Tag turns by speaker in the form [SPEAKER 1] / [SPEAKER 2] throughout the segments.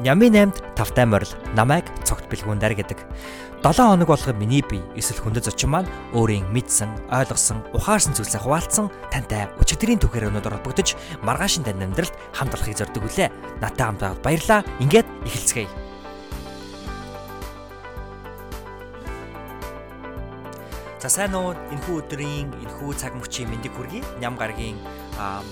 [SPEAKER 1] Нями 8-д тавтай морил намайг цогт бэлгүүндэр гэдэг. 7 хоног болгоо миний бие эсвэл хүндэт зочин маань өөрийн мэдсэн, ойлгосон, ухаарсан зүйлсээ хуваалцсан тантай өчигдрийн түүхээр өнөдөр холбогдож маргаашин тань амьдралд хамт олохыг зорддог үлээ. Натаа хамт байгаад баярлаа. Ингээд эхэлцгээе. За сайн уу энэхүү өдрийн энэхүү цаг мөчийн мэндийг хүргэе. Ням гаргийн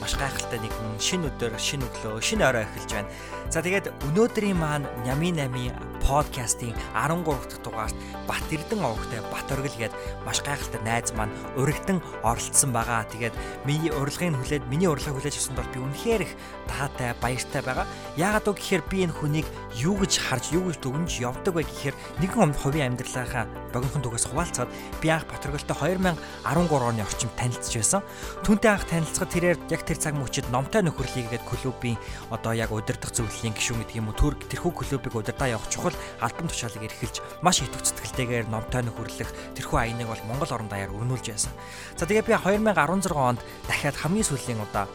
[SPEAKER 1] маш гайхалтай нэгэн шинэ өдөр, шинэ өглөө, шинэ орой эхэлж байна. За тэгээд өнөөдрийн маань Нями 8-ийн подкастын 13 дахь дугаарт Бат Эрдэн овогтой Бат Оргил гээд маш гайхалтай найз маань урагдан оролцсон байгаа. Тэгээд миний урилгыг хүлээд миний урилгыг хүлээж авсанд бол би үнэхээр их таатай баяртай байгаа. Яагаад вэ гэхээр би энэ хүнийг юу гэж харж, юу гэж дүгнж явдаг вэ гэхээр нэгэн хувийн амьдралынхаа богинохон түгээс хуваалцаад би анх Бат Оргилтой 2013 оны орчим танилцж байсан. Түүнтэй анх танилцахад тэрээр яг тэр цаг мөчид номтой нөхөрлөе гэдэг клубийн одоо яг удирдах зөвлөлийн гишүүн гэдэг юм уу төр тэрхүү клубыг удирдах явах чухал альбом тушаалыг эрхэлж маш их төвцөлтгэлтэйгээр номтой нөхөрлөх тэрхүү аяныг бол Монгол орон даяар өрнүүлж байсан. За тэгээ би 2016 онд дахиад хамгийн сүүлийн удаа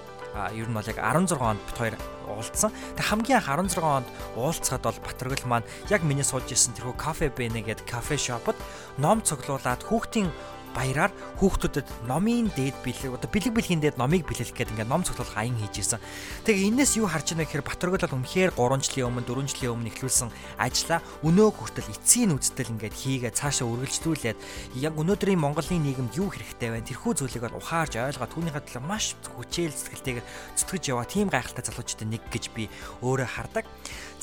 [SPEAKER 1] ер нь бол яг 16 онд бит хоёр уулзсан. Тэг хамгийн анх 16 онд уулзахад бол Батөргөл маань яг миний сууж исэн тэрхүү кафе бэнэ гэдэг кафе шопод ном цуглуулад хүүхдийн баяраар хүүхдүүдэд номын дээд бэлэг одоо бэлэг бэлгийн дээд номыг бэлэлэх гэдэг ингээд ном цуглуулах аян хийж исэн. Тэгээ энэс юу харж байна гэхээр Батөргөл бол үнэхээр 3 жилийн өмнө 4 жилийн өмнө эхлүүлсэн ажлаа өнөө хүртэл эцсийн үздэл ингээд хийгээ цаашаа үргэлжлүүлээд яг өнөөдрийн Монголын нийгэмд юу хэрэгтэй байна тэрхүү зүйлийг бол ухаарж ойлгоод түүнийхээ төлөө маш хүчээл сэтгэлтэйгээр зүтгэж яваа тийм гайхалтай залуучуудын нэг гэж би өөрөө хардаг.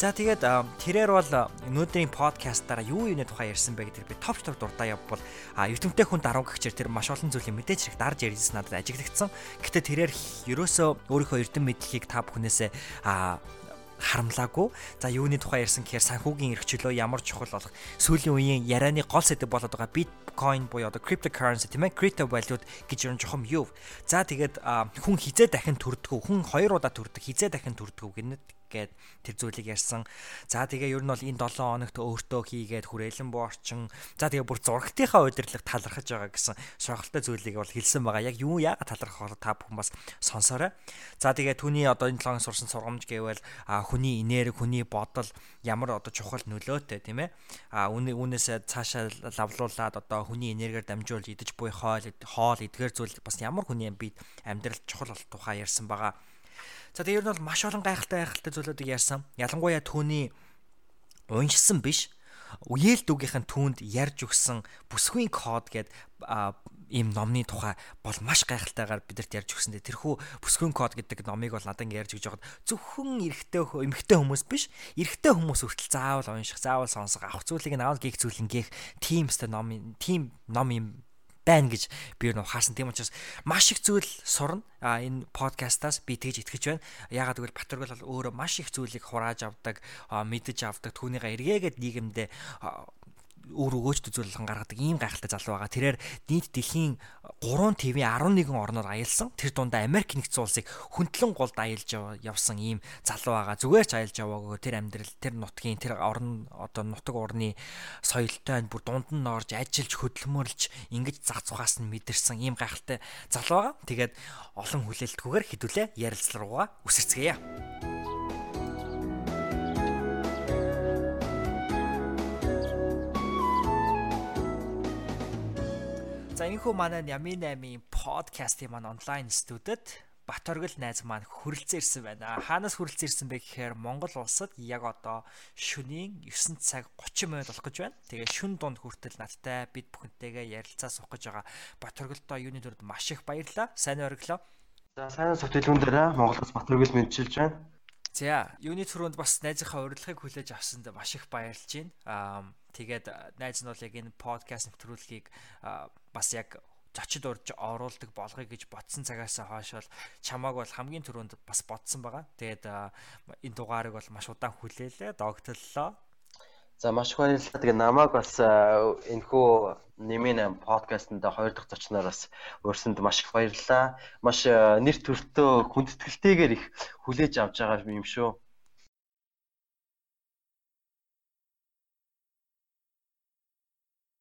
[SPEAKER 1] За тэгээд тэрээр бол өнөөдрийн подкастаараа юу юуны тухай ярьсан бэ гэдэг би топ топ дуртай явбал ертөнтэй хүн даруй гихчээр тэр маш олон зүйлийн мэдээж хэрэг дарж ярьсан надад ажиглагдсан. Гэтэ тэрээр ерөөсөө өөрийнхөө эрдэм мэдлэгийг та бүхнээсээ харамлаагүй. За юуны тухай ярьсан гэхээр санхүүгийн эрх чөлөө ямар чухал болох сүүлийн үеийн ярианы гол сэдэв болоод байгаа биткойн буюу одоо cryptocurrency тийм ээ crypto value гэж юм жохом юу. За тэгээд хүн хизээ дахин төрдгөө хүн хоёр удаа төрдөг хизээ дахин төрдгөө гэд тэр зүйлийг ярьсан. За тэгээ ер нь бол энэ 7 хоногт өөртөө хийгээд хүрээлэн буу орчин. За тэгээ бүр зурагтынхаа удирдлага талархаж байгаа гэсэн шохолтой зүйлийг бол хэлсэн байгаа. Яг юу яагаад талархах та бүхэн бас сонсоорой. За тэгээ түүний одоо энэ 7 хоног сурсан сургамж гэвэл хүний энерги, хүний бодол ямар одоо чухал нөлөөтэй тийм ээ. А үүнээсээ цаашаа лавлуулад одоо хүний энергиэр дамжуул идэж буй хоол хоол эдгээр зүйл бас ямар хүний бие амьдрал чухал болох тухай ярьсан байгаа. За ер нь бол маш олон гайхалтай гайхалтай зүйлүүдийг ярьсан. Ялангуяа түүний уншсан биш үеэл дүгийнхэн түүнд ярьж өгсөн бүсгүй код гэд ийм номны тухай бол маш гайхалтайгаар бидэрт ярьж өгсөн. Тэрхүү бүсгүй код гэдэг номыг бол надад ярьж өгж байгаад зөвхөн эрэгтэй эмэгтэй хүмүүс биш, эрэгтэй хүмүүс хүртэл заавал унших, заавал сонсох, авах зүйлийг нь авал гих зүйл ингээх тийм өстой ном, тийм ном юм байна гэж би юу хаасан тийм учраас маш их зүйл сурна. А энэ подкастаас би тэгж итгэж байна. Яагаад гэвэл Батөргөл бол өөрөө маш их зүйлийг хурааж авдаг, мэдэж авдаг, түүнийгээ эргээгээд нийгэмдээ өөр өгөөжт үзүүлэлгэн гаргадаг ийм гайхалтай залуу байгаа. Тэрээр нийт дэлхийн 3 ТV 11 орноор аялсан. Тэр дундаа Америк нэгдсэн улсыг хүндлэн голд аялж явсан ийм залуу байгаа. Зүгээр ч аялж яваагүй тэр амьдрал, тэр нутгийн, тэр орн одоо нутаг орны соёлтой бүр дунд нь орж ажиллаж хөдөлмөрлж ингэж зах цухаас нь мэдэрсэн ийм гайхалтай залуу байгаа. Тэгээд олон хүлээлтгүйгээр хідүүлээ ярилцлага руугаа үсэрцгээе. За энэхүү манай Ями 8-ийн подкастын маань онлайн студид Бат оргил найз маань хүрэлцэн ирсэн байна. Хаанаас хүрэлцэн ирсэн бэ гэхээр Монгол улсад яг одоо шөнийн 9 цаг 30 минут болох гэж байна. Тэгээ шүн дунд хүртэл надтай бид бүхэнтэйгээ ярилцаа суух гэж байгаа. Бат оргилдоо юуны төрөд маш их баярлалаа. Сайн өглөө.
[SPEAKER 2] За сайн сүтэлгүүн дээр Монголоос Бат оргил мэдчилж байна.
[SPEAKER 1] За, юуны төрөнд бас найзынхаа урилгыг хүлээж авсанд маш их баярлж байна. Аа Тэгээд найз нь бол яг энэ подкаст нэвтрүүлгийг бас яг зочид урж оруулдаг болгоё гэж ботсон цагаас хойш бол чамааг бол хамгийн түрүүнд бас ботсон байгаа. Тэгээд энэ дугаарыг бол маш удаан хүлээлээ, догтлолоо.
[SPEAKER 2] За маш их баярлалаа. Тэгээ намайг бас энэхүү нэмийн подкастэнд хоёр дахь зочноор бас урьсанд маш их баярлалаа. Маш нэр төртөө хүндэтгэлтэйгээр их хүлээж авч байгаа юм шүү.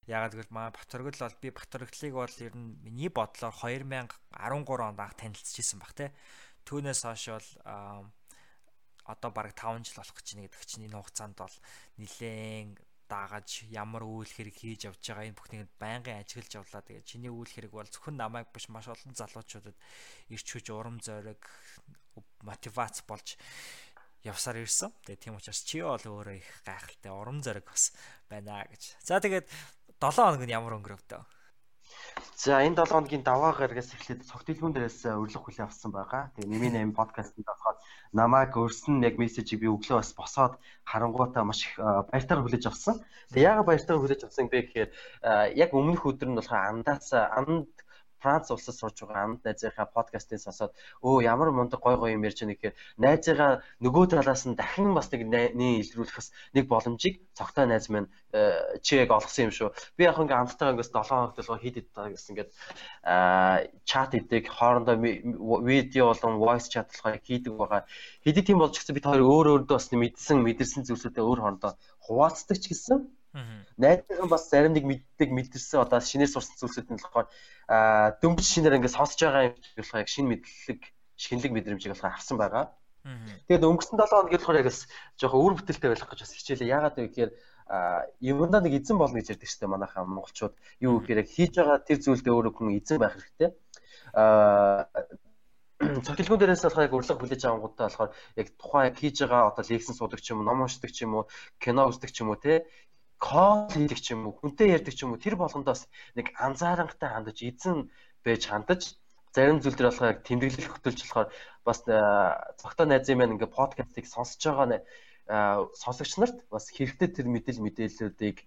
[SPEAKER 1] Ягаад гэвэл маа Батөргөл бол би Батөрглийг бол ер нь миний бодлоор 2013 онд анх танилцчихсан баг те. Түүнээс хойш бол одоо бараг 5 жил болох гэж байна гэдэг чинь энэ хугацаанд бол нилээн даагаж ямар үйл хэрэг хийж явж байгаа энэ бүхнийг байнгын ажиглаж явлаа. Тэгээд чиний үйл хэрэг бол зөвхөн намайг биш маш олон залуучуудад ирч хүч урам зориг мотивац болж явсаар ирсэн. Тэгээд тийм учраас чи бол өөрөө их гайхалтай урам зориг бас байна гэж. За тэгээд 7 хоног нь ямар өнгөрөв төө?
[SPEAKER 2] За энэ 7 хоногийн даваа гарагаас эхлээд цогт дэлгүүн дээрээс урилга хүлээн авсан байгаа. Тэгээ Нэмийн 8 подкастт болохоор намайг өрсөн яг мессежийг би өглөө бас босоод харангуйтаа маш их баяртайгаар хүлээж авсан. Тэгээ яагаад баяртайгаар хүлээж авсан бэ гэхээр яг өмнөх өдөр нь болохоор андаас анд Франц улсад сурж байгаа амт найзынхаа подкастыг сонсоод өө ямар мундаг гой гой юм ярьж байгаа гэхээр найзыгаа нөгөө талаас нь дахин бас нэг нээ илрүүлэх бас нэг боломжийг цогтой найз минь э, чи яг олгосон юм шүү. Би яг ингээ амттайгаа ингээс 7 хоног толгой хийд иддэг гэсэн ингээд чат идэг хоорондоо видео болон voice chat болохоор хийдэг байгаа. Хэдий тийм болж гэсэн бид хоёр өөр өөрдөө бас мэдсэн мэдэрсэн зүйлсүүдээ өөр хоорондоо хуваалцдаг ч гэсэн Найзынхан бас зарим нэг мэддэг мэдэрсэн одоо шинээр сурсан зүйлсүүд нь болохоор дөнгөж шинээр ингээд сонсож байгаа юм болохоор яг шинэ мэдлэг шинэлэг мэдрэмжийг болохоор авсан байгаа. Тэгээд өнгөрсөн 7 хоног болохоор яг бас жоохон үр бүтээлтэй байх гэж бас хичээлээ. Яагаад вэ гэхээр юмдаа нэг эзэн болно гэж ярьдаг шүү дээ манайхаа монголчууд. Юу гэхээр яг хийж байгаа тэр зүйлдээ өөрөө хүн эзэн байх хэрэгтэй. Аа цогцлогын дээрээс болохоор яг урилга хүлээж авангуудаа болохоор яг тухайн яг хийж байгаа одоо лексэн суудаг ч юм уу, ном уншдаг ч юм уу, кино үздэг ч юм уу те кол хийдэг ч юм уу, хүнтэй ярьдаг ч юм уу тэр болгондоос нэг анзаарангатай хандаж эзэн байж хандаж зарим зүйл төр болохоор тэмдэглэл хөтөлж болохоор бас цогтой найзын маань ингээ подкастыг сонсож байгаа сонсогч нарт бас хэрэгтэй тэр мэдээлэл мэдээллүүдийг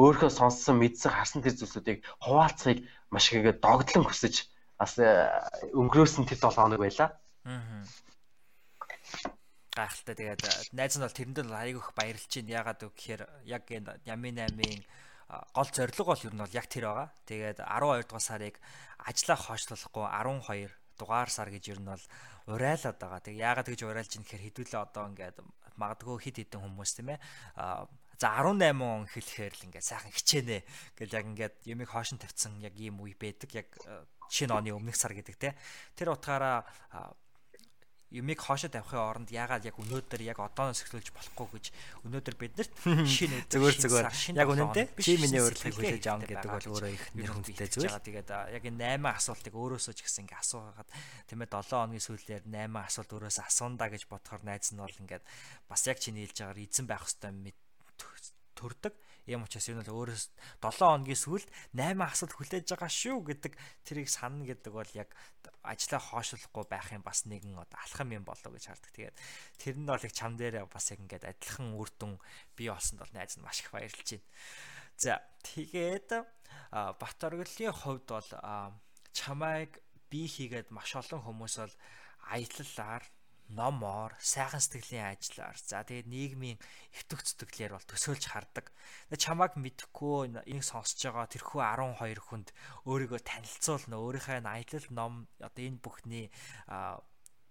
[SPEAKER 2] өөрийнхөө сонссон мэдсэн харсан тэр зүйлсүүдийг хуваалцахыг маш их ингээ догдлон хүсэж бас өнгөрөөсөн тэр 7 хоног байлаа. Аа
[SPEAKER 1] гайхалтай. Тэгээд э, найз нь бол тэрэнд нь айгүйх баярлж байна. Ягаад вэ гэхээр яг энэ Ямин 8-ын гол зорилго бол ер нь бол яг тэр байгаа. Тэгээд 12 дугаар сарыг ажиллаа хойшлуулахгүй 12 дугаар сар гэж ер нь бол урайлаад байгаа. Тэг яагаад гэж урайлж ин гэхээр хэдүүлээ одоо ингээд магадгүй хит хитэн хүмүүс тийм ээ За 18 он хэлэхээр л ингээд сайхан хичээнэ гэл яг ингээд юмыг хоошин тавьсан яг ийм үе байдаг яг э, шинэ оны өмнөх сар гэдэг те тэр утгаараа юмыг хоошоо тавихын оронд яагаад яг өнөөдөр яг одооноос эхлүүлж болохгүй гэж өнөөдөр биднэрт шинэ
[SPEAKER 2] зүгээр зүгээр
[SPEAKER 1] яг үнэндээ чимийн урилгыг хүлээж авах гэдэг бол өөрөө их нэр хүндтэй зүйл. Тэгээд яг энэ 8 асуултыг өөрөөсөө ч гэсэн ингээ асуугаад тийм ээ 7 хоногийн сүүлээр 8 асуулт өөрөөсөө асуундаа гэж бодохоор найз нь бол ингээд бас яг чиний хэлж байгаагаар эзэн байх хэвээр төрдөг. Ийм учраас энэ бол өөрөөс 7 хоногийн сүүлд 8 асуулт хүлээж байгаа шүү гэдэг тэрийг санана гэдэг бол яг ажлаа хоошлохгүй байх юм бас нэгэн одоо алхам юм болоо гэж хардаг. Тэгээд тэр нь бол их чам дээр бас яг ингээд адилхан үр дүн бий олсонд бол найз нь маш их баярлж байна. За тэгээд бат оргилын хувьд бол чамайг бий хийгээд маш олон хүмүүс бол аяллаар номоор, сайхан сэтгэлийн ажиллаар за тэгээд нийгмийн өвтөх зүтгэлээр бол төсөөлж хардаг. Чамааг мэдхгүй энийг сонсож байгаа тэрхүү 12 хүнд өөрийгөө танилцуулна. Өөрийнхөө аялал ном одоо энэ бүхний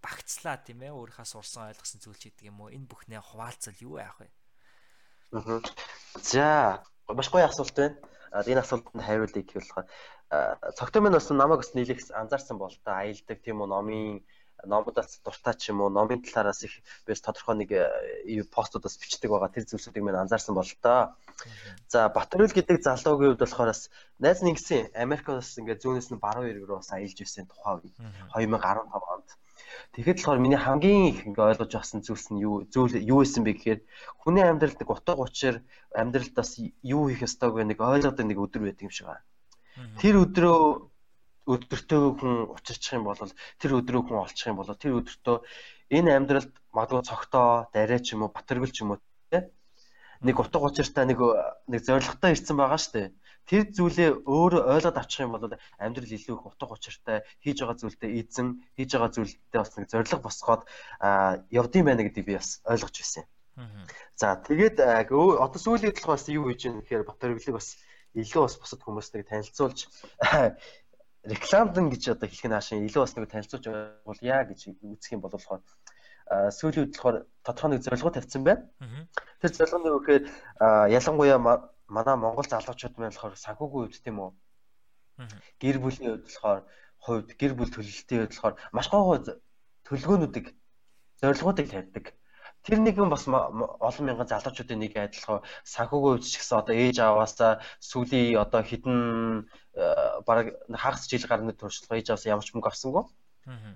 [SPEAKER 1] багцлаа тийм ээ өөрийнхөө сурсан ойлгосон зүйл ч гэдэг юм уу энэ бүхнээ хуваалцал юу яах вэ?
[SPEAKER 2] Аа. За маш гоё асуулт байна. Энэ асуултанд хариулъя гэх болохоор цогтой минь бас намайг бас нийлэх анзаарсан бол та аялдаг тийм үү номын номуудаас дуртай ч юм уу номын талаараас их бис тодорхой нэг э, постуудаас бичдэг байгаа тэр зүйлсүүдийг мань анзаарсан бол тоо. За Батөрөл гэдэг залуугийн хувьд болохоор бас найз нэгсэн Америкоос ингээд зүүнээс нь баруун эрг рүү бас аялж ирсэн тухай үе 2015 онд. Тэгэхэд болохоор миний хамгийн их ингээ ойлгож авсан зүйлс нь юу зүйл юу байсан бэ гэхээр хүний амьдралд нэг утга учир амьдралд бас юу хийх ёстойг нэг ойлгоод нэг өдөр байдаг юм шиг байна. Тэр өдрөө өдөртөө хүн учирчих юм бол тэр өдрөө хүн олчих юм бол тэр өдөртөө энэ амьдралд магадгүй цогтоо, дарай ч юм уу, батэргэл ч юм уу те нэг утга учиртай нэг нэг зоригтой ирсэн байгаа штэ. Тэр зүйлээ өөрөө ойлгоод авчих юм бол амьдрал илүү их утга учиртай хийж байгаа зүйлдээ эзэн хийж байгаа зүйлдээ бас нэг зориг босгоод явдсан байна гэдгийг би бас ойлгож байсан. За тэгээд одоо сүүлийн талх бас юу хийж юм гэхээр батэргэлийг бас илүү бас бусад хүмүүстээ танилцуулж рекламдан гэж одоо хэлэх нь хаашаа илүү бас нэг танилцуулж явуулъя гэж үзэх юм бол болохоор сүүлийн үед болохоор тодорхой нэг зорилгоо тавьсан байна. Тэр зорилго нь юу гэхээр ялангуяа манай Монгол залуучууд маань болохоор санхүүгийн үед тийм үү. Гэр бүлийн үед болохоор хувьд гэр бүл төлөлтийн үед болохоор маш гоо төлөвлөгөөнүүдийг зорилгоодыг тавьдаг. тэр нэгэн бас олон мянган залуучуудын нэг адилхан санхүүгөө үсчихсэн одоо ээж аваасаа сүлийн одоо хідэн баг хагас жил гарны туршлага ээж аваасаа ямар ч мөнгө авсангүй.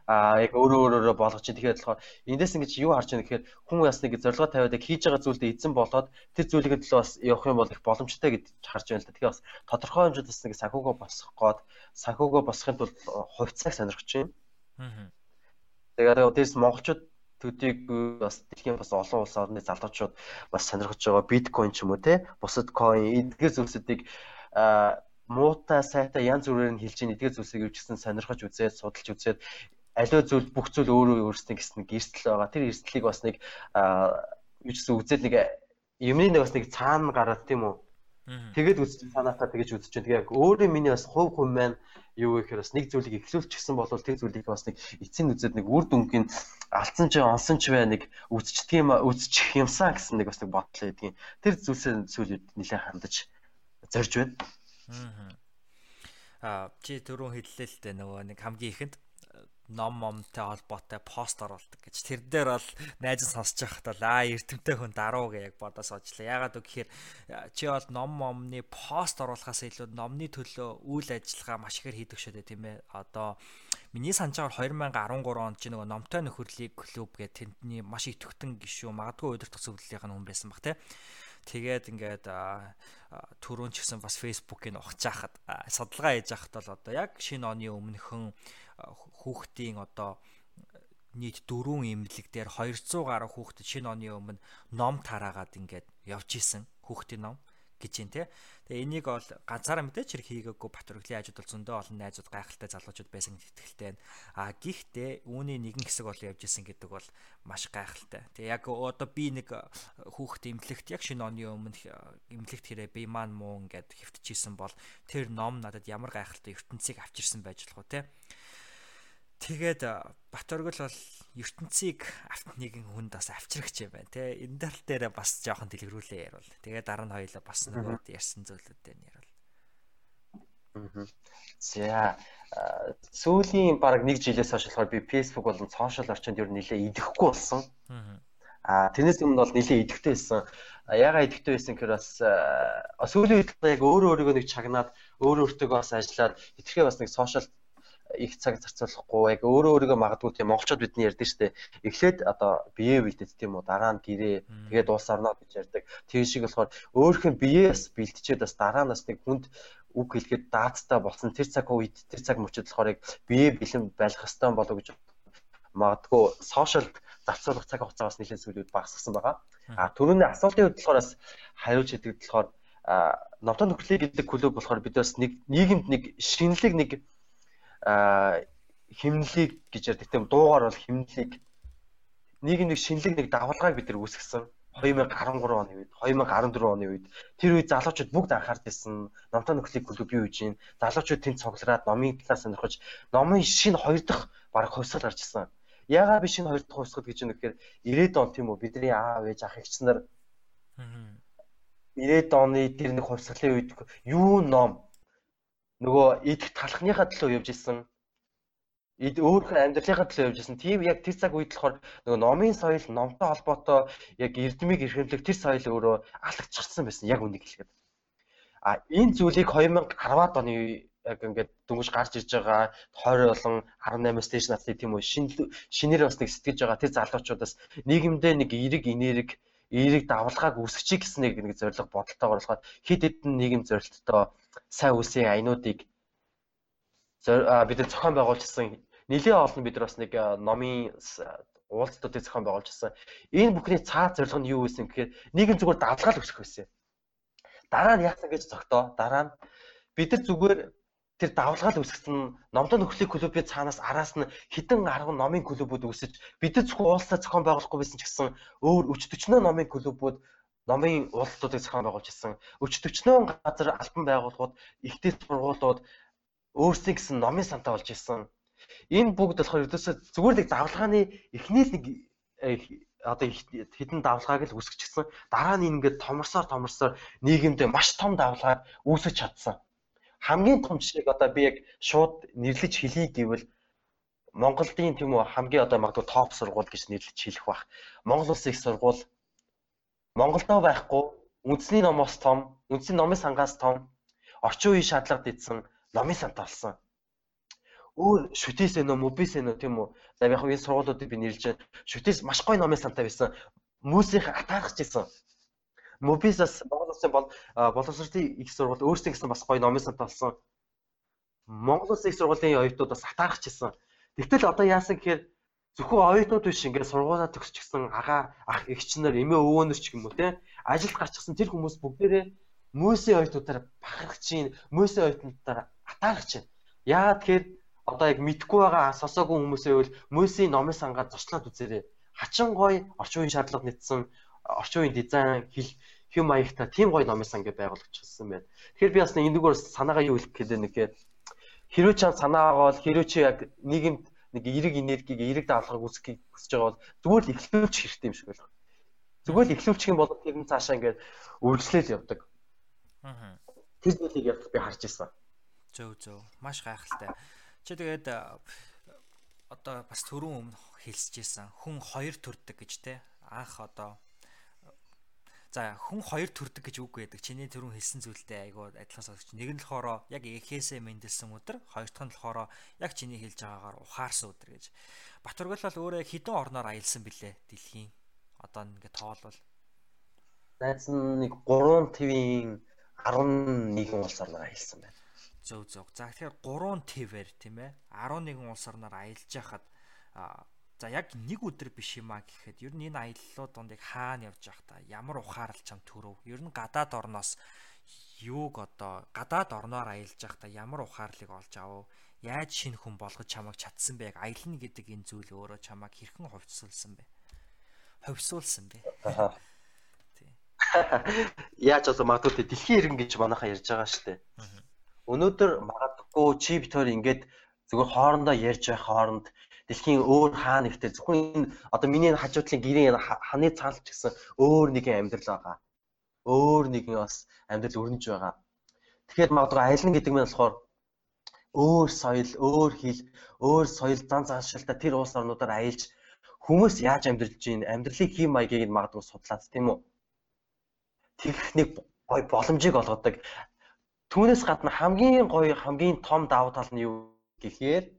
[SPEAKER 2] Аа яг өөрөө өөрөөрөө болгож чинь тэгэхээр болохоор эндээс ингэж юу харж байна гэхээр хүн бас нэг зорилгоо тавиад яг хийж байгаа зүйлдээ эзэн болоод тэр зүйлийн төлөө бас явах юм бол их боломжтой гэж харж байна л да. Тэгэхээр бас тодорхой хэмжээнд бас нэг санхүүгөө босгох гээд санхүүгөө босгохын тулд хувьцааг сонирхож байна. Тэгээд дээрс монголчууд төдийг бас дэлхийн бас олон улс орны залуучууд бас сонирхож байгаа биткойн ч юм уу те бусад койн эдгээр зүйлсүүдийг муутай сайтай янз бүрээр нь хэлж ийн эдгээр зүйлсийг өвчсөн сонирхож үзээд судалж үзээд аливаа зүйл бүх зүйл өөрөө өөрснөө гэсэн нэг эрсдэл байгаа. Тэр эрсдлийг бас нэг гэсэн үзээд нэг юмны нэг бас нэг цаана гараад тийм үү. Тэгээд үзэж санаатаа тэгэж үзэж байна. Яг өөрөө миний бас хувь хүн маань юу гэхээр бас нэг зүйлийг эхлүүлчихсэн бол тэр зүйлийг бас нэг эцсийн үзээд нэг үр дүнгийн алдсан ч онсон ч бай нэг үзчихдэг юм үзчих юмсан гэсэн нэг бас нэг бодлоо гэдгийг тэр зүйлсээ зүйлүүд нэлээд хандаж зорж байна.
[SPEAKER 1] Аа чи түрүүн хэллээ л дээ нөгөө нэг хамгийн ихэнд ном момтой холбоотой пост оруулдаг гэж. Тэр дээр бол найз сонсож байхад бол аа эртэмтэй хүн даруу гэж яг бодож суучлаа. Ягаад гэвэл чи бол ном момны пост оруулахаас илүү номны төлөө үйл ажиллагаа маш ихээр хийдэг шүү дээ тийм ээ. Одоо миний санджаар 2013 онд чи нөгөө номтой нөхөрлөлийн клуб гэх тэндний маш идэвхтэн гişүү магадгүй удирдах зөвлөлийн хүн байсан баг тийм Тэгээд ингээд түрүүн ч гэсэн бас ухаж хахад судалгаа хийж хахад бол одоо яг шинэ оны өмнөхөн хүүхдийн одоо нийт дөрвөн эмнэлэг дээр 200 гаруй хүүхдэд шинэ оны өмнө ном тараагаад ингээд явж исэн хүүхдийн ном гэж юм те. Тэгээ энийг бол ганцаараа мэдээч хэрэг хийгээгүй Батөргөлийн хажууд бол зөндөө олон найзууд гайхалтай залуучууд байсан итгэлтэй байна. А гихтээ үүний нэгэн хэсэг бол явж исэн гэдэг бол маш гайхалтай. Тэгээ яг одоо би нэг хүүхд имлэгт яг шинэ оны өмнө имлэгт хэрэг би маань муу ингээд хөвтчихсэн бол тэр ном надад ямар гайхалтай ертөнцийг авчирсан байж болох уу те. Тэгээд Батөргөл бол ертөнцийг авт нэгэн хүнд бас авчрагч юм байна те. Энэ тал дээр бас жоохон дэлгэрүүлээ ярил. Тэгээд дараа нь хоёлаа бас нөгөө ярьсан зүйлүүд дээр ярил.
[SPEAKER 2] За сүүлийн баг нэг жилээс хойш болохоор би Facebook болон сошиал орчинд ер нь нэлээ идэхгүй болсон. Аа тэрнээс өмнө бол нэлээ идэвхтэй байсан. Ягаа идэвхтэй байсан гэхээр бас сүүлийн үед яг өөрөө өөрийгөө нэг чагнаад өөр өөртөө бас ажиллаад итгэхээ бас нэг сошиал их цаг зарцуулахгүй яг өөрөө өөрийгөө магадгүй тийм монголчууд бидний ярьдаг штэ эхлээд одоо бие бэлдээд тийм үү дараа нь гэрээ тэгээд уус орно гэж ярьдаг. Тийм шиг болохоор өөрхөн биеэс бэлтчихэд бас дараа нь бас нэг хүнд үг хэлгээд даацтай болсон. Тэр цаг үед тэр цаг мөчид болохоор яг бие бэлэн байх хэвээр болов гэж магадгүй сошиал зарцуулах цаг хугацаа бас нэлээд зүйлүүд багассан байгаа. А түрүүний асуултын хувьд болохоор бас хариулж идэг болохоор новтон нөхрөлийг гэдэг клуб болохоор бид бас нэг нийгэмд нэг шинэлэг нэг химнэлийг гэж ярьдаг. Тийм дуугаар бол химнэлийг нэг нэг шинэлэг нэг давалгааг бид нар үүсгэсэн. 2013 оны үед 2014 оны үед. Тэр үед залуучууд бүгд анхаард байсан номтой нөхлийг клуб юу гэж юм? Залуучууд тэнд цуглараад номын талаас сонирхож номын шинэ хоёр дахь баг хувьсгал гарч ирсэн. Яагаад би шинэ хоёр дахь хувьсгал гэж юм гэхээр 90-ад он тийм үү? Бидний аав ээж ах эгч нар. 90-ад оны тэр нэг хувьсгалын үед юу ном нөгөө идэх талхныхаа төлөө явж исэн өөрийнхөө амьдралынхаа төлөө явж исэн. Тийм яг тэр цаг үед болохоор нөгөө номын соёл, номтой холбоотой яг эрдмийг эрхэмлэх тэр соёл өөрөө алгаччихсан байсан яг үнийг хэлэхэд. А энэ зүйлийг 2010-ад оны яг ингээд дөнгөж гарч ирж байгаа 20 болон 18-аас дээш насны тийм үү шин шинээр бас нэг сэтгэж байгаа тэр залуучуудаас нийгэмдээ нэг эерэг инээрэг эерэг давалгааг үүсгэчих гэсэн нэг зорилго бодолтойгоор болохоор хэд хэдэн нийгэм зорилттой сайн үсгийн аянуудыг бид нар зохион байгуулжсэн нэлээд олон бид нар бас нэг номын уулзалтуудыг зохион байгуулжсэн. Энэ бүхний цаад зорилго нь юу байсан гэхээр нийгэм зүгээр давлгаал өсгөх байсан. Дараа нь яасан гэж зогтоо. Дараа нь бид нар зүгээр тэр давлгаал үүсгэсэн номдон нөхлийн клубын цаанаас араас нь хідэн 10 номын клубүүд үүсэж бид нар зөвхөн уулзалт зохион байгуулахгүй байсан ч гэсэн өөр өчтөчнөө номын клубүүд номын уулзалтуудыг зохион байгуулж ирсэн. Өчтөгчнөө газар албан байгууллагууд, ихтэй сургуулиуд өөрсдийн гэсэн номын сантаа болж ирсэн. Энэ бүгд болохоор ердөөсөө зүгээр нэг давлгааны эхнээс нэг э, одоо хідэн давлгааг л үүсгэчихсэн. Дараа нь ингээд томорсоор томорсоор нийгэмдээ маш том давлгаа үүсгэж чадсан. Хамгийн том жишээг одоо би яг шууд нэрлэж хэлье гэвэл Монголын тийм үү хамгийн одоо магадгүй топ сургууль гэж нэрлэж хэлэх бах. Монгол улсын их сургууль Монголдоо байхгүй үндэсний номоос том, үндэсний номын сангаас том, орчин үеийн шаардлага дийдсэн номын сант болсон. Өөр шүтээс нөө мөбис нөө тийм үү. За яг энэ сургуулиудыг би нэрлэж байна. Шүтээс маш гоё номын сантай байсан. Хүмүүсийн атаархаж исэн. Мөбис бас Монгол улсын бол боловсролын их сургууль өөрсдөө гэсэн бас гоё номын сант болсон. Монгол улсын их сургуулийн оюутнууд бас атаархаж исэн. Тэгтэл одоо яасан гэхээр зөвхөн оюутнууд биш ингээд сургуулаа төгсчихсэн агаа ах эгч нар эмээ өвөөнөр ч юм уу те ажилд гарчихсан тэр хүмүүс бүгдээрээ мөсийн оюутнуудаар бахархаж чинь мөсийн оюутнуудаар атаарч чинь. Яагаад тэгэхээр одоо яг мэдгүй байгаа сосоогүй хүмүүсээ бол мөсийн номын сангаар зочлоод үзээрэй. Хачин гоё орчин үеийн шаардлага нийцсэн орчин үеийн дизайн хэл хэм маягтай тийм гоё номын сан гэж байгуулагдчихсан байна. Тэгэхээр би бас нэг энэгээр санаагаа юу хэлэх гэдэг нэг хэрвээ чам санаа аваад хэрвээ чи яг нийгэмд нэг эерэг энергиг эерэг даалгаврыг үүсгэх хүсэж байгаа бол зүгээр л эхлүүлчих хэрэгтэй юм шиг байна. Зүгээр л эхлүүлчих юм бол тэр нь цаашаа ингээд үргэлжлэл явдаг. Аа. Тэр зүйлийг явах би харж ирсэн.
[SPEAKER 1] Зөв зөв. Маш гайхалтай. Чи тэгээд одоо бас түрүүн өмнө хэлсэжсэн хүн хоёр төрдөг гэж те анх одоо За хүн хоёр төрдөг гэж үг байдаг. Чиний түрүүн хэлсэн зүйлтэй айгүй адилхан сонсогч. Нэг нь болохоор яг эхээсээ мэндэлсэн өдөр, хоёр дахь нь болохоор яг чиний хэлж байгаагаар ухаарсан өдөр гэж. Батөргөл бол өөрөө хідэн орноор аялсан бilé дэлхийн. Одоо ингээд тоолвол.
[SPEAKER 2] Найз нь нэг 3 твийн 11 улс орноор аялсан байна.
[SPEAKER 1] Зөв зөв. За тэгэхээр 3 твээр тийм ээ 11 улс орноор аялж яхад За яг нэг өдөр биш юм а гэхэд ер нь энэ аяллууд донд яг хаана явж явах та ямар ухаарл чам төрөв. Ер нь гадаад орноос юуг одоо гадаад орноор аялж явах та ямар ухаарлыг олж авав. Яаж шинэ хүн болгож чамайг чадсан бэ? Аялна гэдэг энэ зүйл өөрөө чамайг хэрхэн ховцсуулсан бэ? Ховцсуулсан бэ?
[SPEAKER 2] Яаж одоо магадгүй дэлхийн иргэн гэж манайхаа ярьж байгаа дээ. Өнөөдөр магадгүй чи битээр ингээд зүгээр хоорондоо ярьж байх хооронд дэлхийн өөр хаа нэгтэй зөвхөн одоо миний хажуудлын гэрийн ханы цаалч гэсэн өөр нэгэн амьдрал байгаа. Өөр нэгэн бас амьдрал өрнөж байгаа. Тэгэхээр магадгүй аялна гэдэг нь болохоор өөр соёл, өөр хэл, өөр соёл зан заншилтай тэр улс орнуудаар аялж хүмүүс яаж амьдарч байна, амьдралын хэм маягийг магадгүй судлаад тийм үү? Тэгэх нэг гой боломжийг олгодог. Түүнээс гадна хамгийн гоё, хамгийн том давуу тал нь юу гэхээр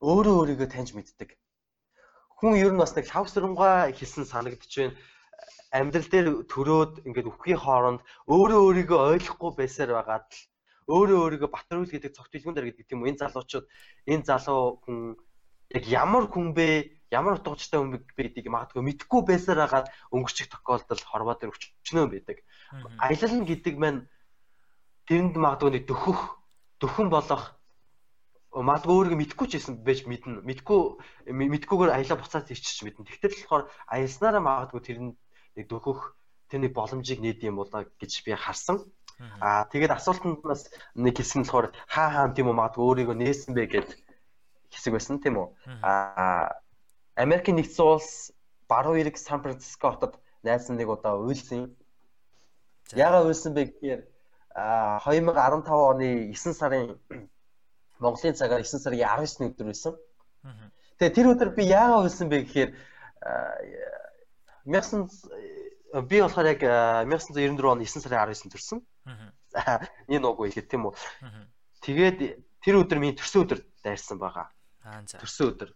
[SPEAKER 2] өөрөө өөрийгөө таньж мэддэг. Хүн ер нь бас нэг лав сүрэмгай хэлсэн санагдаж байна. Амьдрал дээр төрөөд ингээд үхгийн хооронд өөрөө өөрийгөө ойлгохгүй байсаар байгаад л өөрөө өөрийгөө батруулах гэдэг цогт дэлгүүн дээр гэдэг тийм үү энэ залуучууд энэ залуу хүн яг ямар хүн бэ ямар утга учиртай хүн бэ гэдгийг магадгүй мэдэхгүй байсаар хагаад өнгөрчих тохиолдол хорвоо дээр өчнөө байдаг. Аялал гэдэг маань тэрэнд магадгүй дөхөх дөхөн болох магадгүй өөрийгөө мэдхгүй ч байсан байж мэднэ. Мэдхгүй мэдгүйгээр аялаа буцаад ирчих мэднэ. Тэгтэл болохоор аялснараа магадгүй тэр нэг дөхөх тэр нэг боломжийг нээд юм болоо гэж би харсан. Аа тэгээд асуултанд бас нэг хэсэг нь болохоор хаа хаан тийм үү магадгүй өөрийгөө нээсэн бэ гэд хэсэг байсан тийм үү. Аа Америкийн нэгдсэн улс баруун эрэг Сан Франциско хотод найз нэг удаа уйлсан. Яагаад уйлсан бэ гэхээр 2015 оны 9 сарын Монголын цагаар 9 сарын 19-ны өдөр байсан. Тэгээ тэр өдөр би яагаад үлсэн бэ гэхээр 1900 би болохоор яг 1994 оны 9 сарын 19-нд төрсөн. За энэ нуугүй ихэд тийм үү. Тэгээд тэр өдөр миний төрсөн өдөр дайрсан байгаа. Төрсөн өдөр.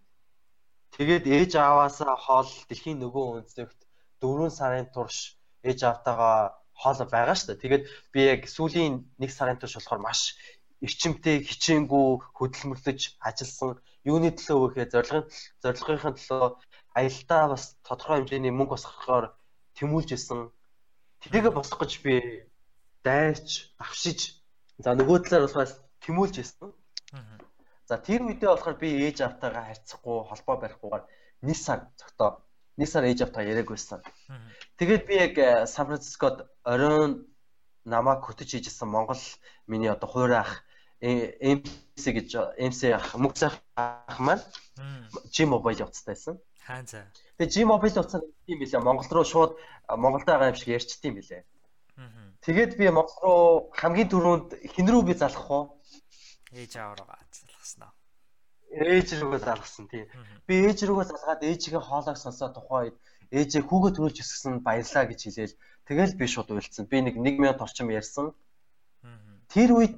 [SPEAKER 2] Тэгээд ээж аваасаа хоол дэлхийн нөгөө үндэстэгт 4 сарын турш ээж автагаа хоол байгаа шүү дээ. Тэгээд би яг сүүлийн 1 сарын турш болохоор маш эрчимтэй хичээнгүү хөдөлмөрлөж ажилласан юуны төлөө вэ гэхээр зорилгын зорилгын төлөө аялалтаа бас тодорхой хэмжээний мөнгө босгохоор тэмүүлж исэн. Тэрийгэ босгох гэж би дайрч, авшиж за нөгөө талаар болохоос тэмүүлж исэн. За тэр үедээ болохоор би ээж автайгаа харьцахгүй, холбоо барихгүйгээр нэг сар цогтоо нэг сар ээж автаа яриаг байсан. Тэгээд би яг Сан Францискод оройн намайг хөтөж хийжсэн Монгол миний одоо хуурай ах MC гэж MC ах мөгцөх ах маань G Mobile явцтайсан.
[SPEAKER 1] Хаан за.
[SPEAKER 2] Тэгээ G Mobile явцсан юм билээ. Монгол руу шууд Монголд байгаа юм шиг ярьчт юм билээ. Тэгээд би Монгол руу хамгийн түрүүнд хэн рүү би залах вэ?
[SPEAKER 1] Ээж аваараа залгасан аа.
[SPEAKER 2] ээж рүүгээ залгасан тийм. Би ээж рүүгээ залгаад ээжигээ хоолойг сонсоод тухайн үед ээжээ хүүгээ төрүүлж өсгсөн баярлаа гэж хэлээл тэгэл би шууд уйлцсан. Би нэг 1000 орчим ярьсан. Тэр үед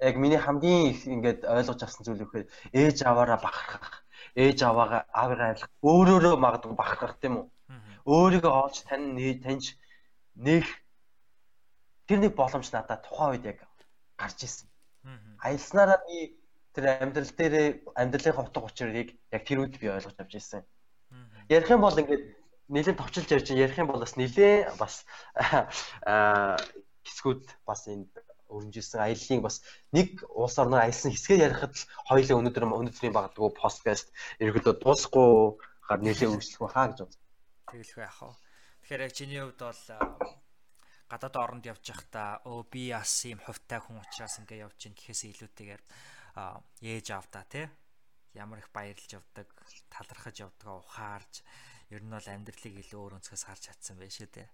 [SPEAKER 2] яг миний хамгийн их ингээд ойлгож авсан зүйл гэхээр ээж аваараа бахархах, ээж аваагаа аваараа айлах, өөрөөрөө магадгүй бахархах тийм үү? Өөрийгөө олж тань таньж нэх тэр нэг боломж надад тухайн үед яг гарч ирсэн. Аялснараа би тэр амьдрал дээр амьдралын утга учирыг яг тэр үед би ойлгож авч ирсэн. Ярих юм бол ингээд нэлээд товчилж ярьж ярих юм бол бас нэлээ бас хэсгүүд бас энд өрнжсэн аяллаа бас нэг улс орноор аялсан хэсгээ ярихад л хоёулаа өнөөдөр өнөөдрийн багтгүй подкаст ерөөдөө дуусахгүй гар нэлээ үргэлжлэх байхаа гэж бодсон.
[SPEAKER 1] Тэгэлгүй яах вэ? Тэгэхээр яг чиний хувьд бол гадаад оронд явж байхдаа өө би бас ийм хувтай хүн учраас ингээ явж гин гэхээс илүүтэйгээр ээж авда тий ямар их баярлж явдаг талархаж явдаг ухаарж ер нь бол амьдралыг илүү өөр өнцгөөс харж чадсан байх шүү дээ.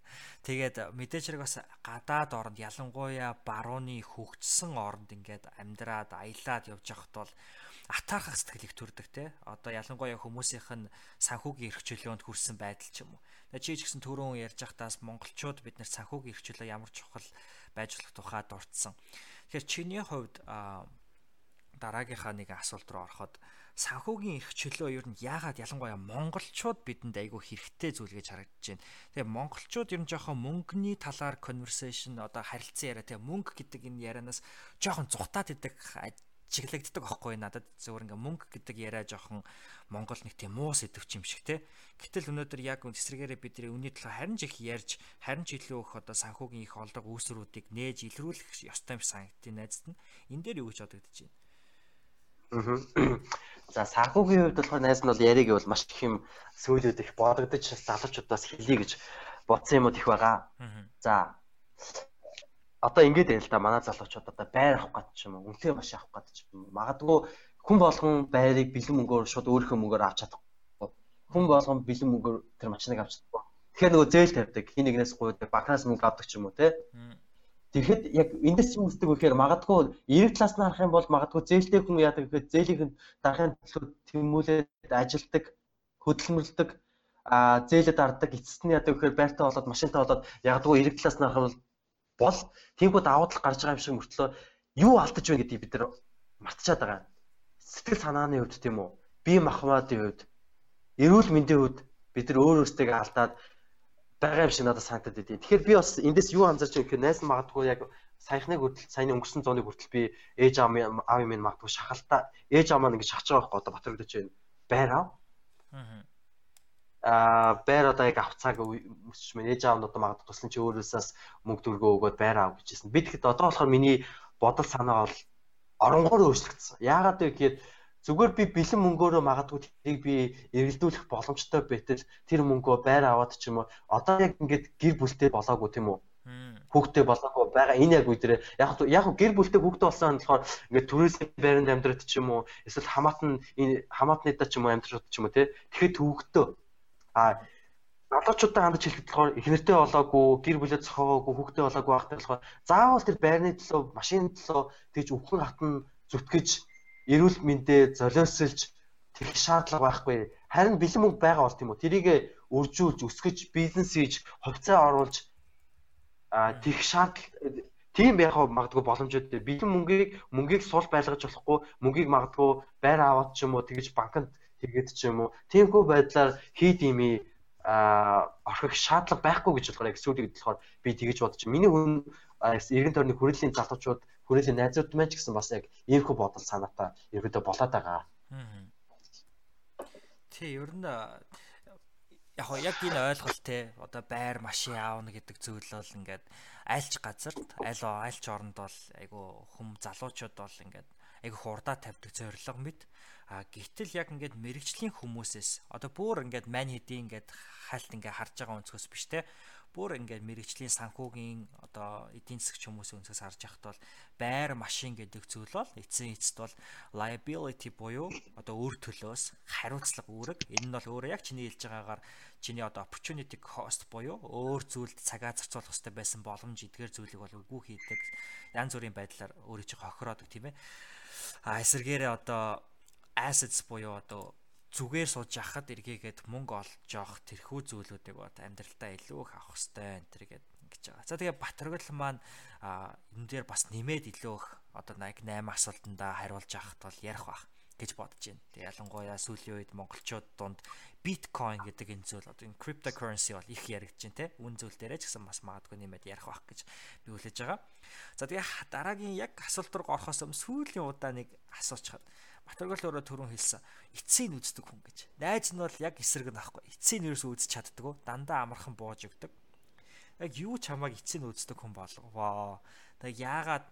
[SPEAKER 1] Тэгээд мэдээж хэрэг бас гадаад оронд ялангуяа барууны хөгжсөн оронд ингээд амьдраад аялаад явж байхад бол атаархах сэтгэл их төрдөг те. Одоо ялангуяа хүмүүсийнх нь санхүүгийн эрх чөлөөнд хүрсэн байдал ч юм уу. Тэгээд чи ч гэсэн түрүүн ярьж байхдаас монголчууд бид нар санхүүгийн эрх чөлөө ямар чухал байж болох тухай дурдсан. Тэгэхээр чиний хувьд дараагийнхаа нэг асуулт руу ороход санхүүгийн эрх чөлөө ер нь яагаад ялангуяа монголчууд бидэнд айгүй хэрэгтэй зүйл гэж харагдаж байна. Тэгээ монголчууд ер нь жоохон мөнгөний талаар conversation одоо харилцан яриа тэгээ мөнгө гэдэг энэ ярианаас жоохон зүхтаад идэг чиглэгддэг аахгүй надад зөвөр ингээ мөнгө гэдэг яриа жоохон Монгол нэг тийм муу сэдвч юм шиг те. Гэтэл өнөөдөр яг эсрэгээрээ бидний үүний талаар харин ч их ярьж харин ч илүү их одоо санхүүгийн их олдог үүсрүүдийг нээж илрүүлэх ёстой юм санагдтыг найзад нь энэ дээр юу гэж бодогдож байна?
[SPEAKER 2] За санхүүгийн хувьд болохоор найз нь бол яриг бол маш их юм сөүлүүд их бодогдож залуучуудаас хэлье гэж бодсон юмуд их байгаа. За одоо ингэж байл та манай залуучууд одоо байр авах гэдэг ч юм уу? Үнэтэй маш авах гэдэг ч юм уу? Магадгүй хүн болгон байрыг бэлэн мөнгөөр шууд өөрийнхөө мөнгөөр авч чадахгүй хүн болгон бэлэн мөнгөөр тэр машиныг авч чадахгүй тэгэхээр нөгөө зээл тавьдаг хин нэгнээс гуйдаг банкнаас мөнгө авдаг ч юм уу те Тэгэхэд яг эндээс юм үсдэг гэхээр магадгүй эрэг талаас нь харах юм бол магадгүй зээлтэй хүн яадаг гэхэд зээлийн дарахын төлөө тэмүүлээд ажилдаг, хөдөлмөрлөдөг, а зээлэд арддаг, эцэст нь яадаг гэхээр байртаа болоод машинтаа болоод ягдгүй эрэг талаас нь харах бол тиймгүй давуу тал гарч байгаа юм шиг мөртлөө юу алдаж байна гэдгийг бид нар мартчихад байгаа. Сэтгэл санааны хувьд тийм үү? Бие махбодын хувьд, эрүүл мэндийн хувьд бид нар өөр өөртөө алдаад байгаа юм шиг надад санагдаад байдیں۔ Тэгэхээр би бас эндээс юу анзаарч байгаа гэхээр найс магадгүй яг саяхны хүртэл саяны өнгөрсөн зууны хүртэл би ээж аав аав минь магадгүй шахалтаа ээж аав маань ингэж шахаж байгаа байхгүй одоо батрагдаж байна. Байр аав. Аа байр одоо яг авцааг өсч минь ээж аав нь одоо магадгүй туслан чи өөрөөсөөс мөнгө төргөө өгөөд байр аав гэжсэн. Би тэгэхэд одоо болохоор миний бодол санаа бол оронгоор өөрчлөгдсөн. Яагаад вэ гэхээр Зүгээр би бэлэн мөнгөөрөө магадгүй тэрийг би эргэлдүүлэх боломжтой байтал тэр мөнгөө байр аваад ч юм уу одоо яг ингээд гэр бүлтэй болоогүй тийм үү? Хүүхдээ болоогүй байгаа энэ яг үедээ. Яг яг гэр бүлтэй хүүхдээ болсон болохоор ингээд түрээсийн байранд амьдраад ч юм уу эсвэл хамаатан энэ хамаатныдаа ч юм уу амьдраад ч юм уу тий Тэгэхэд төвөгтөө а залуучуудаа хандаж хэлэхэд болохоор эхнэртэй болоогүй гэр бүлээ зохиогоогүй хүүхдээ болоогүй байхтай болохоор заавал тэр байрны төлөө машины төлөө тэгж өвхөн хатан зүтгэж эрүүл мэндээ золиослж тэрх шаардлага байхгүй. Харин бэлэн мөнгө байгаа бол тийм үү. Тэрийг өржүүлж, өсгөж, бизнес хийж, хувьцаа оруулж тэрх шаардлага тийм яг магадгүй боломжууд бэлэн мөнгийг мөнгийг сул байлгаж болохгүй мөнгийг магадгүй байр аваад ч юм уу тэгж банкнд тэгээд ч юм уу тиймгүй байдлаар хийд ими а орхих шаардлага байхгүй гэж болохоор яг сүүлийг болохоор би тэгэж бодож миний хүн эргэн тойрны хүрээллийн залуучууд хүрээлэн найзууд маань ч гэсэн бас яг иймэрхүү бодол санаатай ерөөдөө болоод байгаа.
[SPEAKER 1] Тий, ер нь яг яг энэ ойлголт те одоо байр машин аавна гэдэг зүйл бол ингээд айлч газарт аль айлч оронд бол айгу хүм залуучууд бол ингээд айгу хурдаа тавьдаг зориг мэд а гítэл яг ингээд мэрэгжлийн хүмүүсээс одоо бүр ингээд мань хэдий ингээд хальт ингээд харж байгаа өнцгөөс биш те бүр ингээд мэрэгчлийн санхүүгийн одоо эдийн засгч хүмүүсийн өнцгөөс харж яхад бол байр машин гэдэг зүйл бол эцсийн эцэд бол liability буюу одоо өөр төлөөс хариуцлага үүрэг. Энэ нь бол өөрөө яг чиний хэлж байгаагаар чиний одоо opportunity cost буюу өөр зүйлд цагаа зарцуулах хэрэгтэй байсан боломж эдгээр зүйлийг бол үгүй хийдэг. Янз бүрийн байдлаар өөрийн чинь хохироодог тийм ээ. А эсэргээрээ одоо assets буюу одоо зүгээр сууж яхад эргээгээд мөнгө олж явах тэрхүү зүйлүүдийг бод амьдралтаа илүү их авах хэрэгтэй энэ төр гэдэг ингэж байгаа. За тэгээ Батөргөл маань энэ дээр бас нэмээд илүү их одоо 8 асуултандаа хариулж авахт бол ярих бах гэж бодож байна. Тэгээ ялангуяа сүүлийн үед монголчууд дунд биткойн гэдэг энэ зүйл одоо энэ cryptocurrency бол их яригдж байна те. Үн зүйл дээрээ ч гэсэн бас магадгүй нэмээд ярих бах гэж би хүлээж байгаа. За тэгээ дараагийн яг асуулт руу орохоос өмнө сүүлийн удаа нэг асуучхад Батөргөл өөрөө түрүүн хэлсэн эцсийг үздэг хүн гэж. Найз нь бол яг эсрэг нь ахгүй. Эцсийг нэрс үзэж чаддаг. Дандаа амархан бууж өгдөг. Яг юу ч хамааг эцсийг үздэг хүн болов. Тэгээ яагаад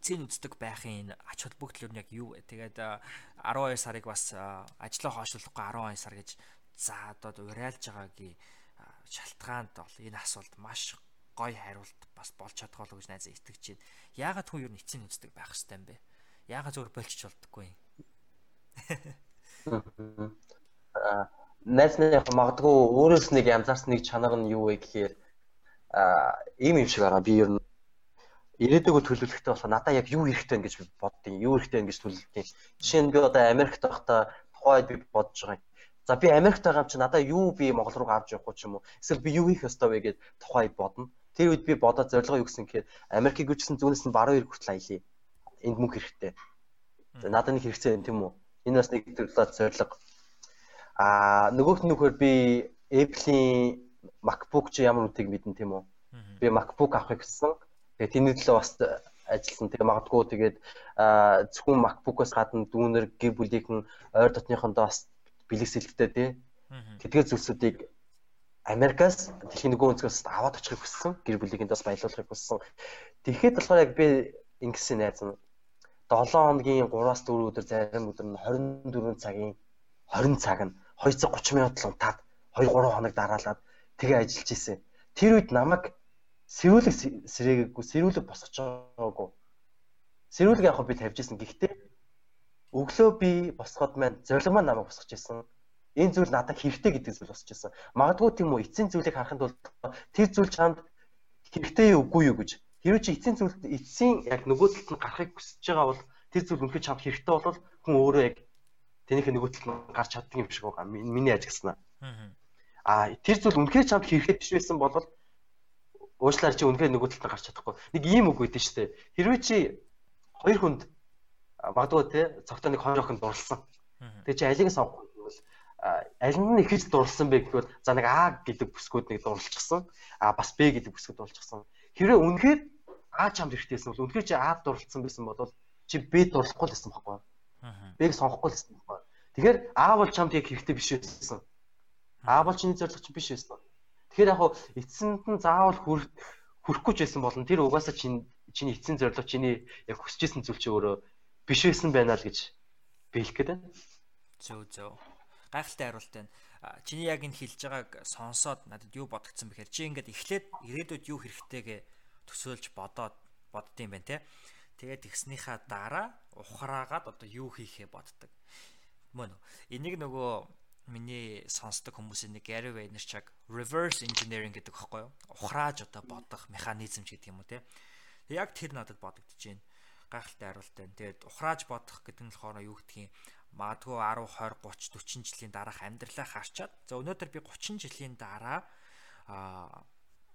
[SPEAKER 1] эцсийг үздэг байхын ач холбогдол нь яг юу вэ? Тэгээд 12 сарыг бас ажлаа хойшлуулахгүй 12 сар гэж за одоо урайлж байгаагийн шалтгаанд бол энэ асуулт маш гоё хариулт бас болж чадах болов гэж найзаа итгэж байна. Яагаад хүн юу нь эцсийг үздэг байх хэвээр юм бэ? яагаад зөвөр болчих болтггүй юм.
[SPEAKER 2] Аа найз нь яг магадгүй өөрөөс нэг янзаарсан нэг чанар нь юу вэ гэхээр аа ийм юм шиг байгаа. Би ер нь ирээдүйг төлөвлөхтэй болохоо надаа яг юу хэрэгтэй гэж боддیں۔ Юу хэрэгтэй гэж төлөвлөдیں۔ Жишээ нь би одоо Америкт байхдаа тухайд би бодож байгаа юм. За би Америкт байгаа юм чи надаа юу би Монгол руу авч явахгүй ч юм уу? Эсвэл би юу хийх ёстой вэ гэд тухайд бодно. Тэр үед би бодоод зорилгоо юу гэсэн гэхээр Америкийг үжсэн зүүнээс нь баруун ирэх хүртэл аялье. Энд мөнгө хэрэгтэй. За надад нэг хэрэгцээ юм тийм үү? Энэ бас нэг төрлөө зорилго. Аа нөгөөх нь нөхөр би Apple-ийн MacBook чи ямар үнэтэйг мэдэн тийм үү? Би MacBook авахыг гэсэн Тэгээ тэний төлөө бас ажилласан. Тэгээ магадгүй тэгээд зөвхөн MacBook-оос гадна дүүнер гэр бүлийнхэн ойр дотныхондоо бас бэлгэсэлттэй тий. Тэдгээр зүйлсүүдийг Америкаас дэлхийн нөгөө өнцгөөс аваад очихыг хүссэн. Гэр бүлийнхэнд бас баялуулахыг хүссэн. Тэгэхэд болохоор яг би ингэсэн найз нь 7 хоногийн 3-аас 4 өдөр зарим өдөр нь 24 цагийн 20 цаг нь 230 минут л унтаад 2 3 хоног дараалаад тэгээ ажиллаж исэн. Тэр үед намайг сэрүүлэг сэрээгээгүй сэрүүлэг босгож байгаагүй. Сэрүүлэг яг би тавьж исэн. Гэхдээ өглөө би босгоод маань зориг маань намайг босгож исэн. Энэ зүйл надад хэрэгтэй гэдэг зүйл босч исэн. Магадгүй тийм үү эцсийн зүйлийг харахын тулд тэр зүйл чамд хэрэгтэй үгүй юу гэж. Хэрвээ чи эцсийн зүйл эцсийн яг нөгөө талд нь гарахыг хүсэж байгаа бол тэр зүйл үнэхээр чамд хэрэгтэй бол хүн өөрөө яг тэнийхээ нөгөө талд нь гарч чаддаг юм шиг байгаа. Миний ажигласнаа. Аа тэр зүйл үнэхээр чамд хэрэгтэй биш байсан бол уучлаарай чи үнэхээр нөгөө талд гарч чадахгүй. Нэг ийм үг өгдөн штэ. Хэрвээ чи хоёр хүнд магадгүй те цогтой нэг хоёр охин дурлсан. Тэгээ чи алийг сонгох бол аль нь ихэж дурлсан бэ гэвэл за нэг А гэдэг бүсгүүд нэг дурлцсан. А бас Б гэдэг бүсгүүд дурлцсан. Хэрвээ үнэхээр А чамд хэрэгтэйсэн бол үнэхээр чи А дурлцсан байсан бол чи Б дурлахгүй л байсан байхгүй. Б-г сонгохгүй л байсан байхгүй. Тэгэхээр А бол чамд яг хэрэгтэй биш байсан. А бол чиний зорилго чи биш байсан. Тэгэхээр яг хуу эцсэнд нь заавал хүрэхгүй ч байсан болно. Тэр угаасаа чинь чиний эцсийн зорилго чиний яг хүсэж исэн зүйл чи өөрөө биш байсан байна л гэж би хэлэх гээд байна.
[SPEAKER 1] Зөө зөө. Гайхалтай хариулт байна. Чиний яг энэ хэлж байгааг сонсоод надад юу бодогдсон бэхээр чи ингээд эхлээд ирээдүйд юу хэрэгтэйгээ төсөөлж бодоод боддсон байна те. Тэгээд тэгснийхаа дараа ухраагаад одоо юу хийхээ боддог. Мөн энийг нөгөө миний сонсдог хүмүүсийн нэг Gary Vaynerchuk reverse engineering гэдэг хэвхэв. Ухрааж одоо бодох механизм ч гэдэг юм уу те. Яг тэр надад бодогдож байна. Гайхалтай хариулт байна. Тэгээд ухрааж бодох гэдэг нь болохоор юу гэдгийг магадгүй 10 20 30 40 жилийн дараах амьдралаа харчаад за өнөөдөр би 30 жилийн дараа а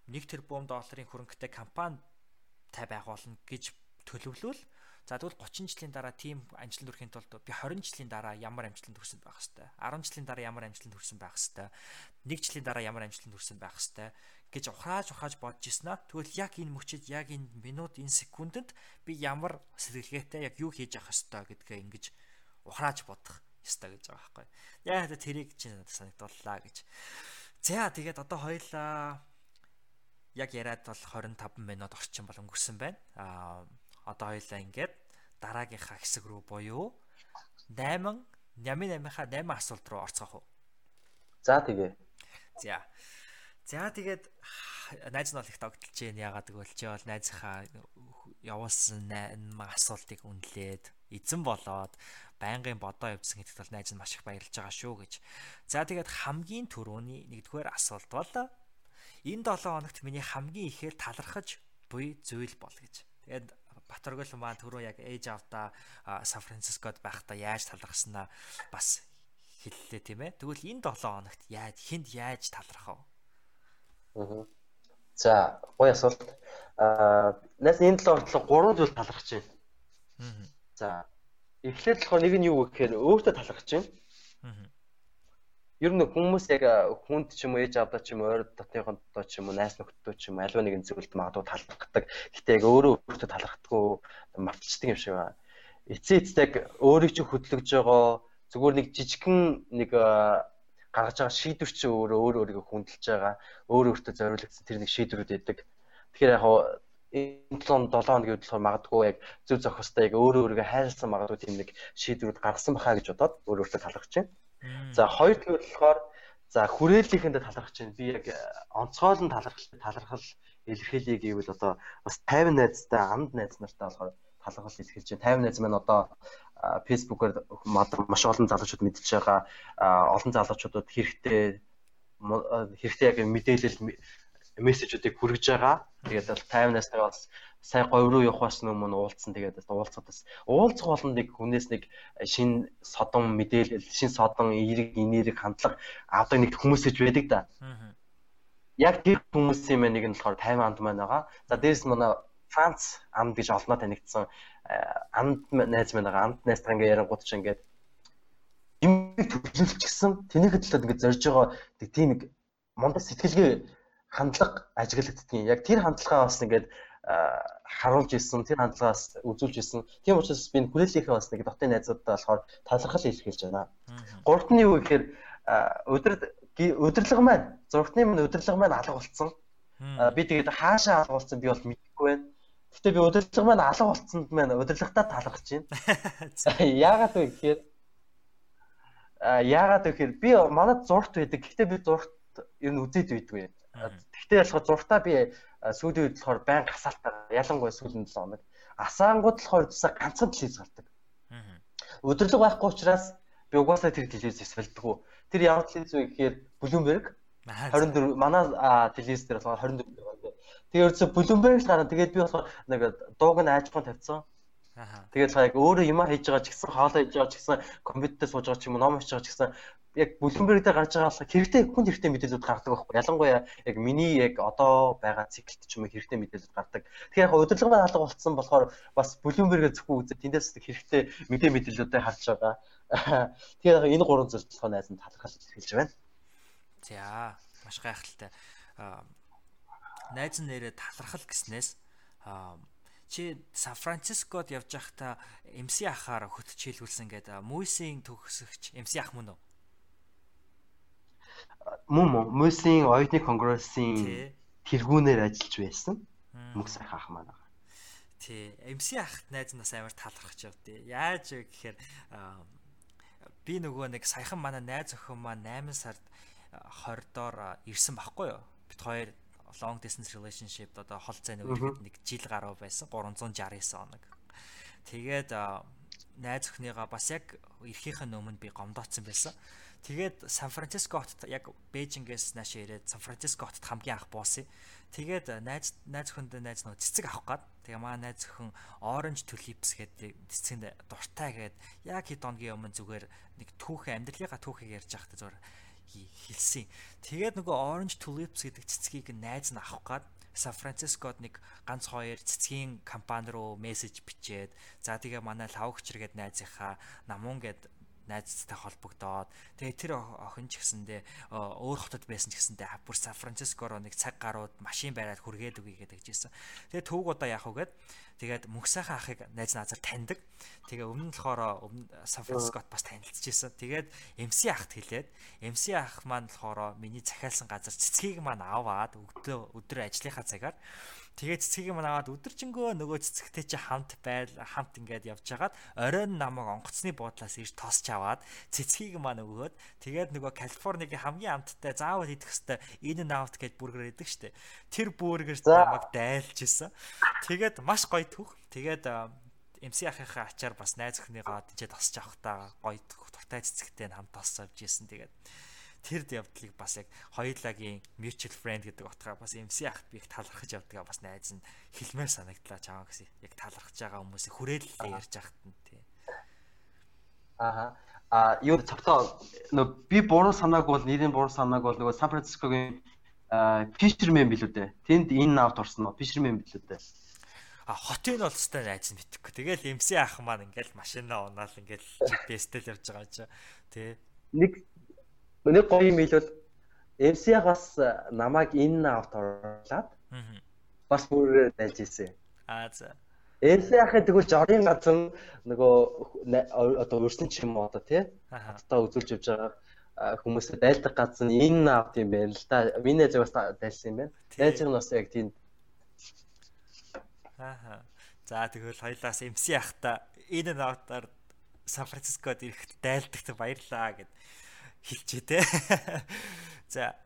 [SPEAKER 1] 1 тэрбум долларын хөрөнгөтэй компани тай байгуулна гэж төлөвлөвөл За тэгвэл 30 жилийн дараа тийм амжилтанд хүрэхин тулд би 20 жилийн дараа ямар амжилтанд хүрсэн байх хэвээр 10 жилийн дараа ямар амжилтанд хүрсэн байх хэвээр 1 жилийн дараа ямар амжилтанд хүрсэн байх хэвээр гэж ухааж ухааж бодож ирсэн аа. Тэгвэл яг энэ мөчид яг энэ минут энэ секундэд би ямар сэргэлгээтэй яг юу хийж явах хэвээр гэдгээ ингэж ухааж бодох ёстой гэж байгаа байхгүй. Яг тэрийг чинь санагдууллаа гэж. За тэгээд одоо хоёлаа яг яриад бол 25 минут орчим бол өнгөрсөн байна. Аа одоо хоёлаа ингээд дараагийнхаа хэсэг рүү буюу 8 нямын 8-ийнхаа 8 асуулт руу орцгоох уу.
[SPEAKER 2] За тэгээ.
[SPEAKER 1] За. За тэгээд найз нь бол их тогтолж जैन ягаад гэвэл чи бол найзынхаа явуулсан асуултыг үнэлээд эзэн болоод байнгын бодоо явуулсан гэдэгт бол найз нь маш их баярлж байгаа шүү гэж. За тэгээд хамгийн түрүүний нэгдүгээр асуулт бол энэ 7 хоногт миний хамгийн ихээр талархаж буй зүйл бол гэж. Тэгээд Батөргөл маань түрүү яг ээж авдаа Сан Францискод байхдаа яаж талархснаа бас хэллээ тийм ээ. Тэгвэл энэ 7 хоногт яаж хүнд яаж талархав?
[SPEAKER 2] Аа. За, гоё асуулт. Аа, нас энэ 7 хоногт 3 зүйл талархаж байна. Аа. За, эхлээд болохоор нэг нь юу гэхээр өөртөө талархаж байна. Аа ер нь хүмүүс яг хүнд ч юм уу ээж авдаа ч юм уу ойр дотныхонтой ч юм уу найс нөхдөд ч юм уу аливаа нэгэн зүйлд магадгүй талархдаг. Гэтэ яг өөрөө өөртөө талархдаггүй мартчихдаг юм шиг байна. Эцээ эцэг өөрийг ч хөдлөж байгаа зүгээр нэг жижигхэн нэг гаргаж байгаа шийдвэр чи өөрөө өөр өөрийгөө хүндэлж байгаа. Өөр өөртөө зориулагдсан тэр нэг шийдвэрүүд байдаг. Тэгэхээр яг энэ 7 7 хоногийн хөдөлгөөр магадгүй яг зөв зохистой яг өөрөө өөрийгөө хайрлсан магадгүй тийм нэг шийдвэрүүд гаргасан бахаа гэж бодоод өөр өөртөө талархаж байна. За хоёр тэгвэл болохоор за хүрээллийнхэндээ талархаж байна. Би яг э, онцгойлон талархал талархал илэрхийлье гэвэл одоо бас 50 найзтай амд найз нартай болохоор талархал илэрхийлж байна. 50 найз маань одоо фэйсбүүкээр маш олон залуучууд мэдж байгаа олон залуучуудад хэрэгтэй хэрэгтэй яг мэдээлэл мессежүүдийг хүргэж байгаа. Тэгээд бол 50 настай бас сая говь руу явахаас өмнө уулзсан тэгээд уулзах бас уулзах болно нэг хүнээс нэг шин содон мэдээлэл шин содон эерэг инээрэг хандлага авдаг нэг хүмүүс гэж байдаг да. Яг тэр хүмүүсийн мань нэг нь болохоор 50 анд маань байгаа. За дээрс манай Франц анд гэж олноо танигдсан анд найз маань байгаа. Анд найзтай ингээ ярангууд ч ингээд юм төлөвлөчихсөн. Тэнийг хөдлөд ингээд зорж байгаа тийм нэг мондо сэтгэлгээ хандлага ажиглагддгийг. Яг тэр хандлагаа бас ингээд харуулж исэн, тэр хандлагаас үзүүлж исэн. Тийм учраас би хүрээлийнхээ бас нэг дотны найзуудтай болохоор талархал илэрхийлж байна. Гуравт нь юу гэхээр өдөр өдөрлөг маань зургтны минь өдөрлөг маань алга болцсон. Би тэгээд хаашаа алга болцсон би бол мэдэхгүй байна. Гэтэ би өдөрлөг маань алга болцсонд маань өдөрлөгтөө талархаж байна. Яагаад вэ гэхээр яагаад вэ гэхээр би манад зургт байдаг. Гэтэ би зургт ер нь үзээд байдгүй. Гэхдээ ялхаа зургтаа би сүүлийн үед болохоор байн гасаалтаа ялангуяа сүүлийн 7 хоног асаангууд болохоор тусаа ганцхан телевиз гардаг. Өдөрлөг байхгүй учраас би угаасаа тэр телевиз эсвэлдэггүй. Тэр ямар телевиз вэ гэхээр Bloomberg 24 манай телевиз дээр болохоор 24 байгаа. Тэгээ ерөөсө Bloomberg л гараа. Тэгээд би болохоор нэг дууг нь аажхан тавьсан. Тэгээд яг өөрөө юм хийж байгаа ч гэсэн хоолоо хийж байгаа ч гэсэн компьютер сууж байгаа ч юм уу ном хийж байгаа ч гэсэн яг Bloomberg дээр гарч байгаа болохоор хэрэгтэй хүн хэрэгтэй мэдээлэлүүд гардаг байхгүй. Ялангуяа яг миний яг одоо байгаа циклд ч юм уу хэрэгтэй мэдээлэлүүд гардаг. Тэгэхээр яг удирдлага маань алга болцсон болохоор бас Bloomberg-ээр зөвхөн үзээ тэндээс хэрэгтэй мэдээ мэдээллүүдээ харж байгаа. Тэгэхээр энэ гурван болохоор найз нь талархал хэлж байна.
[SPEAKER 1] За маш гайхалтай. Найз нэрээ талархал гэснээс чи Сан Францискод явж байхдаа MC ахаар хөтчийлүүлсэн гэдэг Мүйсийн төгсөгч MC ах мөн үү?
[SPEAKER 2] Мөн мөсийн оюутны конгрессын тэргүүнээр ажиллаж байсан. Мөнх сайхан ах маань байгаа.
[SPEAKER 1] Тий. MC ахт найз нас амар талархаж явдээ. Яаж вэ гэхээр би нөгөө нэг саяхан манай найз охин маань 8 сард 20 доор ирсэн байхгүй юу? Бид хоёр long distance relationship одоо хол зайны үеэд нэг жил гаруй байсан 369 хоног. Тэгээд найз охиныгаа бас яг эрхийнхэн өмнө би гомдооцсон байсан. Тэгээд Сан Франциско хотод яг Бээжингээс нааш ирээд Сан Франциско хотод хамгийн анх буусан. Тэгээд найз найз хүнд найз нөө цэцэг авах гээд тэгээ маа найз өхөн Orange Tulips гэдэг цэцгэнд дуртай гээд яг хэд хоногийн өмнө зүгээр нэг түүхэн амьдралынхаа түүхийг ярьж байхдаа зүгээр хэлсэн. Тэгээд нөгөө Orange Tulips гэдэг цэцгийг найз нь авах гээд Сан Францискод нэг ганц хоёр цэцгийн компани руу мессеж бичээд за тэгээ манай лавгчэр гээд найзынхаа намун гээд найзтай холбогдоод тэгээ тэр охин ч гэсэндээ өөр хотод байсан ч гэсэндээ бүр Сан Францискороо нэг цаг гарууд машин бариад хүргээд үгүй гэдэг жийсэн. Тэгээ төвг удаа яах вэ гэд тэгээд мөнх сайхан ахыг найз назар таньдаг. Тэгээ өмнө нь болохоор өмнө Сан Францискот бас танилцчихсэн. Тэгээд MC ахт хэлээд MC ах маань болохоор миний захиалсан газар цэцгийг маань аваад өглөө өдөр ажлынхаа цагаар Тэгээд цэцгийг маань аваад өдөржингөө нөгөө цэцэгтэй чи хамт байл хамт ингээд явж хагаад оройн намайг онгоцны буудлаас ирж тосч аваад цэцгийг маань өгөөд тэгээд нөгөө Калифорнигийн хамгийн амттай заавал идэх хэвээр in and out гэж бүргэр идэг штэ. Тэр бүргэр намайг дайлж исэн. Тэгээд маш гоё түүх. Тэгээд MC ахыхаа ачаар бас найз өхнийгаа тийчээ тосч авах та гоё туртай цэцэгтэй хамт тосч авч исэн. Тэгээд тэр явдлыг бас яг хоёулагийн mutual friend гэдэг утгаар бас MC ахт би их талархаж явдгаа бас найз нь хэлмээр санагдлаа чамаа гэсэн. Яг талархаж байгаа хүмүүсийг хүрээлэлээ ярьж ахт нь тий.
[SPEAKER 2] Аа а юу цогтоо нөө би буруу санааг бол нэрийн буруу санааг бол нөгөө Сан Францискогийн Fisherman билүү дээ. Тэнд in out орсон нөө Fisherman билүү дээ.
[SPEAKER 1] А хотын бол өстой найз нь битгэхгүй. Тэгэл MC ах маань ингээл машинаа унаал ингээл GPS-тэл явж байгаа ч тий.
[SPEAKER 2] Нэг нэг гоё юм хэлвэл MC-аас намайг in out оруулаад бас бүр найз ийсэн.
[SPEAKER 1] Аа за.
[SPEAKER 2] MC ахын тэгвэл жорын газар нөгөө одоо өрсөн ч юм уу одоо тий. Хатаа үзүүлж явж байгаа хүмүүсээ дайлдаг газар in out юм байна л да. Миний зөв бас дайлсан юм байна. Найз нь бас яг тийм
[SPEAKER 1] Аа. За тэгвэл хоёлаас MC ахта энэ наутаар Сан Францискод ирэхэд дайлдагт баярлаа гэд хэлчихэ те. За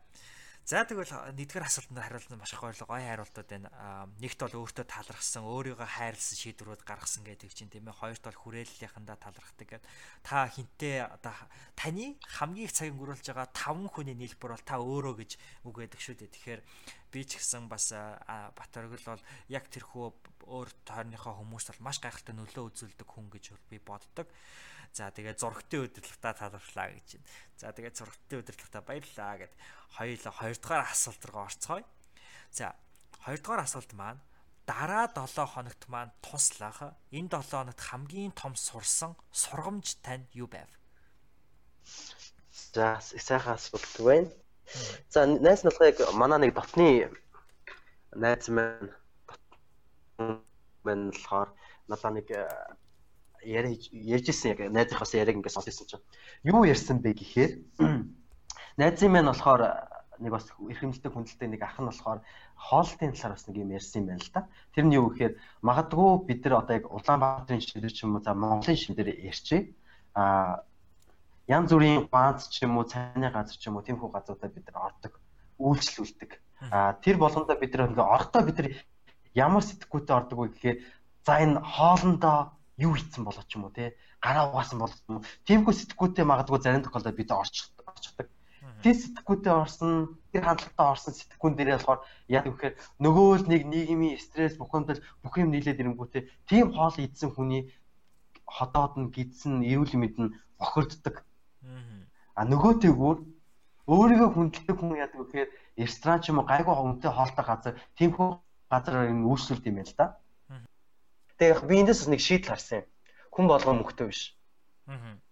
[SPEAKER 1] За тэгвэл нэгдүгээр асуултанд хариулсан маш их баярлалаа. Гоё хариултууд байна. Нэгт бол өөртөө талархсан, өөрийгөө хайрлсан шийдвэрүүд гаргасан гэдэг чинь тийм ээ. Хоёрт бол хүрээллийнхэндээ талархдаг гэдэг. Та хинтээ одоо таны хамгийн их цагийг өнгөрүүлж байгаа таван хүний нийлбэр бол та өөрөө гэж үг байдаг шүү дээ. Тэгэхээр би ч гэсэн бас Батөргөл бол яг тэрхүү өөр тойрныхоо хүмүүст бол маш гайхалтай нөлөө үзүүлдэг хүн гэж би боддог. За тэгээ зургтын удирдлагатаа талархлаа гэж байна. За тэгээ зургтын удирдлагатаа баярлаа гэд хоёулаа хоёрдугаар асуулт руу орцгоё. За хоёрдугаар асуулт маань дараа 7 хоногт маань туслах энэ 7 хоногт хамгийн том сурсан сургамж тань юу байв?
[SPEAKER 2] За сайхан асуулт байна. За найс яг манай нэг дотны найз маань маань болохоор надаа нэг ярьжсэн яг найзынхаас яриаг ингээд сонссон чинь юу ярьсан бэ гэхээр найзын маань болохоор нэг бас эрхэмлэлтэй хүндэлтэй нэг ах нь болохоор хоолтын талаар бас нэг юм ярьсан юм байна л да. Тэр нь юу гэхээр магадгүй бид нар одоо яг Улаанбаатарын шилэр ч юм уу за Монголын шилэр ярьчээ. А янз бүрийн бааз ч юм уу цайны газар ч юм уу тиймхүү газруудад бид нар ордог, үйлчлүүлдэг. А тэр болгондоо бид нар ингээ орохдоо бид нар ямар сэтгүүтэй ордог вэ гэхээр за энэ хоолндоо юу хийцэн болоо ч юм уу те? Гараа угаасан болоо ч юм уу. Тиймгүй сэтгүүтэй магадгүй зарим тохиолдолд бид орчих орчихдаг тэр сэтгүүтэй орсон тэр хандлагатай орсон сэтгүүн дээрээ болохоор яг үхээр нөгөө л нэг нийгмийн стресс бухимдал бүх юм нийлээд ирэнгүүтээ тийм хоол идсэн хүний ходоод нь гидсэн эрүүл мэнд нь бохирддаг а нөгөөтэйгүүр өөрийгөө хүндэлдэг хүн яадаг вэ гэхээр ресторан ч юм уу гайгүй хүнтэй хоолтой газар тиймхүү газар юм үйлчлүүлдэг юм байна л да Тэгээ би эндээс нэг шийдэл харсан юм. Хүн болгон мөхтөө биш.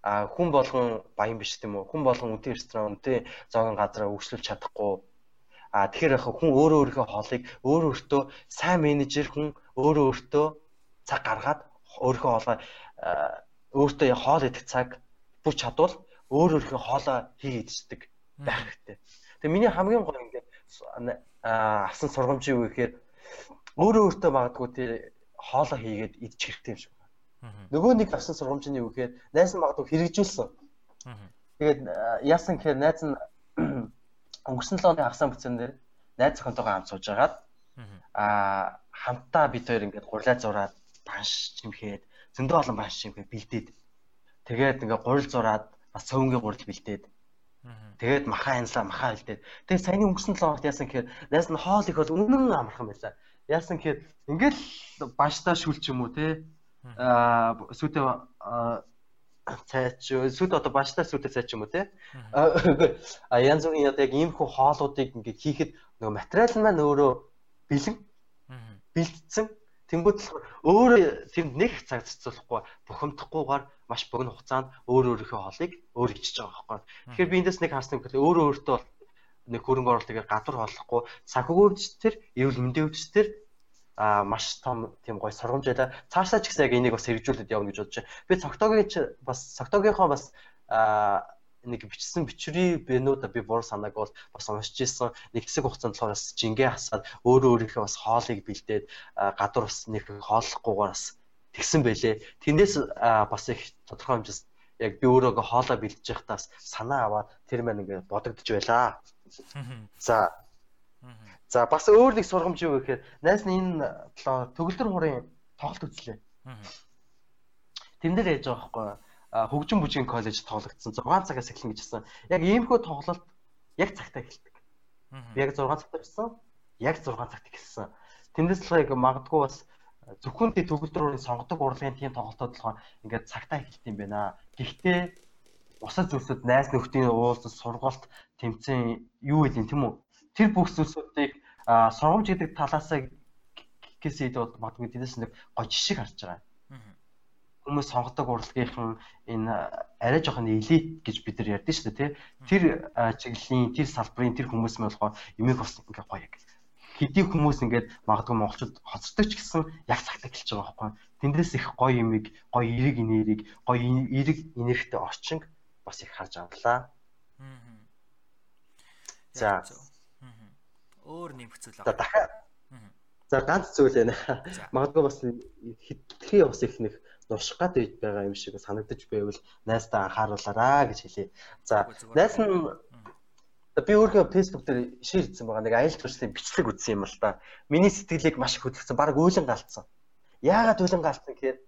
[SPEAKER 2] Аа хүн болгон баян биш тийм үү? Хүн болгон үнэтэй ресторан, үнэтэй зоогийн газараа өгшлүүлж чадахгүй. Аа тэгэхээр яг хүн өөрөө өөрийнхөө хоолыг өөрөө өөртөө сайн менежер хүн өөрөө өөртөө цаг гаргаад өөрийнхөө хоолоо өөртөө хоол идэх цаг бүх чадвал өөр өөрийнхөө хоолоо хийгээд иддэг байх хэрэгтэй. Тэгээ миний хамгийн гол ингээд авсан сургамж юу гэхээр өөрөө өөртөө магадгүй тий хоолоо хийгээд идчих хэрэгтэй юм шиг байна. Нөгөө нэг авсан сургамж нь юу гэхээр найз нь магадгүй хэрэгжүүлсэн. Тэгээд яасан гэхээр найз нь өнгөрсөн 7 оны хагас бүцэн дээр найз зохинтойгоо хамт сууж агаад аа хамтаа бид хоёр ингээд гурлаа зураад банш чимхээд зөндөө олон банш чимхээ бэлдээд тэгээд ингээд гурил зураад бас цөвнгийн гурил бэлдээд Тэгээд махаа янзлаа махаа хэлдээд. Тэгээд саяны өнгөрсөн 7 хоногт яасан гэхээр найз нь хоол их бол үнэн амархан байлаа. Яасан гэхээр ингээл баштаа шүл ч юм уу те? Аа сүтэ цайч сүт одоо баштаа сүтэ цайч юм уу те? А янз бүрийн одоо яг иймэрхүү хоолуудыг ингээд хийхэд нөгөө материал маань өөрөө бэлэн бэлдсэн Тэнгүүд болохоор өөрөө тэнд нэг цаг зарцуулахгүй бухимдахгүйгээр маш богино хугацаанд өөр өөрийнхөө хоолыг өөр ичиж байгаа байхгүй. Тэгэхээр би эндээс нэг харсан гэхээр өөрөө өөртөө нэг хөрөнгө оруулалтыг гадуур хооллохгүй санхүүгөөч тэр эрүүл мэндийн өвч тэр а маш том тийм гой сургамж байла. Цаашаа ч гэсэн яг энийг бас хэрэгжүүлээд явна гэж бодож байна. Би цогтоогийн бас цогтоогийнхоо бас а нэг бичсэн бичвэрийн бэнүүд би буруу санааг бол бас уншиж ирсэн. Нэг хэсэг хугацаанд болохоор бас жингээ хасаад өөрөө өөрийнхөө бас хоолыг бэлдээд гадуур бас нэг хооллохгүйгээр бас тэгсэн байлээ. Тэндээс бас их тодорхой хэмжээс яг би өөрөөгөө хоолоо бэлдэж байхдаа санаа аваад тэр маань ингээд бодогдож байлаа. За За бас өөр нэг сургамж юу гэхээр найс нь энэ төгөлдөр хурын тоглолт үзлээ. Тэн дээр яаж байгаа байхгүй хөгжин бүжгийн коллеж тоглогдсон 6 цагаас эхэлнэ гэж хэлсэн. Яг иймхүү тоглолт яг цагтаа эхэлдэг. Яг 6 цагт ирсэн. Яг 6 цагт эхэлсэн. Тэндээс л яг магадгүй бас зөвхөн тий төгөлдрөөрийн сонгодог урлагийн тийм тоглолтод болохоор ингээд цагтаа эхэлт юм байна. Гэхдээ бусад зүйлсүүд найз нөхдийн уулзалт сургалт тэмцээн юу вэ тийм үү? Тэр бүх зүйлсүүдийг сургамж гэдэг талаасаа гэсэд бол магадгүй тэндээс нэг гоо жишг харж байгаа. Хүмүүс сонгодог урлагийнхан энэ арай жоохон элит гэж бид нар ярьдэн шүү дээ тий. Тэр чиглэлийн тэр салбарын тэр хүмүүс мөн болохоор эмийг бас ингээ гоё яг хэдий хүмүүс ингээд магадгүй монголчууд хоцордог ч гэсэн яг цагтаа эхэлж байгаа байхгүй. Тэндээс их гоё юмыг, гоё эрэг инээрийг, гоё эрэг инэрхтэй орчинг бас их харж авлаа. За.
[SPEAKER 1] Өөр нэмэх зүйл
[SPEAKER 2] аа. За дахиад. За ганц зүйл байна. Магадгүй бас хитрхи бас их нэг нурших гад байгаа юм шиг санагдаж байвал найстаа анхааруулаарай гэж хэлье. За найс нь би өөрөө фэйсбુક дээр шеэр хийсэн байгаа нэг аялал жуулчлалын бичлэг үзсэн юм л да. Миний сэтгэлийг маш их хөдөлгсөн. Бараг уйлан галцсан. Яагаад уйлан галцсан гэхээр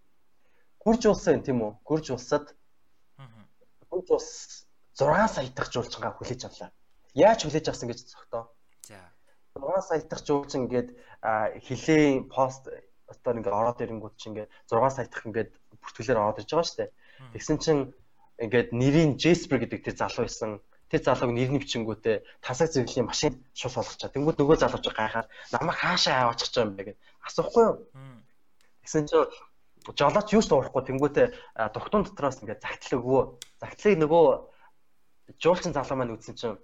[SPEAKER 2] гүрж улсан тийм үү? Гүрж улсад гүрж улс 6 сая дахь жуулчингаа хүлээж авлаа. Яаж хүлээж авсан гэж зогтоо. За. 6 сая дахь жуулчин ингээд хилийн пост отоор ингээд ороод ирэнгүүт чинь ингээд 6 сая дахь ингээд бүртгэлээр ороод ирж байгаа шүү дээ. Тэгсэн чинь ингээд нэрийн Jasper гэдэг тэр залуу байсан тэр залууг нэр нэвчингүүтээ тасаг зэрэглэлийн машин шус болгочаа. Тэнгүүд нөгөө залууч гайхаад намайг хаашаа аваачих гэж юм бэ гэд асуухгүй юу? Тэгсэн чинь жолооч юус уурахгүй тэнгүүтээ дугтун дотроос ингээд загтал өгөө. Загтлыг нөгөө жуулчин залуу маань үзсэн чинь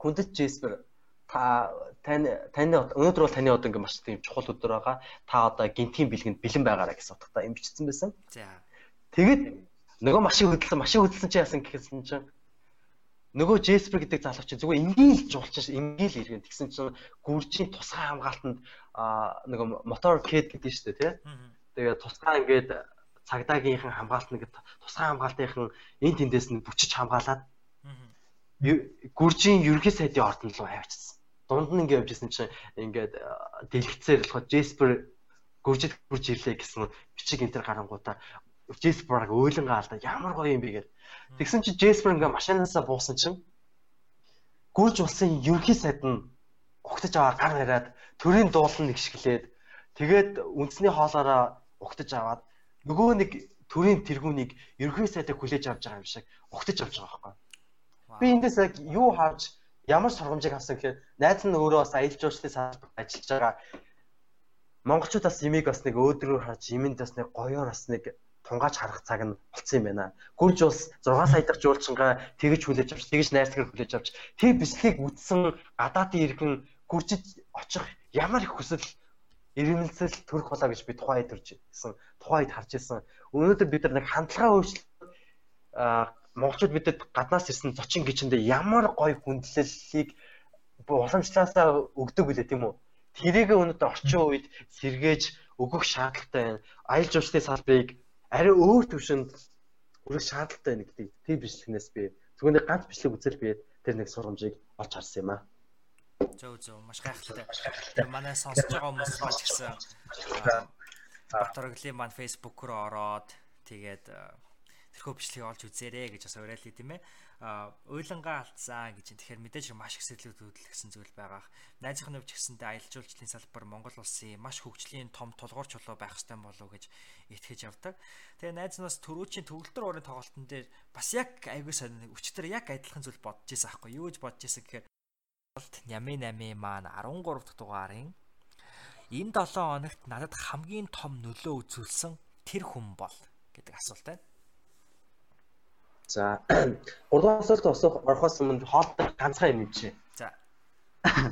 [SPEAKER 2] хүндэт Джеспер та тань таны өнөөдөр бол таны одоо ингээд маш тийм чухал өдөр байгаа. Та одоо гинтгийн бэлгэнд бэлэн байгаараа гэсэн утгатай юм бичсэн байсан. За. Тэгэд нөгөө машин хөдөлсөн, машин хөдөлсөн чи яасан гэхэлсэн чинь нөгөө Джеспер гэдэг залуу чинь зүгээр ингээл жуулчин ингээл иргэн тэгсэн чинь гүржийн тусгай хамгаалтанд нөгөө мотор кэд гэдэг нь шүү дээ тий. Тэгээ тусгай ингээд цагдаагийнхан хамгаалт нэг тусгай хамгаалтынхан эн тэндээс нь бүчиж хамгаалаад гүржийн ерөнхий сайдын ордон руу авчирсан. Дунд нь ингээд явжсэн чинь ингээд дэлгэцээр болоход Джеспер гүржид гүрж ирлээ гэсэн бичиг энэ төр гарангуудаа Джеспер баг ойлонгаа алдаа ямар гоё юм бэ гэдэг Тэгсэн чи Джеспер ингээ машинаасаа буусан чинь гүрж улсын ерөнхий сайд нь угтаж аваа гар хараад төрийн дуулан нэгшгэлээд тэгээд үндэсний хоолоороо угтаж аваад нөгөө нэг төрийн тэргүүнийг ерөнхий сайдыг хүлээж авч байгаа юм шиг угтаж авч байгаа байхгүй. Би эндээс яг юу харж ямар сургамжийг авсан гэхээр найз нь өөрөө бас аялал жуулчлалын салбарт ажиллаж байгаа. Монголчууд бас имийг бас нэг өөдрөөр харж имэнд бас нэг гоёор бас нэг тунгааж харах цаг нь болцсон юм байна. Гүрж улс 6 сая дахь жуулчингаа тэгж хүлээж авч, тэгж найрсгаар хүлээж авч, тэр бэлтгийг үтсэн гадаадын иргэн гүржид очих ямар их хүсэл иргэнэлцэл төрөх болоо гэж би тухайд төржсэн. Тухайд харж ирсэн. Өнөөдөр бид нар нэг хандлагаа өөрчлөлт монголчууд бидэд гаднаас ирсэн зочин гिचэндээ ямар гоё хүндлэлийг уламжлаасаа өгдөг билээ тийм үү? Тэрийг өнөөдөр орчин үед сэргээж өгөх шаардлагатай байна. Аялал жуулчлалын салбарыг арай өөр төвшөнд үрэх шаардлагатай байна гэдэг тийм бичлэгнээс би зүгээр ганц бичлэг үзэл би тэр нэг сургамжийг олж харсан юм аа.
[SPEAKER 1] Зөө зөө маш гайхалтай. Манай сонсож байгаа хүмүүс ч гэсэн Батөрглийн маань Facebook руу ороод тэгээд тэрхүү бичлэгийг олж үзээрэй гэж бас уриалъя тийм ээ уйлангаа алдсан гэж. Тэгэхээр мэдээж маш их сэтлүүд хөдөлгсөн зүйл байгаах. Найзынхны хувьд ч гэсэнтэй аялал жуулчлалын салбар Монгол улсын маш хөгжлийн том тулгуур чулуу байх ёстой болов гэж итгэж явдаг. Тэгээ найз нас төрүүчийн төгөлдөр уурын тоглолтын дээр бас яг аягүй сонир өчтөр яг адилхан зүйл бодож байсан аахгүй юу гэж бодож байсан гэхээр Нями 8 маань 13 дахь дугаарын энэ 7 хоногт надад хамгийн том нөлөө үзүүлсэн тэр хүн бол гэдэг асуулт байна.
[SPEAKER 2] За 3 дугаар асуулт осох орохоос өмнө хоолтой ганцхан юм чи. За.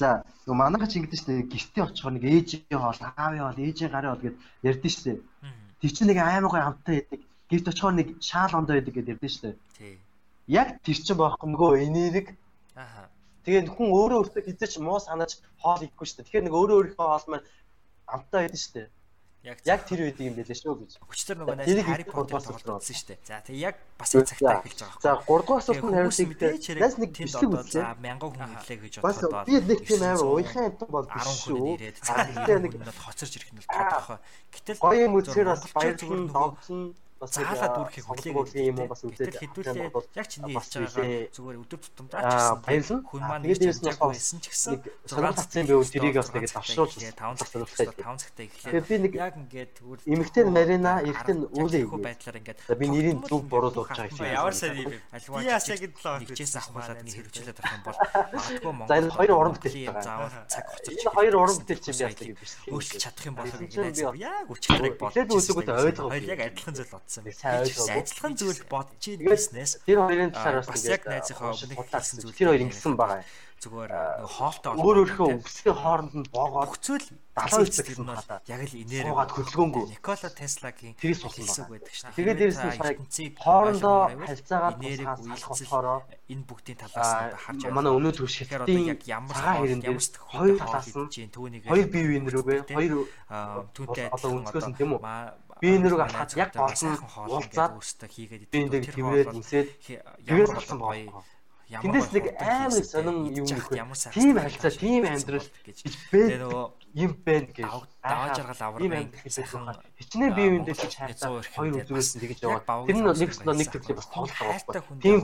[SPEAKER 2] За нөгөө манайха чи ингэдэж штэ гэртээ очихоор нэг ээжийн хоол, аавын хоол, ээжийн гарын хоол гэд ярьдэн штэ. Тэр чинь нэг аймаг гой амттай байдаг. Гэрт очихоор нэг шаал ондоо байдаг гэд ярьдэн штэ. Тий. Яг тэр чинь байхгүй нөгөө энерги. Аха. Тэгээ хүн өөрөө өөртөө хизээч муу санаж хоол идэхгүй штэ. Тэгэхээр нэг өөрөө өөрийнхөө хоол маань амттай байдаг штэ. Яг яг тэр үед юм байлээ шүү гэж.
[SPEAKER 1] Өчтөр нөгөө найз Harry Potter тоглолт үзсэн шүү дээ. За тэгээ яг бас яг цагтаа эхэлж байгаа.
[SPEAKER 2] За 3 дугаар асуулт нь хариултыг. Найз нэг бичлэг үзлээ.
[SPEAKER 1] За 1000 хүн хэлээ гэж бодоод.
[SPEAKER 2] Би нэг тийм амар уйхан амт бол биш шүү.
[SPEAKER 1] Харин нэг хоцорж ирэх нь бол тодорхой. Гэтэл
[SPEAKER 2] гоё юм үзэхээр бас баярлан тоглосон бас
[SPEAKER 1] заалаа дүүрхийг
[SPEAKER 2] хүлээгээд юм уу бас үзээд
[SPEAKER 1] хэдүүлээ яг чиний хэлж байгаа зүгээр өдөр тутамдаа ч
[SPEAKER 2] гэсэн баярлалаа.
[SPEAKER 1] хүн маань
[SPEAKER 2] тэгээд дээрс нь
[SPEAKER 1] байсан ч гэсэн
[SPEAKER 2] сонирхол татсан байвал тэрийг бас тэгээд давшруулж
[SPEAKER 1] 5 цаг сонирхолтой 5 цагтаа эхлэв.
[SPEAKER 2] Тэгээд би нэг
[SPEAKER 1] яг ингээд тэгвэл
[SPEAKER 2] эмэгтэй Марина эрэгтэй үүлээ
[SPEAKER 1] байдлаар ингээд
[SPEAKER 2] би нэрийн зүг боруулж байгаа юм.
[SPEAKER 1] Ямар сайн юм бэ? Альваа би ясаа гэд 7 хоног нэгчээс авахулаад ингэ хэрэгжүүлээд авах юм бол магадгүй Монгол.
[SPEAKER 2] За энэ хоёр уран бүтээл
[SPEAKER 1] заавал цаг хугацаа.
[SPEAKER 2] Энэ хоёр уран бүтээл чинь яасан юм биш.
[SPEAKER 1] Өөрчлөж чадах юм бол ингээд яг өчигдрийг бодож.
[SPEAKER 2] Тэгээд үсгүүд ойлгоо.
[SPEAKER 1] Яг адилхан зүйл бодсон. Адилхан зүйл бодож ийснээс
[SPEAKER 2] тэр хоёрын талаар бас
[SPEAKER 1] яг найзынхаа өмнөх
[SPEAKER 2] хэлсэн зүйл. Тэр хоёр ингэсэн байгаа
[SPEAKER 1] зүгээр нэг хоолтой
[SPEAKER 2] өөр өөрхөө үсгийн хооронд нь боогоод
[SPEAKER 1] өгцөл
[SPEAKER 2] 70 цаг юм байна.
[SPEAKER 1] Яг л инээр
[SPEAKER 2] боогаад хөдөлгөөнгүй.
[SPEAKER 1] Никола Теслагийн
[SPEAKER 2] тэрийг суулсан
[SPEAKER 1] байдаг шүү дээ.
[SPEAKER 2] Тэгээд дээрс нь сая хоорондоо харьцаагаа тусгаас болохоор
[SPEAKER 1] энэ бүгдийн талаас нь харж
[SPEAKER 2] байгаа. Манай өнөө төр шилтийн
[SPEAKER 1] яг ямар ямар
[SPEAKER 2] хоёр талаас нь
[SPEAKER 1] түүнийг
[SPEAKER 2] хоёр бие биен рүүгээ хоёр
[SPEAKER 1] түүнтэй
[SPEAKER 2] одоо өнцгөөс нь тийм үү? би нэрийг алхаад яг голсон уулзаад
[SPEAKER 1] хийгээд
[SPEAKER 2] би энэ тэрвээд үсээд тэгээд болсон байна. Тэндээс нэг амар сонин юм нөхөө. Тийм харилцаа, тийм амьдрал гэж бэ. Юм байна гэж.
[SPEAKER 1] Даваа жаргал аврагын
[SPEAKER 2] сайхан хичнээн бие биендээ чи хайрцаа хоёр үзрээс нь тэгж яваа. Тэр нь нэг нэг төрлийн бас тоглох байхгүй. Тийм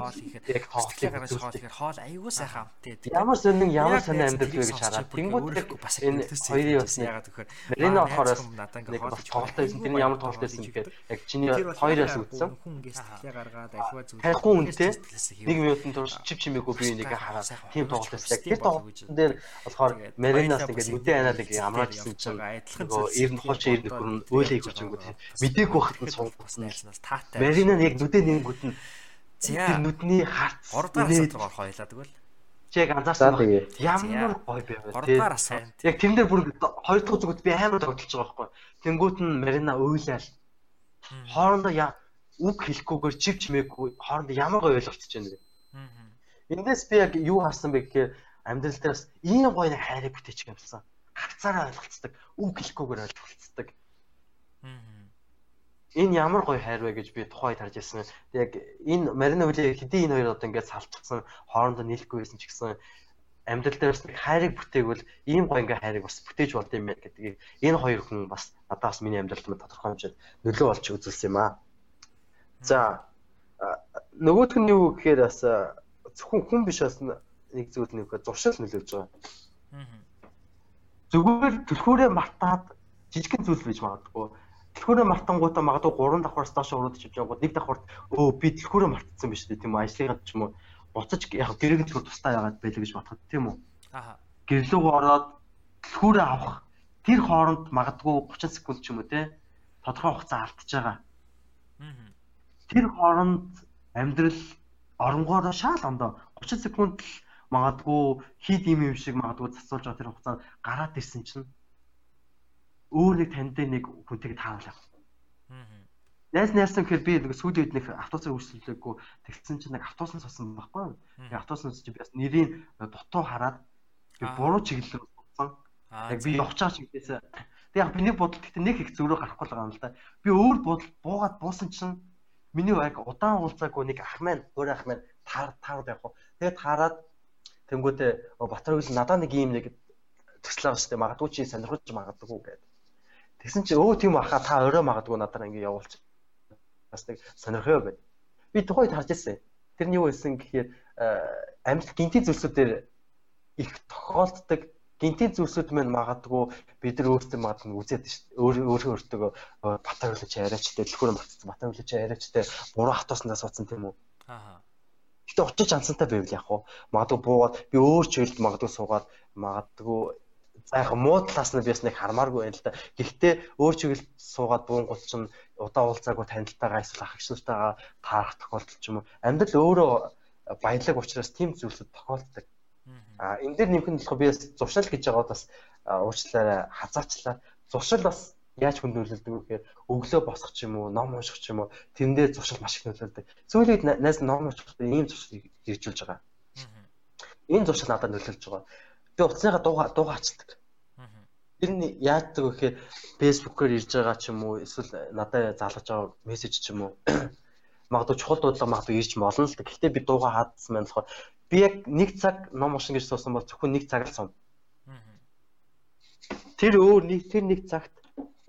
[SPEAKER 2] яг тоглох
[SPEAKER 1] гараж хоол ихээр хоол аягүй сайхан амттай.
[SPEAKER 2] Ямар сонин ямар сонин амьдрал вэ гэж хараад. Тэнгүүд бас энэ хоёрын бас ягаад гэхээр Марина болохоор бас тоглолттой байсан. Тэр нь ямар тоглолттой байсан гэхээр яг чиний хоёроос үзсэн.
[SPEAKER 1] Хүн ингэ сэтгэлээ гаргаад альва зүйл.
[SPEAKER 2] Хайхгүй үнтэй. Нэг минутын турш чив чимээгүй би энийг хараад тийм тоглолт байсан. Яг тэр тоглолтын дээр болохоор Маринаас ингээд нүдэн анаад ингээд амраажсэн чинь адилхан зүйл 90 30 90 нөхөр нь өөлийг хүчингүүд мдээгүй байхад нь суулгасан
[SPEAKER 1] таатай.
[SPEAKER 2] Марина нь яг нүдэн нэнгүүд нь тэр нүдний харц
[SPEAKER 1] 3 дахь руу орох ойлаа тэгвэл
[SPEAKER 2] чи яг анзаарсан байна. Ямар гоё байв.
[SPEAKER 1] 3 дахь асуулт.
[SPEAKER 2] Яг тэн дээр бүр хоёр дахь зүгт би амар тогтолж байгаа байхгүй. Тэнгүүт нь Марина өөлээл. Хоорондоо үг хэлэхгүйгээр чив чимээгүй хоорондоо ямар гоё ойлголцож байна вэ? Эндээс би яг юу харсан бэ гэхээр амьдрал дээр бас ийм гоё хайрыг бүтээчих юмсан хагцаараа ойлголцдог, үг хэлэхгүйгээр ойлголцдог. Энэ ямар гоё хайр вэ гэж би тухайд харж ирсэн. Яг энэ Марина Хүлээ хэдий энэ хоёр одоо ингээд салчихсан хоорондоо нийлэхгүй байсан ч гэсэн амьдрал дээр бас хайрыг бүтээгвэл ийм гоё ингээ хайрыг бас бүтээж болд юм байна гэдгийг энэ хоёр хүн бас надаас миний амьдралд нь тодорхой хэмжээд нөлөө болж үзүүлсэн юм аа. За нөгөөх нь юу гэхээр бас зөвхөн хүн биш бас нэг зүйл нэг зуршил нөлөөж байгаа. Зүгээр түлхүүрээ мартаад жижигхэн зүйл байж магадгүй. Түлхүүрээ мартангуудаа магадгүй 3 давхраас доош уруудж явж байгууд нэг давхарт өө би түлхүүрээ мартсан биш үү тийм үү ажлынхад ч юм уу буцаж яг гэрэг зөвхөн тустай яагаад байлаа гэж бодоход тийм үү. Аа. Гэрлүүгөө ороод түлхүүрээ авах тэр хооронд магадгүй 30 секунд ч юм уу те тодорхой хугацаа алдчихж байгаа. Аа. Тэр хооронд амьдрал оронгоороо шаал ондоо 30 секунд л магадгүй хит юм юм шиг магадгүй засуулж байгаа тэр хугацаанд гараад ирсэн чинь өөр нэг таньдаг нэг хүнтэйг тааруулах. Аа. Найс найрсан гэхээр би нэг сүүлийн үед нэг автобусаар үргэлжлүүлээгүй тэгсэн чинь нэг автобуснаас болсон байхгүй? Яг автобуснаас чи би бас нэрийн дутуу хараад би буруу чиглэлээр болсон. Яг би байгаа чиглэлээс тэг яг миний бодол гэхдээ нэг их зөрөө гарахгүй байгаа юм л да. Би өөр бодол буугаад буусан чинь миний яг удаан уулзаагүй нэг ах маань өөр ах маань таар таар явах. Тэгээд таарад Тэнгүүтээ Батөргөл надаа нэг юм нэг төслөө бастай магадгүй чи сонирхож магадгүй гэдэг. Тэгсэн чи өө тийм аха та орой магадгүй надаар ингэ явуулчих. Бас нэг сонирхоо байд. Би тухайд харж ирсэн. Тэрний юу байсан гэхээр амьд гинти зүйлсүүдээр их тохиолддог гинти зүйлсүүд мань магадгүй бид нар өөртөө магадгүй үзээд шүү дээ. Өөр өөрөө өөртөө Батөргөл чи яриачтай, дэлгүүрэн Батөргөл чи яриачтай буруу хатууснаас суудсан тийм үү? Аа Гэтэ очиж ансантай байвал яг уу магадгүй буугаад би өөр чиглэлд магадгүй суугаад магадгүй за яг муу талаас нь би бас нэг хармааргүй байна л да. Гэхдээ өөр чиглэлд суугаад буунгууд чинь удаа уулзаагүй танилтайгаа эсвэл ах гişнэртэйгээ таарах тохиолдол ч юм уу. Амьдрал өөрөө баялаг учраас тийм зүйлсүүд тохиолддог. А энэ дээр нэмэх нь болохоор би зуршил гэж байгаад бас уучлаарай хазаачлаа. Зуршил бас яаж хүнд нөлөөлдөг вэ гэхээр өглөө босох ч юм уу, ном унших ч юм уу, тэрэн дээр зуршил маш их нөлөөлдөг. Сүүлийн үед найз ном уншихдаа ийм зуршил хэрэгжүүлж байгаа. Энэ зуршил надад нөлөөлж байгаа. Би утасныхаа дууга дуугаачдаг. Тэр нь яадаг вэ гэхээр фэйсбүүкээр ирж байгаа ч юм уу, эсвэл надад залгаж байгаа мессеж ч юм уу. Магадгүй чухал дуудлага магадгүй ирж молно л да. Гэхдээ би дууга хаадсан байна болохоор би яг нэг цаг ном уншин гэж суусан бол зөвхөн нэг цаг л сум. Тэр өөр нэг тэр нэг цагт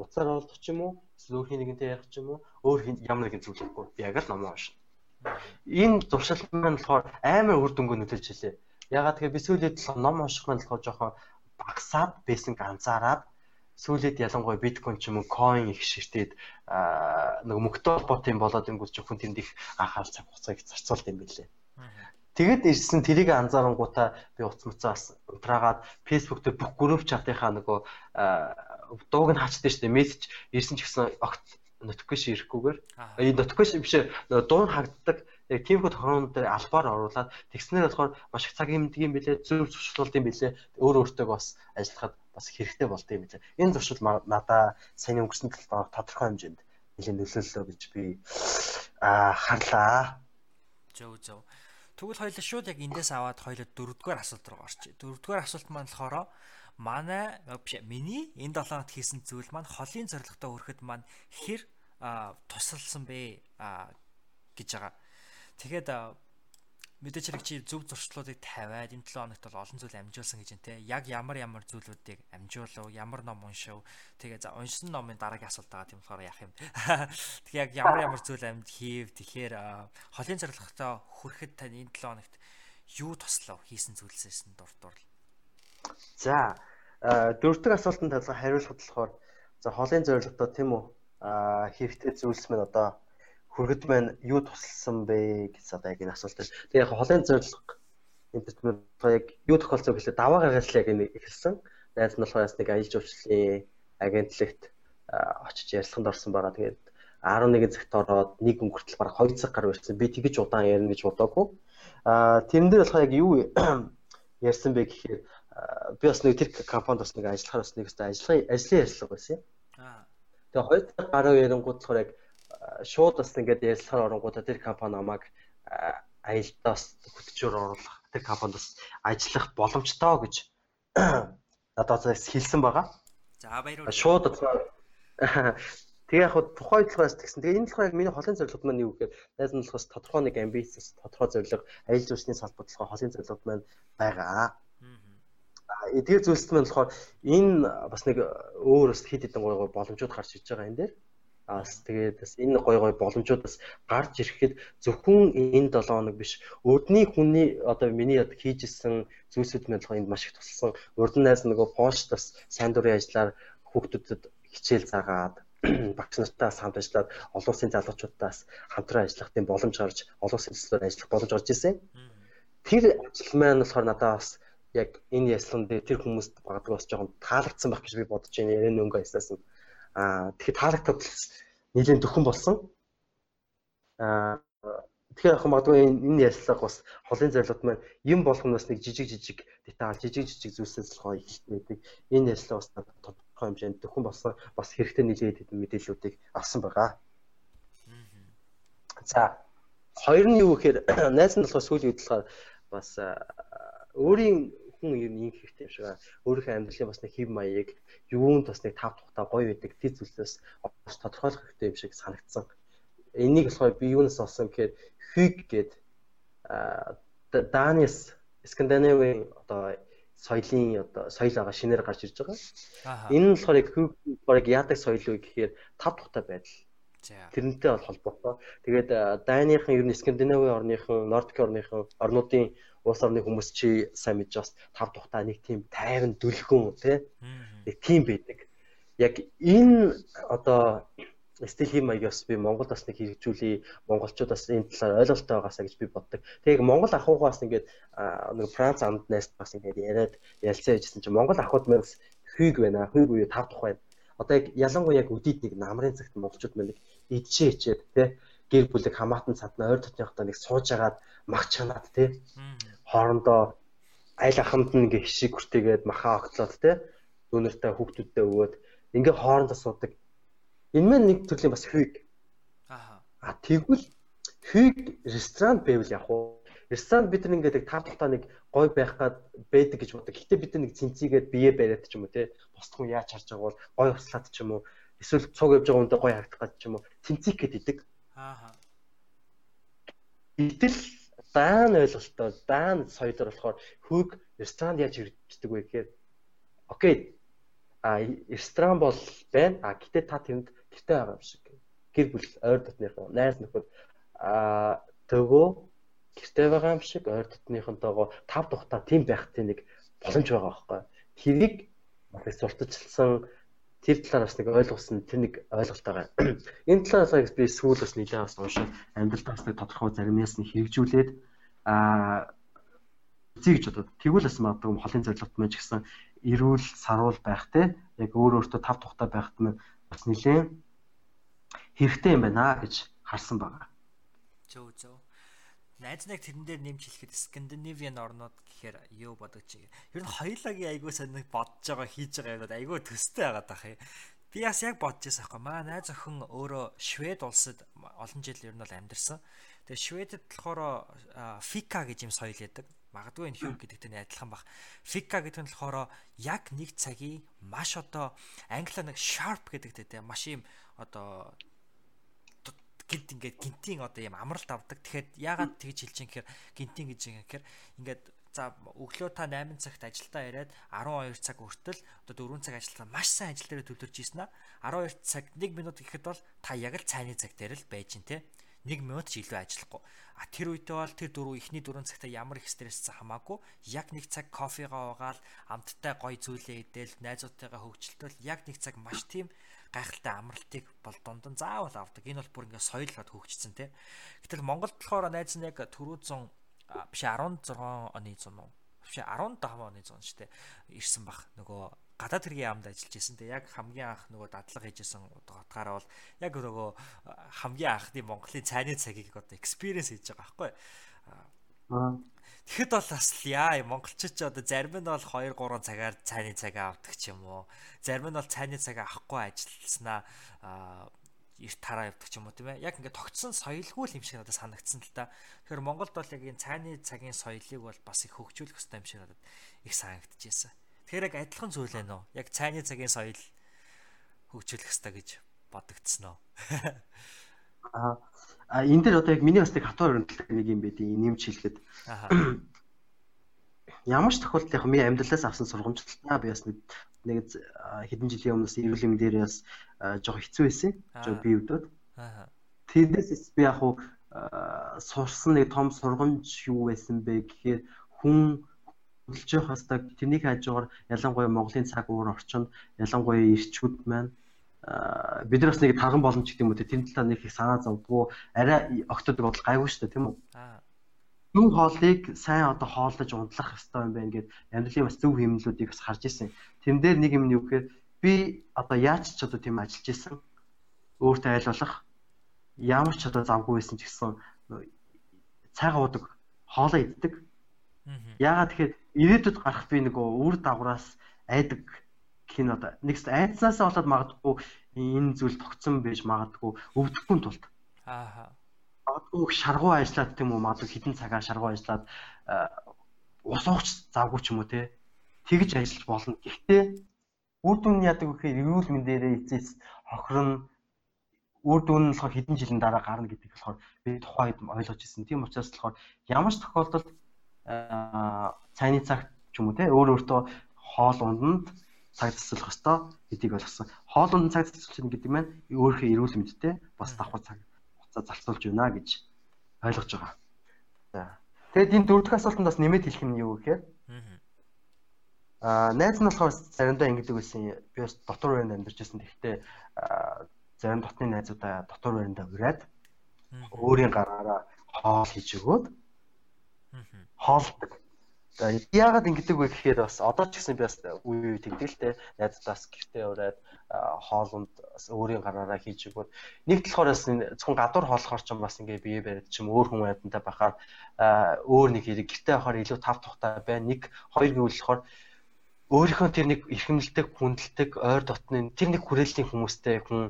[SPEAKER 2] утсаар олдох ч юм уу эсвэл өөрхийн нэгэнтэй ярих ч юм уу өөр ямар нэгэн зүйл хийхгүй яг л номоо уншина. Энэ зуршил маань болохоор амар үр дүнгүй нөлөөлж хэлээ. Ягаад тэгэхээр би сүүлийн толгой ном унших маань болохоор жоохон багасаад байсан ганцаараад сүүлээд ялангуяа биткойн ч юм уу coin их ширтээд нэг мөнгөтэй холбоотой юм болоод ингүүл зөвхөн тэнд их анхаарал цаг хугацааг зарцуулт юм билээ. Тэгэд ирсэн тэрийг анзаарангуудаа би утас муцаас унтраагаад Facebook дээр бүх групп чатынхаа нөгөө дууг нь хаачдаг шүү дээ. Мессеж ирсэн ч гэсэн огт notification ирэхгүйгээр. Энэ notification биш дуу хагддаг. Яг тиймэрхүү тохиолдолд дээр албаар оруулаад тэгснээр болохоор маш их цаг юмдаг юм билээ зөв зуршилтуулд юм билээ. Өөр өөртөө бас ажиллахад бас хэрэгтэй болд юм билээ. Энэ зуршил надаа сайн өнгөрсөн талбар тодорхой хэмжээнд нэлээд нөлөөллөө гэж би харлаа.
[SPEAKER 1] Зөв зөв. Тэгвэл хоёул шууд яг эндээс аваад хоёул дөрөвдүгээр асуулт руу орчих. Дөрөвдүгээр асуулт маань болохоор манай биш миний энэ 7 хоногт хийсэн зүйл маань холын зорилготой хүрэхэд маань хэр тусалсан бэ гэж байгаа. Тэгээд мэдээч хэрэг чи зөв зуршлуудыг тавиад энэ 7 хоногт бол олон зүйл амжуулсан гэж нэ. Яг ямар ямар зүйлүүдийг амжуулав, ямар ном уншив. Тэгээ за уншсан номын дараагийн асуулт байгаа тийм болохоор яах юм. Тэгээ яг ямар ямар зүйл амд хийв. Тэгэхээр холын зорилготой хүрэхэд тань энэ 7 хоногт юу туслав хийсэн зүйлсээс нь дурдвар.
[SPEAKER 2] За дөрөвдөг асуултанд талаа хариулахад болохоор за холын зорилготой тийм үү хэрэгтэй зүйлс мэн одоо хүргэд маань юу тусалсан бэ гэж одоо яг энэ асуулт. Тэгээ яг холын зорилго энэ төсмөр яг юу тохиолцоо гэхлээр даваа гаргаж яг энэ эхэлсэн. Найз нь болохоор нэг аялал жуулчлалын агентлагт очиж ярилцлаганд орсон байгаа. Тэгээд 11 цагт ороод нэг өнгөртөл бараг 2 цаг гар барьсан. Би тэгэж удаан ярина гэж бодоагүй. Аа тэрэн дээр болохоор яг юу ярьсан бэ гэхээр би бас нэг тэр компанид бас нэг ажиллахаар бас нэг өстой ажиллахын ажлын ярилцлага байсан юм. Аа. Тэгээ 2 цаг гаруй ярингууд болохоор яг шууд бас ингээд ярилцахаар оронгуудаа тэр компани намайг аялдаас хөтчөөр оруулах тэр компанид бас ажиллах боломжтой гэж надад хэлсэн байгаа.
[SPEAKER 1] За баярлалаа.
[SPEAKER 2] Шууд Тэгээ яг тухайн талаас тэгсэн. Тэгээ энэ яг миний холын зорилгод маань юу гэхээр найз нь болохоос тодорхой нэг амбиц, тодорхой зорилго, аялал жуулчны салбарт болохоор холын зорилгод маань байгаа. Эдгээр зүйлс маань болохоор энэ бас нэг өөр бас хэд хэдэн гой гой боломжууд гарч иж байгаа энэ дээр. Аас тэгээд бас энэ гой гой боломжууд бас гарч ирэхэд зөвхөн энэ 7 хоног биш өрдний хүний одоо миний яг хийжсэн зүйлсүүд маань энд маш их тусалсан. Урд нь найз нөгөө пост бас сайн дурын ажиллаар хүүхдүүдэд хичээл заагаад багш нартай хамт ажиллаад олон улсын залуучуудаас хамтран ажиллах тийм боломж гарч олон улсын төслөөр ажиллах боломж гарч ирсэн. Тэр ажил маань болохоор надад бас яг энэ яслан дээр тэр хүмүүст багадгүй бас жоохон таалагдсан байх гэж би бодож байна. Ярин өнгө яслаас нь Аа тэгэхээр таалагдтал нэлийн дөхөн болсон. Аа тэгэхээр яг магадгүй энэ ярилцлага бас холын зорилгот маань юм болгоноос нэг жижиг жижиг деталь жижиг жижиг зүйлсээс л гоё ихтэй байдаг. Энэ ярилцлага бас тодорхой хэмжээнд дөхөн болсон бас хэрэгтэй нийлээд хэдэн мэдээллүүдийг авсан байгаа. За хоёр нь юу гэхээр найз нь болохоор сүүлийн үед болохоор бас өөрийн ер нь инх хэрэгтэй юм шиг аа. Өөрийнхөө амьдралын бас нэг хэв маяг юунд бас нэг тав тухтай гоё байдаг тэр зүйлсээс бас тодорхойлох хэрэгтэй юм шиг санагдсан. Энийг болохоор би юунаас олсон гэхээр Хиг гээд Данис Скандинавын одоо соёлын одоо соёл байгаа шинээр гарч ирж байгаа. Энэ нь болохоор яг Хиг яадаг соёл вэ гэхээр тав тухтай байдал. Тэрнтэй бол холбоотой. Тэгээд Данихан ер нь Скандинавын орныхон, Нордик орныхон орнуудын улс орны хүмүүс чи сайн мэдж бас тав тухтаа нэг тийм тайван дүлгэн тий нэг тийм байдаг. Яг энэ одоо стилийн маягаас би Монголд бас нэг хэрэгжүүлээ монголчууд бас энэ талаар ойлголттой байгаасаа гэж би боддог. Тэгээ Монгол ахуйгаас ингээд нэг Франц амд найс бас ингээд яриад ялцаа яжсэн чинь Монгол ахуйд мэрс хүйг байна. Хүйг үе тав тух байна. Одоо яг ялангуяа яг үдийд нэг намрын цагт монголчууд мэн нэг идшээ хичээд тий гэр бүлэг хамаатан цадна ойр дотныхтой нэг сууж агаад мах чанаад тий хоорондоо аль ахамд нь ингээ хишиг хүртээгээд махаа огтлоод те дүүнэртэй хүүхдүүдтэй өгөөд ингээ хоорондоо суудаг. Энэ мэн нэг төрлийн бас хүйг. Аа. А тэгвэл хүйг ресторан байвал яг уу ресторан бид нар ингээд тав тухтаа нэг гой байх гад байдаг гэж боддог. Гэтэ бид нэг цэнцийгээд бие бариад ч юм уу те босдох хүн яаж харж байгаа бол гой услаад ч юм уу эсвэл цуг явж байгаа хүндээ гой харагдах гэж ч юм уу цэнцик гээд идэг. Аа. Гэтэл даан ойлголтоо даан соёлоор болохоор хөөг ресторанд яаж хэрэгждэг вэ гэхээр окей а ресторан бол байна. А гэтээ та тэнд гэртээ байгаа юм шиг. Гэр бүл ойр дотныхон найз нөхөд а төгөө гэртээ байгаа юм шиг ойр дотныхонтойгоо тав тухтаа тийм байх тийм нэг боломж байгаа байхгүй. Тэрийг сурталчилсан тэр талаар бас нэг ойлгосон тэр нэг ойлголт байгаа. Энэ талаас би сүүл бас нэлээд бас уншаад амьдралдаа бас нэг тодорхой заримнаас нь хэрэгжүүлээд аа үзье гэж бодоод тэгвэл бас магадгүй холын зорилгот мэн ч гэсэн эрүүл саруул байх те яг өөр өөртөө тав тухтай байхад нь бас нэлээд хэрэгтэй юм байна гэж харсан байгаа.
[SPEAKER 1] Зөө зөө. Найз нэг тэрэн дээр нэмж хэлэхэд Скандинавиан орнууд гэхээр юу бодож чиг. Ер нь хоёулагийн айгуу сониг бодож байгаа хийж байгаа юмуд айгуу төстэй байгаа дах юм. Би бас яг бодож байсан байхгүй маа найз охин өөрөө Швед улсад олон жил ер нь бол амьдарсан. Тэгээ Шведэд болохоор фика гэж юм соёл яадаг. Магадгүй энэ хүү гэдэгтэй адилхан бах. Fika гэдэг нь болохоор яг нэг цагийн маш одоо англиар нэг sharp гэдэгтэй те маш юм одоо гинт ингээд гинтийн одоо юм амралт авдаг. Тэгэхээр яагаад тэгж хэлж юм гэхээр гинтийн гэж юм гэхээр ингээд за өглөө та 8 цагт ажилдаа ирээд 12 цаг хүртэл одоо 4 цаг ажиллаа маш сайн ажил дээр төвлөрж ийсэн аа 12 цаг 1 минут гэхэд бол та яг л цайны цаг дээр л байж гин те 1 минут ч илүү ажиллахгүй. А тэр үедээ бол тэр дөрөв ихний 4 цагта ямар их стресс хамаагүй яг нэг цаг кофегаа уугаал амттай гоё зүйлээ идээл найзуудтайгаа хөвгчлөлтөл яг нэг цаг маш тийм гайхалтай амралтыг бол дунд нь заавал авдаг. Энэ бол бүр ингээ соёлгоод хөгжсөн те. Гэтэл Монголд болохоор найз нь яг түрүүзэн биш 16 оны зун уу? Биш 15 оны зун шүү дээ. Ирсэн бах. Нөгөө гадаад хэргийн яамд ажиллаж исэн те. Яг хамгийн анх нөгөө дадлага хийжсэн утгаараа бол яг нөгөө хамгийн анхны Монголын цайны цагийг одоо experience хийж байгаа байхгүй. Тэгэхэд бол бас яа монголчууд ч одоо зарим нь бол 2 3 цагаар цайны цагаа авдаг ч юм уу. Зарим нь бол цайны цагаа авахгүй ажилласнаа эрт тараа явдаг ч юм уу тийм ээ. Яг ингээд тогтсон соёлгүй юм шиг надад санагдсан л та. Тэгэхээр Монголд бол яг энэ цайны цагийн соёлыг бол бас их хөгжүүлэх хэрэгтэй юм шиг надад их санагдчихсэн. Тэгэхээр яг адилхан зүйл ээ нөө. Яг цайны цагийн соёл хөгжүүлэх хэрэгтэй гэж бодогдсон уу.
[SPEAKER 2] Аа А энэ дээр одоо яг миний бас нэг хатуу өрнөлт нэг юм байдیں۔ Нэмж хэлэхэд. Ямар ч тохиолдолд яг миний амьдралаас авсан сургамжлалтаа би бас нэг нэг хэдэн жилийн өмнөөс эрүүл мэнд дээр бас жоох хэцүү байсан. Жоо би өдөөд. Тэрнээс би яг хуу сурсан нэг том сургамж юу байсан бэ гэхээр хүн хөдөлж явах хастаа тэрнийг хажуугаар ялангуяа Монголын цаг уур орчинд ялангуяа ирчүүд маань бид нар бас нэг тарган боломж гэдэг юм үү тэр талаар нэг их санаа зовдгоо. Арай огтодог бодол гайгүй шүү дээ тийм үү? Юм хоолыг сайн одоо хооллож унтлах хэрэгтэй юм байна гэд амьдралын бас зөв хэмнэлүүдийг бас харж ирсэн. Тэн дээр нэг юм нь юу гэхээр би одоо яаж ч одоо тийм ажиллаж исэн өөртөө айл болох. Ямар ч одоо завгүй байсан ч гэсэн цайгаа уудаг хоолоо иддэг. Яагаад тэгэхээр ирээдүйд гарах би нэг үр дагавраас айдаг гэх нь одоо нэг айдсаасаа болоод магадгүй энэ зүйл тогтсон байж магадгүй өвдөхгүй тулд. Аа. Магадгүй шаргуу ажиллаад тийм үү магадгүй хідэн цагаар шаргуу ажиллаад ус уугч завгүй ч юм уу те. Тэгж ажиллаж болно. Гэхдээ үр дүн яадаг вэ гэхээр эрүүл мэндээрээ эцэс хохирно үр дүн нь болохоор хэдэн жилийн дараа гарна гэдэг болохоор би тухайд ойлгож ирсэн. Тийм учраас болохоор ямар ч тохиолдолд цайны цагт ч юм уу те өөр өөртөө хоол унданд цаг засварлах ёстой гэдгийг ойлгосон. Хоолунд цаг засварлах гэдэг маань өөрийнхөө эрүүл мэндтэй бас давхар цаг хугацаа зарцуулж байна гэж ойлгож байгаа. За. Тэгэд энэ дөрөвдүгээр асуултанд бас нэмээд хэлэх нь юу гэхээр Аа найз нь болохоор заримдаа ингэдэг байсан. Би бас дотор байранд амьдарч байсан. Тэгэхдээ зарим дотны найзуудаа дотор байранда ураад өөрийн гараараа хоол хийж өгөөд хоолдог. За яагаад ингэдэг вэ гэхээр бас одоо ч гэсэн би бас үе үе те найзтаас гэртээ ураад хоолунд бас өөрийн гараараа хийж өгөөд нэг талахаар бас зөвхөн гадуур хоолохоор ч бас ингээ бие бариад ч юм өөр хүн айдантай бахаар өөр нэг хэрэг гэртээ авахаар илүү тав тухтай байна. Нэг хоёр гэвэл болохоор өөрийнхөө тэр нэг эрхэмлдэг, хүндэлдэг, ойр дотны тэр нэг хүрээллийн хүмүүстэй хүн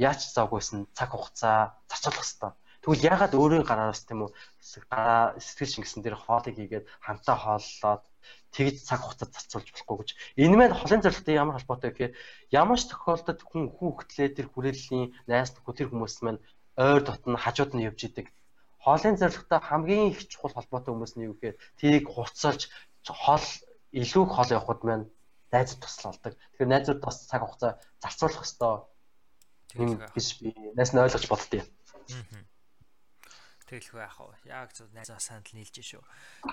[SPEAKER 2] яаж завгүйсэн цаг хугацаа зарцуулах хэрэгтэй Тэгвэл ягаад өөрийн гараараас тийм үү сэтгэл шингэсэн дээр хоолыг хийгээд хамтаа хооллоод тэгж цаг хугацаа зарцуулж болохгүй гэж. Энэ маань холын зорилготой ямар холбоотой гэхээр ямар ч тохиолдолд хүн хөтлөө тэр хүрээллийн найс нөхөд тэр хүмүүс маань ойр дотн хажууд нь явж идэг. Хоолын зорилготой хамгийн их чухал холбоотой хүмүүс нь юу гэхээр тэрийг хуцалж хоол илүү хоол явахд маань найзууд туслалдаг. Тэгэхээр найзууд бас цаг хугацаа зарцуулах хэвээр юм гэж би найс нь ойлгож боддتي.
[SPEAKER 1] Тэгэлгүй яах вэ? Яг зөв найзаа санал нийлж шүү.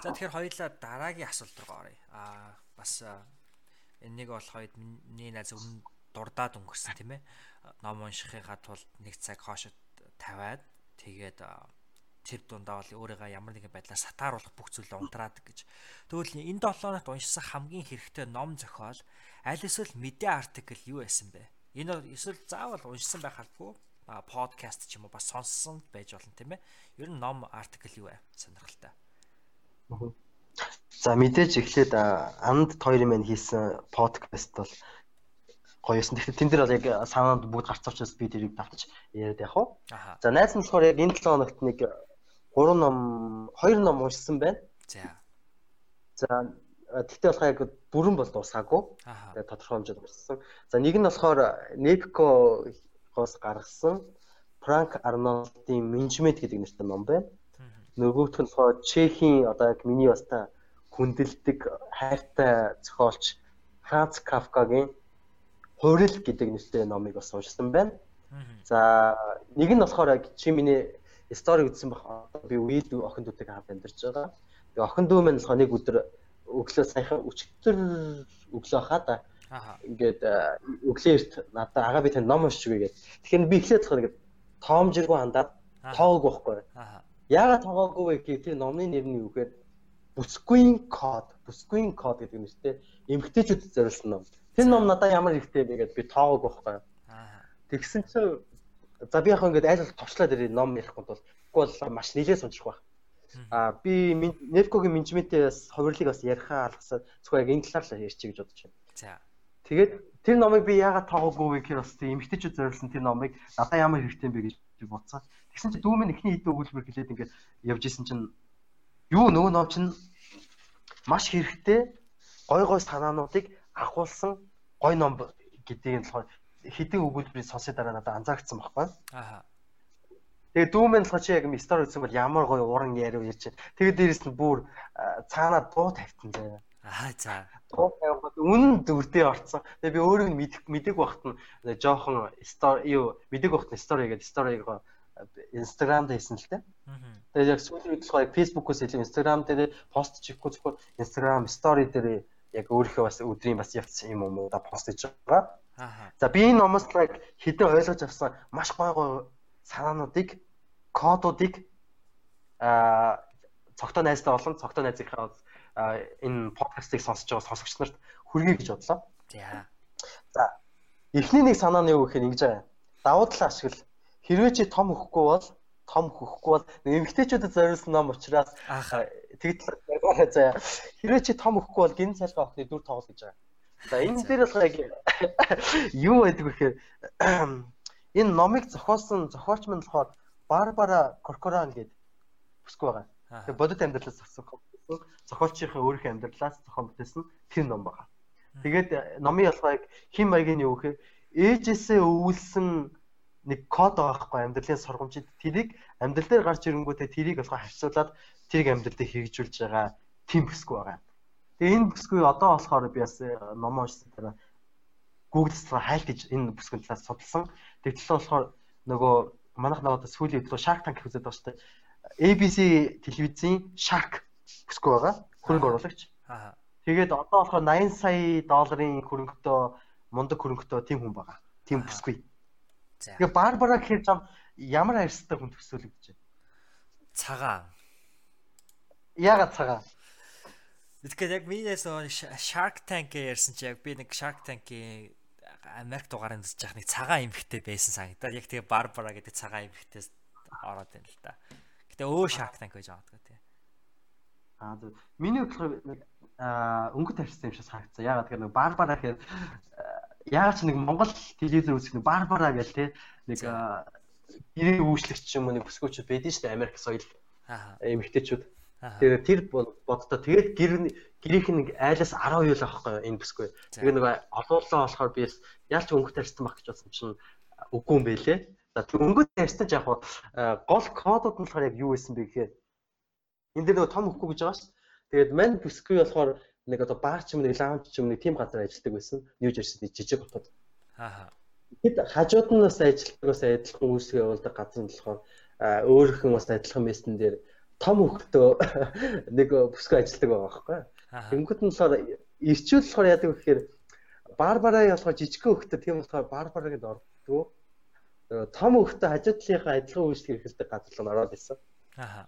[SPEAKER 1] За тэгэхээр хоёулаа дараагийн асуулт руу оръё. Аа бас энэ нэг болох үед миний найз өмнө дурдаад өнгөрсөн тийм ээ. Ном уншихыгаа тулд нэг цаг хоошод тавиад тэгээд тэр дундаа бол өөрийгөө ямар нэгэн байдлаар сатааруулах бүх зүйлээ унтраадаг гэж. Тэгвэл энэ 7 хоногт уншсан хамгийн хэрэгтэй ном зохиол аль эсвэл мэдээ артикл юу байсан бэ? Энэ эсвэл заавал уншсан байх албагүй подкаст ч юм уу бас сонссон байж болно тийм ээ. Ер нь ном артикл юу вэ? Сонирхолтой.
[SPEAKER 2] За мэдээж эхлээд анд хоёрын маань хийсэн подкаст бол гоёсэн. Тэгэхээр тэн дээр бол яг санаанд бүгд гарч авчаас би тэрийг давтаж яриад явах уу. За найз нь болохоор яг энэ 7 хоногт нэг 3 ном 2 ном уншсан байна.
[SPEAKER 1] За.
[SPEAKER 2] За тэгтээ болохоор яг бүрэн бол дуусаагүй. Тэгээ тодорхой хэмжээнд уншсан. За нэг нь болохоор Nepco-гоос гаргасан Frank Arnold-ийн Management гэдэг нэртэй ном байна. Нөгөөх нь болохоор Чехийн одоо яг миний баста хүндэлдэг хайртай зохиолч Франц Кафкагийн Хурил гэдэг нэртэй номыг бас уншсан байна. За нэг нь болохоор яг чи миний стори үзсэн. Одоо би үед охин дүүтэй хамт амьдарч байгаа. Тэгээ охин дүү минь болохоор нэг өдөр өглөө саяхан өчтөр өглөө хаа да. Ингээд өглөө эрт надад агаа би тань ном өгье гэдэг. Тэгэхээр би эхлээд болохоор ингээд тоомжиргүй хандаад тоогоогүй байхгүй. Яагаад тоогоогүй вэ гэхээр тэр номны нэр нь юу гэхээр бүсгүйн код, бүсгүйн код гэдэг нэртэй эмгтээчүүдэд зориулсан ном. Тэр ном надад ямар хэрэгтэй бэ гэдээ би тоогоогүй байхгүй. Тэгсэн чинь За би яг ингээд айл товчлаад ирээ ном ярихгүй бол бол маш нэлээд сунжих байх. А би Невкогийн менежментээс хувирлыг бас ярихаа алгасаад зөвхөн яг энэ талаар л ярьчих гэж бодож байна.
[SPEAKER 1] За.
[SPEAKER 2] Тэгээд тэр номыг би яагаад тоогоогүй вэ гэхээр бас тийм эмгтээчүүд зориулсан тэр номыг надад ямар хэрэгтэй юм бэ гэж бодсон. Тэгсэн чинь дүү минь эхний хэдэн өгүүлбэр гэлээд ингээд явж исэн чинь юу нөгөө ном чинь маш хэрэгтэй гой гой санаануудыг агуулсан гой ном гэдгийг нь болохоор хэдэн өгүүлбэрийг сонсоод дараа надад анзаарчихсан байхгүй. Аа. Тэгээ дүүмэн л чи яг стори үзсэн бол ямар гоё уран яриу ярьж. Тэгээ дээрэс нь бүр цаанаа дуу тавьсан заяа.
[SPEAKER 1] Аа за.
[SPEAKER 2] Дуу тавихад үнэн дүрдээ орцсон. Тэгээ би өөрөө мэдэх мэдэг багт нь жоохон стори юу мэдэг багт нь стори гэдэг сториг Instagram дээр хийсэн л дээ. Тэгээд яг сүүлийн үед болохоор Facebook-оос илүү Instagram дээр пост чихгүй зөвхөн Instagram story дээр яг өөрийнхөө бас өдрийн бас явц юм уу да пост хийж байгаа. За би энэ номоос яг хэдэн ойлгож авсан маш гой гой санаануудыг кодуудыг а цогтой найзтай болон цогтой найзынхаа энэ подкастыг сонсож байгаа сонсогч нарт хүргэе гэж бодлоо.
[SPEAKER 1] За.
[SPEAKER 2] За. Эхний нэг санаа нь юу гэхээр ингэж байгаа. Давуу тал ашигла. Хэрвээ чи том хөхгүй бол том хөхгүй бол эмгтээчүүдэд зориулсан ном учраас тэгтэл заяа. Хэрвээ чи том хөхгүй бол гин цалгаа охны дүр тоглол гэж байгаа. За энэ дээр бол яг юу байдаг вэ гэхээр энэ номыг зохиосон зохиолч мань болохоор Барбара Коркоран гэдэг бүсгүй байгаа. Тэгээ бодит амьдралаас зохиосон зохиолчийнхаа өөрийнхөө амьдралаас зохион бүтээсэн тэр ном байгаа. Тэгээд номын ялгааг хин маягийн юу гэхээр ээжээсээ өвүүлсэн нэг код байгаа хгүй амьдралын сургамжид тэрийг амьдрал дээр гарч ирэнгүүтээ тэрийг болохоо хавцуулаад тэрийг амьдрал дээр хэрэгжүүлж байгаа тийм бүсгүй байгаа. Тэгээ энэ бүсгүй одоо болохоор би бас э, ном уншсан дараа Google-с хайлтж энэ бүсгэн талаас судалсан. Тэгтэл болохоор нөгөө манайх наваад сүүлийн өдрөө Shark Tank үзээд байгаа шүү дээ. ABC телевизийн Shark бүсгүй байгаа. Хөрөнгө оруулагч. Аа. Тэгээд одоо болохоор 80 сая долларын хөрөнгөтэй мундаг хөрөнгөтэй тийм хүн байгаа. Тийм бүсгүй. Тэгээ Барбара гэхээр зам ямар арьстай хүн төсөөлөгдөж байна.
[SPEAKER 1] Цагаан.
[SPEAKER 2] Ягаад цагаан?
[SPEAKER 1] Тэгэхээр яг минийс Shark Tank ярьсан чи яг би нэг Shark Tank-ийн Америк дугаарыг үзэж яах нэг цагаан эмхтэй байсан санагдаад яг тэгээ Барбара гэдэг цагаан эмхтээс ороод байна л да. Гэтэ өө Shark Tank гэж байгаа тий.
[SPEAKER 2] Аа зөв. Миний бодлоор нэг өнгөт тарьсан юм шиг санагдсан. Ягаад гэхээр нэг Барбара гэхээр ягаад ч нэг Монгол телевизээр үзэх нэг Барбара гэл тий нэг гэрээ үүшлэгч юм уу нэг бүсгүүчүүд байдэн дээ Америк соёл. Аа. Эмхтэйчүүд. Тэгээд тэр боддоо тэгээд гэр гэрийнх нь айлаас 10 юу л авахгүй энэ бүсгүй. Тэгээд нөгөө олуулаа болохоор би яалч өнгөт тарьсан баг гэж бодсон чинь үгүй юм байлээ. За тэр өнгөт тарьсан ч яг гол кодууд нь болохоор яг юу байсан бэ гэхээр энэ дээр нөгөө том өгөхгүй гэж байгаа шүү. Тэгээд мань бүсгүй болохоор нэг одоо баар ч юм нэг лаунж ч юм нэг тийм газар ажилладаг байсан. Нью Жерсид жижиг хотод.
[SPEAKER 1] Аа.
[SPEAKER 2] Тэд хажууд нь бас ажилладаг бас адилхан үйлсгээ явуулдаг газар нь болохоор өөрөөхөн бас адилхан местэн дээр том хөлтөө нэг бүсгүй ажилладаг байгаа байхгүй. Тэнгүүд нь болохоор ирчүүл болохоор яадаг вэ гэхээр барбараа болохоор жижигхэн хөлтөө тийм болохоор барбарагэд ордгоо. Том хөлтөө хажууд талынхаа адилхан үйлчлэг эрхэлдэг газар руу ороод исэн. Аа.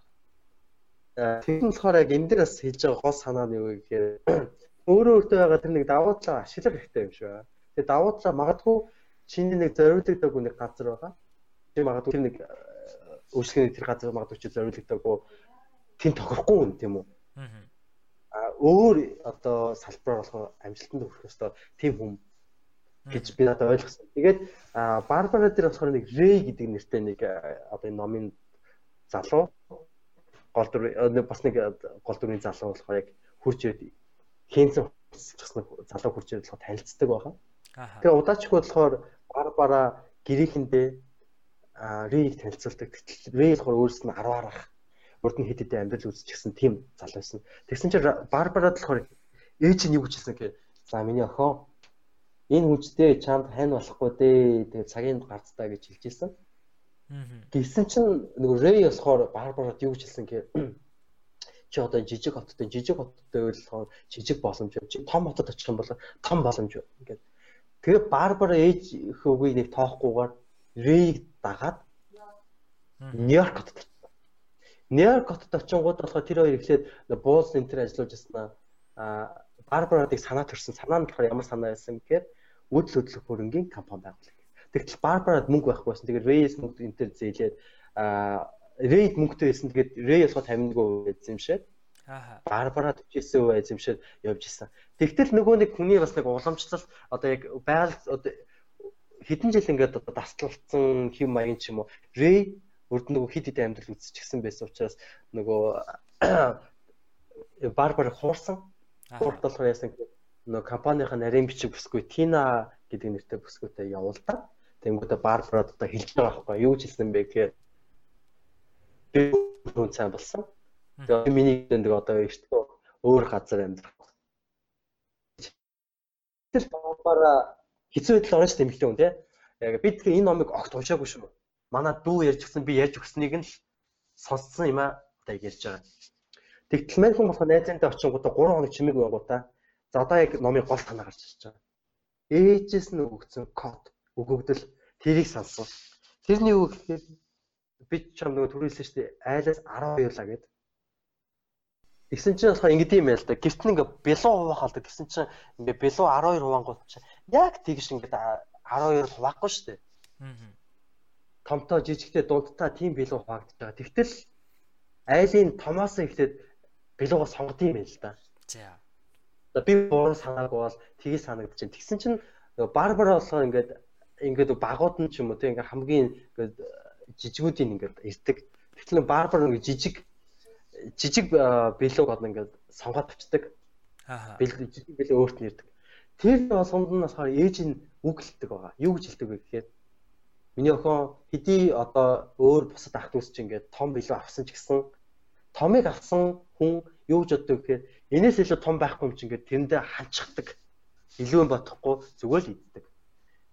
[SPEAKER 2] Нь болохоор яг энэ дээр бас хийж байгаа гол санаа нь юу гэхээр өөрөө өөртөө байгаа тэр нэг давуу талаа ашиглах хэрэгтэй юм шиг байна. Тэгээ давуу талаа магадгүй чиний нэг зориулагдаагүй нэг газар байгаа. Тэр магадгүй тэр нэг үйлчлэгийн тэр газар магадгүй чи зориулагдаагүй тийм тохирохгүй юм тийм үү? Аа өөр одоо салбараар болохоор амжилтанд хүрэх ёстой тийм хүм гэж би надад ойлгосон. Тэгээд Барбара дээр болохоор нэг Рэй гэдэг нэртэй нэг одоо энэ номын залуу гол дүр бас нэг гол дүрийн залуу болохоор яг хурж ирээд бас нэг залуу хурж ирээд болохоор танилцдаг байгаа. Тэгээ удаач болохоор Барбара гэрээхэндээ Рийг танилцуулдаг. Рэй болохоор өөрөөс нь 10 арах урд нь хэд хэдэн амьдрал үзчихсэн тийм залуу байсан. Тэгсэн чинь Барбарад болохоор ээж нь юу гэж хэлсэн гэхээр за миний охин энэ хүчтэй чамд хань болохгүй дээ. Тэгээ цагийн гарцтай гэж хэлжсэн. Гэсэн чинь нөгөө Рэй болохоор Барбарад юу гэж хэлсэн гэхээр чи одоо жижиг хоттой жижиг хоттой болохоор жижиг боломж. Чи том хотод очих юм бол том боломж. Ингээд тэгээ Барбара ээж хөвгөө нэг тоохгүйгээр Рейг дагаад Нью-Йорк хотод Нью-Йорк хотод очингууд болохоор тэр хоёр эхлээд буулс энэ төр ажиллаж яснаа а Барбарадыг санаа төрсэн. Санаа нь болохоор ямар санаа байсан гэхээр үйл хөдлөх хөрөнгийн компани байгуулах. Тэгтэл Барбарад мөнгө байхгүй байсан. Тэгээд Рейс мөнгө энэ төр зээлээд а Рейд мөнгөтэй байсан. Тэгээд Рей болохоор 51% байсан юм шиг. Аа. Барбара 49% эзэмшээд явж исэн. Тэгтэл нөгөө нэг хүний бас нэг уламжлал одоо яг байгаль одоо хэдэн жил ингээд одоо дасгалцсан хэм маягийн ч юм уу Рей урд нөгөө хид хид амьдрал үзчихсэн байсан учраас нөгөө барбар хуурсан. Хуурд болохоор яасан нөгөө компанийн нарийн бичиг бүсгүй Тина гэдэг нэртэй бүсгүйтэй явуулдаг. Тэнгүүдээ барбарад одоо хэлж байгаа байхгүй юу хэлсэн бэ гэхээр би хүн сайн болсон. Тэгээ миний дэнд одоо эртөө өөр газар амьдрах. Тэр барбара хэцүү байдал орно шүү эмэгтэй хүн те. Яг бид тэгээ энэ номыг огт уншаагүй шүү манай дүү ярьж өгсөн би ярьж өгснийг нь л сонссон юм аа одоо ярьж байгаа. Тэгтэл мань хүн болохоор найзантай очингуудаа 3 хоног чимээг байгуудаа. За одоо яг номын гол танаа гарч ирж байгаа. Ээжээс нь өгсөн код өгөгдөл тэрийг сансан. Тэрний үг гэхээр би ч юм нөгөө түрүүлсэн шүү дээ. Айлаас 12 лаа гэдэг. Тэгсэн чинь болохоор ингэдэм юм ял да. Гэрт нь ингээ бэлуу хуваах алдаг. Тэгсэн чинь ингээ бэлуу 12 хуваангууд чинь яг тэгш ингээ 12 хуваахгүй шүү дээ. Аа томтой жижигтэй дундтай тийм бэлүү хуваагдаж байгаа. Тэгтэл айлын томоос эхлээд бэлүүгоо сонгод юм байл да. За. Би буруу санаагүй бол тгий санагдаж байна. Тэгсэн чинь барбар болохоор ингээд ингээд багууд нь ч юм уу тийм ингээд хамгийн ингээд жижигүүдийн ингээд ирдэг. Тэгтэл барбар ингээд жижиг жижиг бэлүүг одоо ингээд сонгоод авчдаг. Аа. Бэлүү жижиг бэлүү өөрт нь ирдэг. Тэр болгонд нь болохоор ээж нь үг хэлдэг байгаа. Юу гэж хэлдэг вэ гэхээр Миний охин хэдий одоо өөр бусад ах дүүс чинь ингээд том билүү авсан ч гэсэн томыг авсан хүн юу гэж боддог гэхээр энэс илүү том байхгүй юм чинь ингээд тэрэндээ ханчдаг. Илүү бодохгүй зүгээр л иддэг.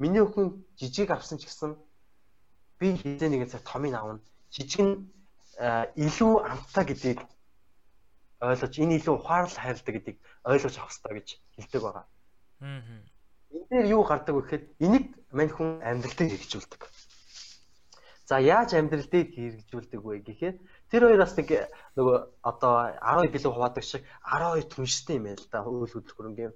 [SPEAKER 2] Миний охин жижиг авсан ч гэсэн би хизээ нэгэн цаг томыг аавна. Жижиг нь илүү амттай гэдгийг ойлгож энэ илүү ухаарл хайрладаг гэдгийг ойлгож авах хэрэгтэй гэж хэлдэг байгаа. Аа. Энэ дээр юу гардаг вэ гэхээр энийг мань хүн амьдралтыг хэрэгжүүлдэг. За яаж амьдралтыг хэрэгжүүлдэг вэ гэхээр тэр хоёр бас нэг нөгөө одоо 12 билүү хуваадаг шиг 12 түнштэй юм байл та үйл хөдлөхөрөнгөө.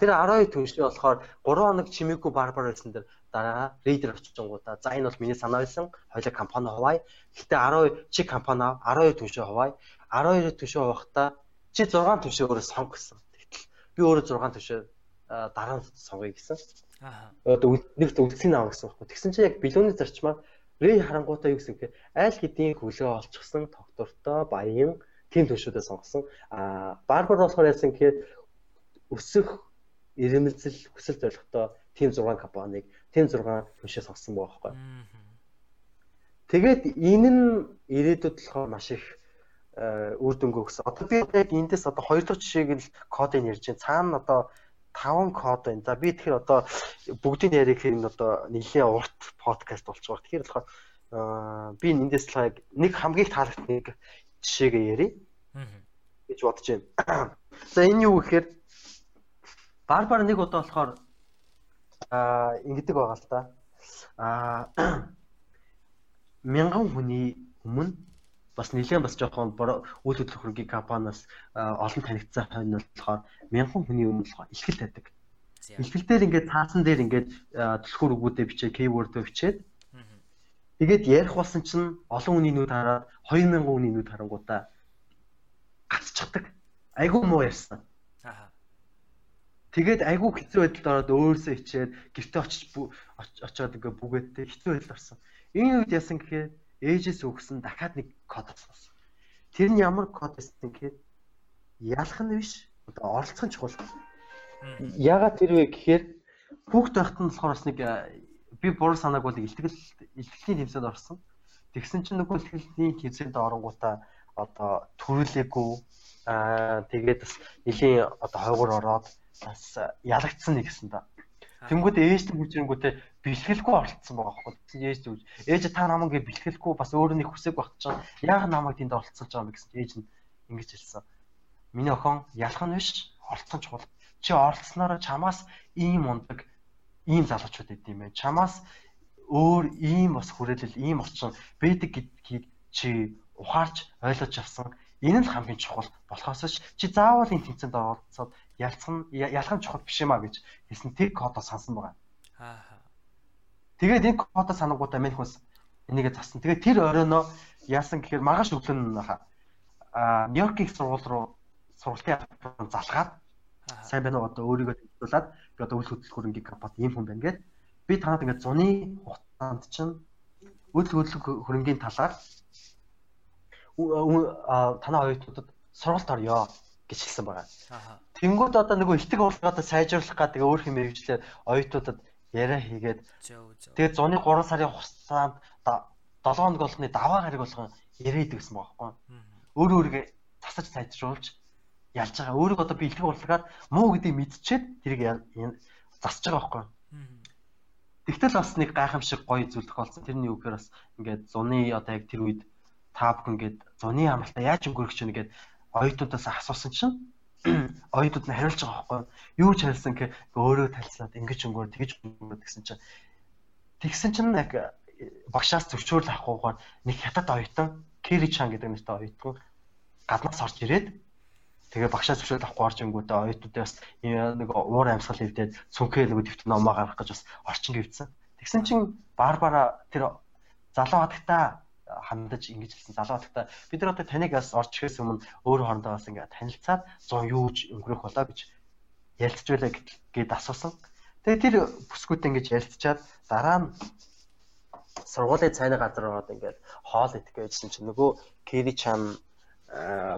[SPEAKER 2] Тэр 12 түнштэй болохоор 3 хоног чимээгүй барбар байсан дэр дараа рейдер очичингуудаа за энэ бол миний санаа байсан хоёлаа компани хуваая. Гэхдээ 12 чи компани 12 түншээ хуваая. 12 түншээ хуваахдаа чи 6 түншээ өөрөө сонг гэсэн. Тэгтэл би өөрөө 6 түншээ дараа нь сонгоё гэсэн. Аа. Одоо нэг үлдсийн аав гэсэн байхгүй. Тэгсэн чинь яг билүүний зарчмаар Рэй харангуйтаа юу гэсэн бэ? Айл хэдийн хөлөө олчихсан доктортой баян тим төшөөдөө сонгосон. Аа барбар болохоор яасан гэхээр өсөх ирэмэлзэл хүсэл зорилготой тим 6 компанийг тим 6 төшөө сонгосон байгаа байхгүй. Тэгээд энэ нь ирээдүйд болохоор маш их үр дүнгээ өгсөн. Одоо би яг эндээс одоо хоёр дахь жишээг л кодыг ярьж байна. Цаана одоо 5 код байна. За би тэгэхээр одоо бүгдийг ярих нь одоо нэлээд урт подкаст болчих. Тэгэхээр болохоор би эндээс л яг нэг хамгийн таалагдсан нэг жишээгээ ярив. гэж бодож байна. За энэ юу гэхээр Барбар нэг удаа болохоор аа ингэдэг байгаа л та. Аа мянган хүний өмнө бас нэлээд бас жоохон үйл хөдлөх хөргийн компаниас олон танигдсан хойно болохоор мянган хүний өмнө болохоор ихтгэл тавьдаг. Ихтгэл дээр ингээд цаасан дээр ингээд түлхүүр өгүүдээ бичээ keyword-өө бичээд тэгээд ярих болсон чинь олон хүний нүд хараад 2000 хүний нүд харангуудаа гацчихдаг. Айгуу муу ярьсан. Аа. Тэгээд айгуу хэцүү байдалд ороод өөрөөсөө хичээд гэртээ очиж очиод ингээ бүгээдтэй хэцүү байдалд орсон. Энэ үед яасан гэхээр ээжээс өгсөн дахиад нэг код авсан. Тэр нь ямар код байсан гэхээр ялах нь биш одоо оролцох нь чухал. Ягаад тэр вэ гэхээр хүүхд байхад нь болохоор бас нэг би буруу санааг бол илтгэл илтгэлийн тэмцээнд орсон. Тэгсэн чинь нөгөө илтгэлийн тэмцээнд оронгуудаа одоо төрүүлээгүй аа тэгээд бас нэлийн одоо хойгоор ороод бас ялагдсан нэг гэсэн та. Тэнгүүд ээж нь хүчрэнгүүтээ бэлгэлгүй оролцсон байгаа байхгүй. Тэгсэн ээж зүг. Ээж та намайг гээ бэлгэлгүй бас өөрөө нэг хүсэг багт чинь яг намайг тэнд оролцуулж байгаа юм гэсэн ээж нь ингэж хэлсэн. Миний охин ялах нь биш оролцсон чухал. Чи оролцсноор чамаас ийм ундаг ийм залуучууд идэв юм байна. Чамаас өөр ийм бас хүрээлэл ийм орчин байдаг гэдгийг чи ухаарч ойлгож авсан. Энэ л хамгийн чухал болохоос чи заавал энэ тэмцээнд оролцоод ялцах нь ялах нь чухал биш юм а гэж хэлсэн тэг кодоо сансан байгаа. Аа. Тэгээд энэ кодоо санангуудаа минь хүнс энийгээ зассан. Тэгээд тэр оройноо яасан гэхээр маргааш өглөө нөха а Нью-Йоркийн сургууль руу сургалтын залгаад сайн байна уу одоо өөрийгөө төлөвлөлаад би одоо үйл хөдлөлгөөрөнгийн компани ийм хүн байна гэд би танад ингээд зуны хугацаанд чинь үйл хөдлөлг хөрөнгийн талаар танаа оюутнуудад сургалт орё гэж хэлсэн байгаа. Тэнгүүд одоо нөгөө ихтгэг уулгуудаа сайжруулах гэдэг өөр хэм мэрэгчлээ оюутнуудад яриа хийгээд тэгээд зуны 3 сарын хугацаанд 7 хоног болгоны даваа гараг болгон идэг гэсэн байгаа байхгүй. Өөр өөргөө засаж сайжруулж ялж байгаа. Өөрийгөө одоо би ихтгэг уулгаад муу гэдгийг мэдчихээд тэрийг засаж байгаа байхгүй. Тэгтэл бас нэг гайхамшиг гоё зүйл тохиолдсон. Тэрний үгээр бас ингээд зуны одоо яг тэр үед та бүхэн ингээд зуны амралтаа яаж өнгөрөх чинь гэдэг оюутнуудаас асуусан чинь оюутнууд нь хариулж байгаа байхгүй юу ч хэлсэн гэх өөрөө талцлаад ингэж өнгөөр тэгж өнгөөр гэсэн чинь тэгсэн чинь яг багшаас зөвчөөрөл авахгүйгээр нэг хятад оюутан Кэри Чан гэдэг нэртэй оюутан гаднаас орж ирээд тэгээ багшаас зөвшөөрөл авахгүй орж ингүүтээ оюутнуудаа бас нэг уур амьсгал хөвдөд цүнхээ нэг дэвтэн номоо гаргах гэж бас орчин гэвцэн. Тэгсэн чинь Барбара тэр залуу хадагта хандаж ингэж хэлсэн залуу хатагта бид нар одоо таныг бас орж ирэхээс өмнө өөр хоорондоо бас ингээ танилцаад 100 юу ч өнгөрөх болоо гэж ярилцж байлаа гэд асуусан. Тэгээ тэр бүсгүүтэй ингэж ярилцчаад дараа нь сургуулийн цайны газар ороод ингээд хоол идэх гэжсэн чинь нөгөө Кэри чан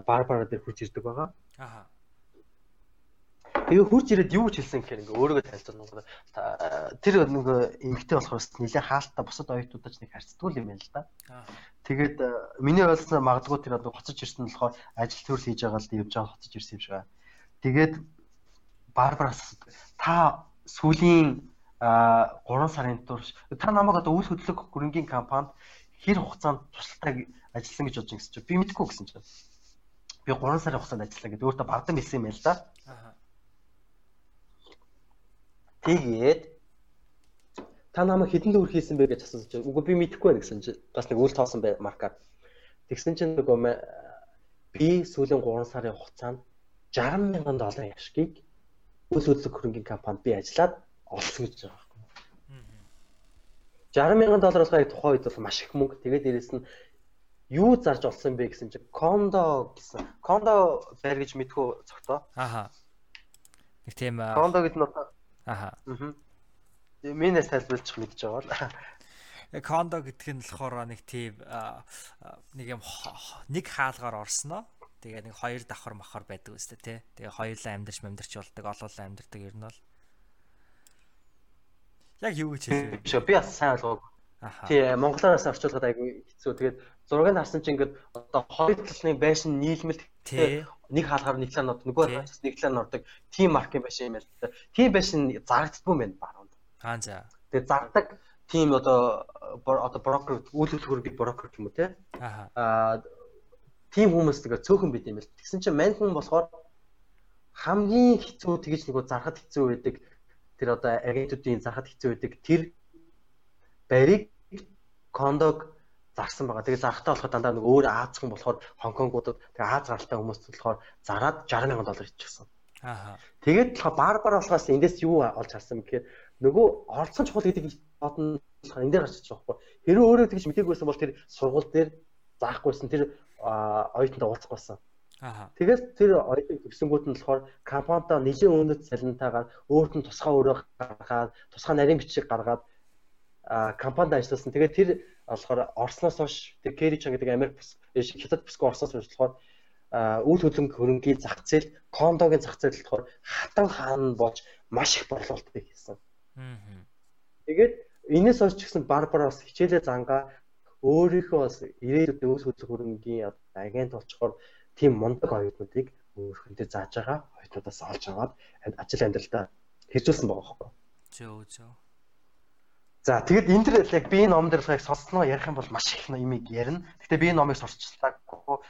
[SPEAKER 2] Барбара дээр хүч ирдэг байгаа. Аа. Тэгээ хурж ирээд юу ч хэлсэн гэхээр ингээ өөрийгөө танилцуулна. Тэр нөгөө эмгтэй болохоор нэлээд хаалттай бусад оюутнуудаж нэг харьцдаг юм байна л да. Тэгээд э, миний ойлсноор магадгүй тэр одоо хоцож ирсэн болохоор ажил төрөл хийж байгаа л явж байгаа хоцож ирсэн юм шиг байна. Тэгээд Барбараас та сүүлийн 3 сарын турш та намайг одоо үйл хөдлөх хөрөнгийн компанид хэр хугацаанд тусалтай ажилласан гэж бодож гэсэн чинь би мэдэхгүй гэсэн чинь би 3 сарын хугацаанд ажиллаа гэдэг өөртөө бардам хэлсэн юм байл да. Аа Тэгээд та намайг хэдэн төгрөг хийсэн бэ гэж асуусан чинь үгүй би мэдэхгүй байна гэсэн чинь бас нэг үл тоосон бай маркаар. Тэгсэн чинь нөгөө би сүүлийн 3 сарын хугацаанд 60 мянган долларын ашгийг үйл хөдлөх хөрөнгөний компанид би ажиллаад олсон гэж байгаа юм. 60 мянган доллар болохоо тухайн үед бол маш их мөнгө. Тэгээд дээрэс нь юу зарж олсон бэ гэсэн чинь кондо гэсэн. Кондо байр гэж мэдхүү цогтоо.
[SPEAKER 1] Ааха. Нэг тийм
[SPEAKER 2] кондо гэдэг нь Аха. Минээс тайлбарлаж мэдж байгаа л.
[SPEAKER 1] Кондо гэдг нь болохоор нэг тийм нэг юм нэг хаалгаар орсноо. Тэгээ нэг хоёр давхар махар байдаг үстэй тий. Тэгээ хоёулаа амьдарч амьдарч болдог, олоолаа амьдардаг ер нь бол. Яг юу гэж хэлээ.
[SPEAKER 2] Би бас сайн ойлгоогүй. Тий, монголоос орчуулгаад айгүй хэцүү. Тэгээд зургийг харсан чинь ингээд одоо хоёр талны байшин нийлмэл нэг хаалгаар нэг талаар нод нөгөө хаалгаас нэг талаар нордог тим маркийн байшин юм байна л да. Тим байшин зарагддгүй юм байна баруунд.
[SPEAKER 1] Аа за.
[SPEAKER 2] Тэгээ зардаг тим одоо одоо брокер үйл хөдлөлгөөр брокер юм уу те. Аа тим хүмүүс тэгээ цөөхөн бид юм л. Тэгсэн чинь мань хүн болохоор хамгийн хэцүү тэгж нөгөө зархад хэцүү байдаг тэр одоо агентуудын зархад хэцүү байдаг тэр бариг кондог зарсан байгаа. Тэгээ зархтаа болоход дандаа нэг өөр Аз хүн болохоор Хонконгуудад тэгээ Аз гаралтай хүмүүст болохоор зараад 60 сая доллар иччихсэн. Аа. Тэгээд болохоор барбар болохоос эндээс юу олж харсан гэхээр нөгөө оролцсон чухал гэдэг бодно болохоор энэ дээр гарч иж байгаа байхгүй. Хэрвээ өөрөө тэгж мтэггүйсэн бол тэр сургууль дээр заахгүйсэн тэр оюутанд уулзахгүйсэн. Аа. Тэгээс тэр оюутан төгсөнгүүд нь болохоор компанитай нэлийн өнөд салентайгаар өөрт нь тусгай өрөө гаргаад, тусгай нарийн бичиг гаргаад компанид ажилласан. Тэгээд тэр болохоор Орсноос хойш тэр Кэричан гэдэг Америк бус хятад бусгүй Орсноос хойш болохоор үйл хөдлөнг хөрөнгийн зах зээл, кондогийн зах зээл болохоор хатан хаан болж маш их борлуулалтыг хийсэн. Тэгээд энэс хойш ч гэсэн Барбараас хичээлээ зангаа өөрийнхөө бас ирээдүйд үйл хөдлөх хөрөнгийн агент болчоор тийм мундаг оюутнуудыг өөрхөндөө зааж байгаа оюутнуудаас олж аваад ажил амьдралдаа хэрэгжүүлсэн байгаа хөөхгүй.
[SPEAKER 1] Зөө зөө.
[SPEAKER 2] За тэгэд энэ төр яг би энэ номдэр яг сонссноо ярих юм бол маш их юмыг ярина. Гэхдээ би энэ номыг сурчлаагүй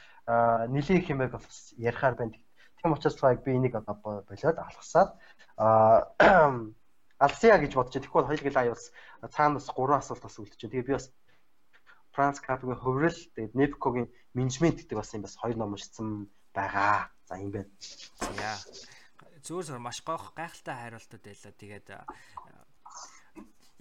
[SPEAKER 2] нэлийн их юмэг бас ярихаар байна. Тийм учраас яг би энийг одоо болоод алгасаад алсия гэж бодож тэгэхгүй бол хоёул аяус цаана бас гурван асуулт бас үлдчихэ. Тэгээ би бас Франц Капгийн хөврөл тэгээд Непкогийн менежмент гэдэг бас юм бас хоёр ном уншсан байгаа. За юм байна.
[SPEAKER 1] За зүгээр маш гайхалтай хариултууд байлаа. Тэгээд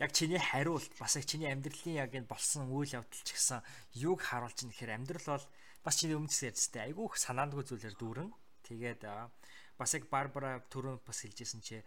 [SPEAKER 1] яг чиний хариулт бас яг чиний амьдралын яг энэ болсон үйл явдал ч гэсэн юуг харуулж ийн гэхээр амьдрал бол бас чиний өмнөс ярьжтэй айгүйх санаандгүй зүйлээр дүүрэн. Тэгээд бас яг Барбара түрүүн бас хэлжсэн чи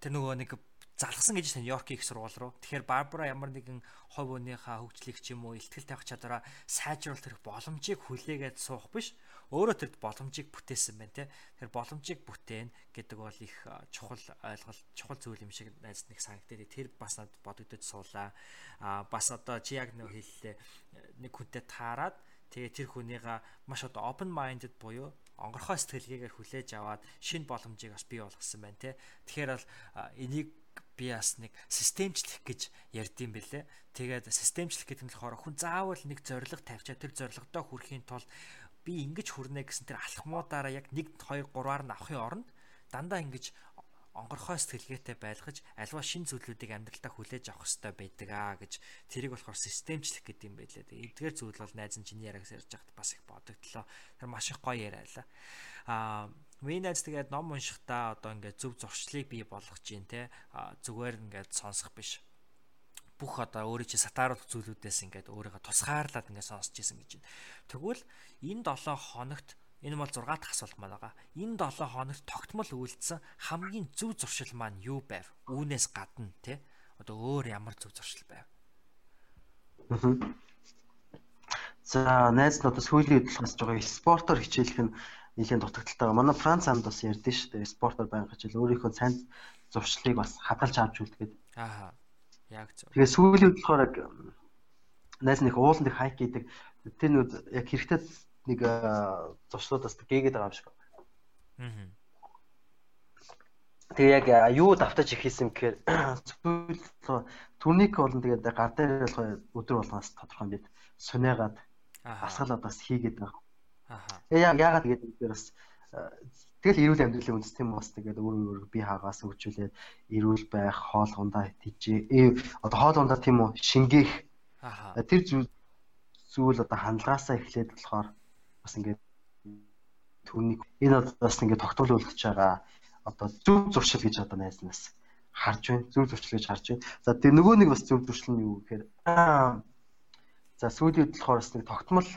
[SPEAKER 1] тэр нөгөө нэг залгсан гэж Нью-Йорк их сургууль руу. Тэгэхээр Барбара ямар нэгэн хувь өөнийхөө хөгжлийг ч юм уу ихтгэл тавих чадвараа сайжруулах тэрх боломжийг хүлээгээд суух биш өөрөө тэр боломжийг бүтээсэн байна те. Тэр боломжийг бүтээн гэдэг бол их чухал ойлголт, чухал зүйл юм шиг найз нэг санагдаад тэр бас над бодогдож суулаа. А бас одоо чи яг нэг хэллээ нэг хүнтэй таарад тэгээ тэр хүнийга маш одоо open minded буюу онгорхой сэтгэлгээгээр хүлээж аваад шинэ боломжийг бас бий болгосон байна те. Тэгэхээр бол энийг би бас нэг системчлэх гэж ярьдсан бэлээ. Тэгээд системчлэх гэдэг нь болохоор хүн заавал нэг зорилго тавьчаа тэр зорилгодоо хүрэхийн тулд би ингэж хүрнэ гэсэн тэр алхмуудаараа яг 1 2 3-аар нь авахын оронд дандаа ингэж онгорхой сэтгэлгээтэй байлгаж альва шин зүйлүүдийг амьдралтаа хүлээж авах хэрэгтэй байдаг аа гэж тэрийг болохоор системчлэх гэдэг юм байлээ. Эдгээр зүйл бол найз нь чиний яриагс ярьж байхад бас их бодогдлоо. Тэр маш их гоё яриалаа. Аа Миний найз тэгээд ном уншихдаа одоо ингээд зөв зуршлыг бий болгож гин те зүгээр ингээд сонсох биш бүх одоо өөрийн чи сатааруулах зүйлүүдээс ингээд өөрийгөө тусгаарлаад ингээд сонсч исэн гэж байна. Тэгвэл энэ 7 хоногт энэ бол 6 дахь асуулт маань байгаа. Энэ 7 хоногт тогтмол үйлдэлсэн хамгийн зөв зуршил маань юу байв? Үүнээс гадна те одоо өөр ямар зөв зуршил байв?
[SPEAKER 2] За найз одоо сүүлийн үед хасж байгаа спортоор хичээлэх нь нэлийн дутагдaltaй. Манай Франц анд бас ярьдэн шүү дээ. Спортоор байнга хичээл өөрийнхөө сайн зуршлыг бас хадгалж авч үлдгээд.
[SPEAKER 1] Аа Яг зөв.
[SPEAKER 2] Тэгээ сүүлийн болохоор яг найз нэг ууланд их хайк гэдэг тэр нүд яг хэрэгтэй нэг зуршлуудаас гээгээд байгаа юм шиг. Аа. Тэгээ яг юу давтаж их хийсэн гэхээр сүүл турник болон тэгээд гар дээр болох өдөр болгоноос тодорхой бид сунаагаад асгалаад бас хийгээд байгаа. Аа. Яг яагаад тэгээд бид бас Тэгэл эрүүл амьдралын үндэс тийм бас тэгээд өөр өөр би хаагаас хөгжүүлээд эрүүл байх, хоол ундаа тийжээ. Одоо хоол ундаа тийм үү шингээх. Аа. Тэр зүйл одоо хандлагаасаа эхлээд болохоор бас ингээд түүнийг энэ бас ингээд тогтвол үлдэж байгаа одоо зөв зуршил гэж одоо найзнаас харж байна. Зөв зуршил гэж харж байна. За тэр нөгөө нэг бас зөв зуршил нь юу гэхээр за сүүлийн үед болохоор бас нэг тогтмол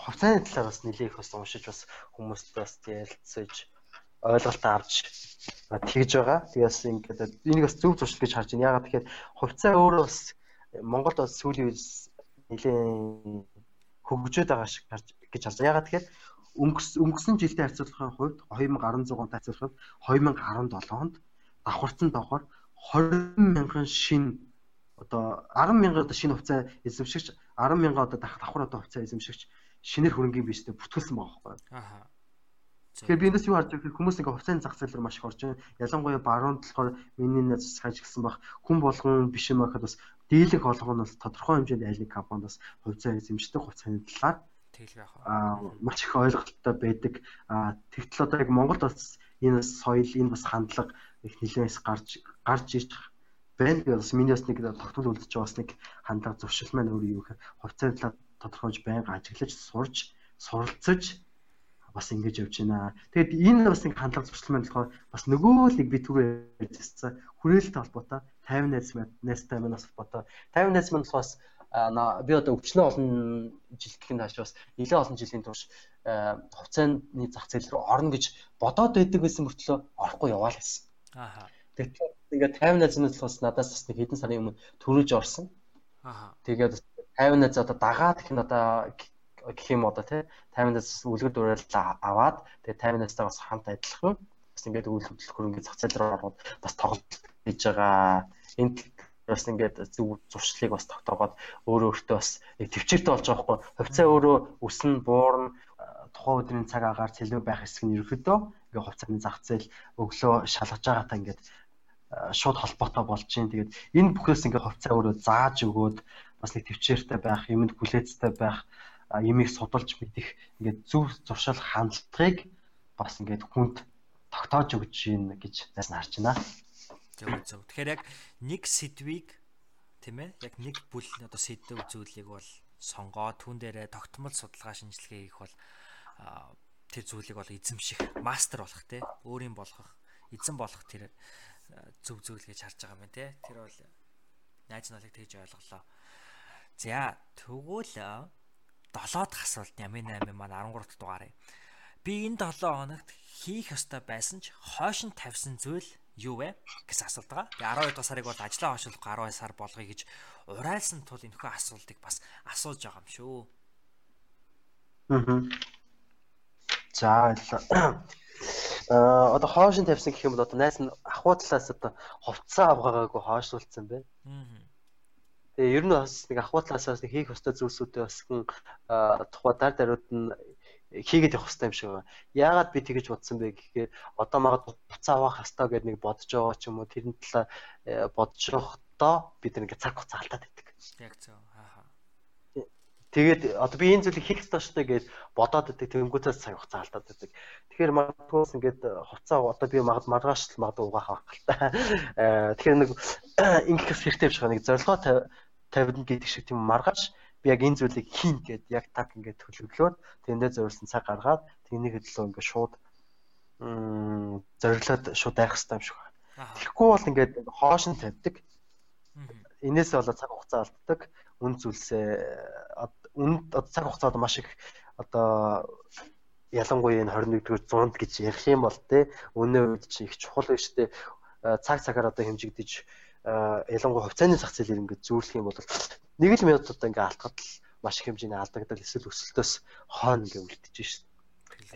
[SPEAKER 2] хувьцааны талаар бас нэлээх бас уншиж бас хүмүүст бас ярилцаж ойлголт авч тэгж байгаа. Тэгээс ингээд энийг бас зөв зуршил гэж харж байна. Ягаад тэгэхээр хувьцаа өөрөө бас Монголд бас сүүлийн үед нэлээд хөгжөөд байгаа шиг харж гэж харж. Ягаад тэгэхээр өнгөрсөн жилдээ харьцуулахын хувьд 2600-тай харьцуулахад 2017 онд давхарцсан доохоор 20 мянган шин одоо 10 мянган одоо шинэ хувьцаа эзэмшигч 10 мянган одоо давхар одоо хувьцаа эзэмшигч шинээр хөрөнгөний биштэй бүртгүүлсэн байгаа байхгүй. Аа. Тэгэхээр би эндээс юу харж байгаа хүмүүс ингээ хувьцааны зах зээл рүү маш их орж байна. Ялангуяа баруунд болохоор миний хаж гисэн баг хүн болгон биш юм байхад бас дийлэнх олгон нь бас тодорхой хэмжээнд айл нэг компанид бас хувьцаа эзэмшдэг хувьцааны талаар
[SPEAKER 1] тэгэл байх
[SPEAKER 2] аа маш их ойлголттой байдаг. Аа тэгтэл одоо яг Монголд бас энэ соёл энэ бас хандлага их нэлээс гарч гарч ирж байна гэж бас миний бас нэг тогтмол үлдэж байгаа бас нэг хандлага зуршил маань өөрөө юу гэхээр хувьцааны талаар тодорхойж байнга ажиглаж сурж суралцаж бас ингэж явж байна. Тэгээд энэ бас нэг хандлага зуршил маань болохоор бас нөгөө л би түрүү ярьжсэн хүрээлэлтэй холбоотой 50 найз найзтай маань бас холбоотой. 50 найз маань бас би одоо өвчнөө олон жил гэхин тааш бас нэлээд олон жилийн турш хувьцааны зах зээл рүү орно гэж бодоод байдаг байсан мөртлөө орохгүй яваал гэсэн. Аа. Тэгэхээр ингээд 50 найзнаас бас надаас бас нэг хэдэн сарын өмнө төрүүлж орсон. Аа. Тэгээд 50 найз одоо дагаад гэх нь одоо гэх юм одоо тий 50 найзаас үлгэр дуурайл аваад тэгээд 50 найзтай бас хамт ажиллах юм. Бас ингээд үйл хөдлөх хөрөнгө зах зээл рүү ороод бас тоглолт хийж байгаа. Энд бас ингээд зөв зуршлыг бас тогтоогоод өөрөө өөртөө бас төвчээртэй болж байгаа байхгүй. Хувьцаа өөрөө өснө, буурна, тухайн өдрийн цаг агаар цэлүү байх хэсэг нь ерөөдөө ингээд хувьцааны зах зээл өглөө шалгаж байгаатай ингээд шууд холбоотой болж чинь. Тэгээд энэ бүхээс ингээд хувьцаа өөрөө зааж өгөөд бас нэг төвчээртэй байх, юмд хүлээцтэй байх, юмыг судалж мэдэх ингээд зөв зуршил хандлагыг бас ингээд хүнд тогтоож өгч юм гэж зас харж байна.
[SPEAKER 1] Зөв зөв. Тэгэхээр яг нэг сэдвийг тийм ээ яг нэг бүл одоо сэдв зүйлийг бол сонгоо түн дээрээ тогтмол судалгаа шинжилгээ хийх бол тэр зүйлийг бол эзэмших мастер болох те өөрийн болгох эзэн болох тэр зөв зүйл гэж харж байгаа юм те тэр бол найз налыг тэгж ойлголоо за тэгвэл 7 дахь асуулт ямын 8 маань 13 дахь дугаарыг би энэ 7 хоногт хийх ёстой байсан ч хойшин тавьсан зүйл юу вэ гэсэн асуулт байгаа. Тэгээ 12 дахь сарыг бол ажлаа хойшлох 12 сар болгоё гэж урайлсан тул энэхүү асуултыг бас асууж байгаа юм шүү.
[SPEAKER 2] Аа. За Аа одоо хоошин тавьсан гэх юм бол одоо найс нь ахуй талаас одоо хувцас авгаагаагүй хойшлуулсан байна. Аа. Тэгээ ер нь бас нэг ахуй талаас нэг хийх хөстэй зүйлсүүдээ бас тухай дар даруйд нь хийгээд явах хэрэгтэй юм шиг байна. Яагаад би тэгэж бодсон бэ гэхээр одоо магадгүй буцаа авах хэрэгтэй гэдээ нэг бодож байгаа ч юм уу тэрэн талаа э, бодож явахдаа бид нэг цаг хугацаа алдаад байдаг.
[SPEAKER 1] Яг зөв. Аа.
[SPEAKER 2] Тэгээд одоо би энэ зүйлийг хийх ёстой шүү гэж бодоод байдаг. Тэнгүүцээс цаг хугацаа алдаад байдаг. Тэгэхээр магадгүйс ингээд хуцаа одоо би магад маргааш л магадгүй угаах байх л та. Аа тэгэхээр нэг ингэх хэрэгтэй юм шиг нэг зорилгоо тавина гэдэг шиг тийм маргааш би яг энэ зүйлийг хийн гэд яг так ингээд төлөвлөөд тэндээ зориулсан цаг гаргаад тэнийг хөдлөө ингээд шууд зориглоод шууд байх хэрэгтэй юм шиг байна. Тэгэхгүй бол ингээд хоош нь тавьдаг. Инээс болоод цаг хугацаа алддаг. Үн зүйлсээ үн цаг хугацаад маш их одоо ялангуяа энэ 21-р зуунд гэж ярих юм бол те өнөө үед чинь их чухал байж тээ цаг цагаар одоо хэмжигдэж ялангуяа хувьцааны зах зээлээр ингээд зөөрлөх юм бол нэг л минутад ингээ алдахад л маш их хэмжээний алдагдал эсвэл өсөлтөөс хойно ингээ үлдчихэж шин.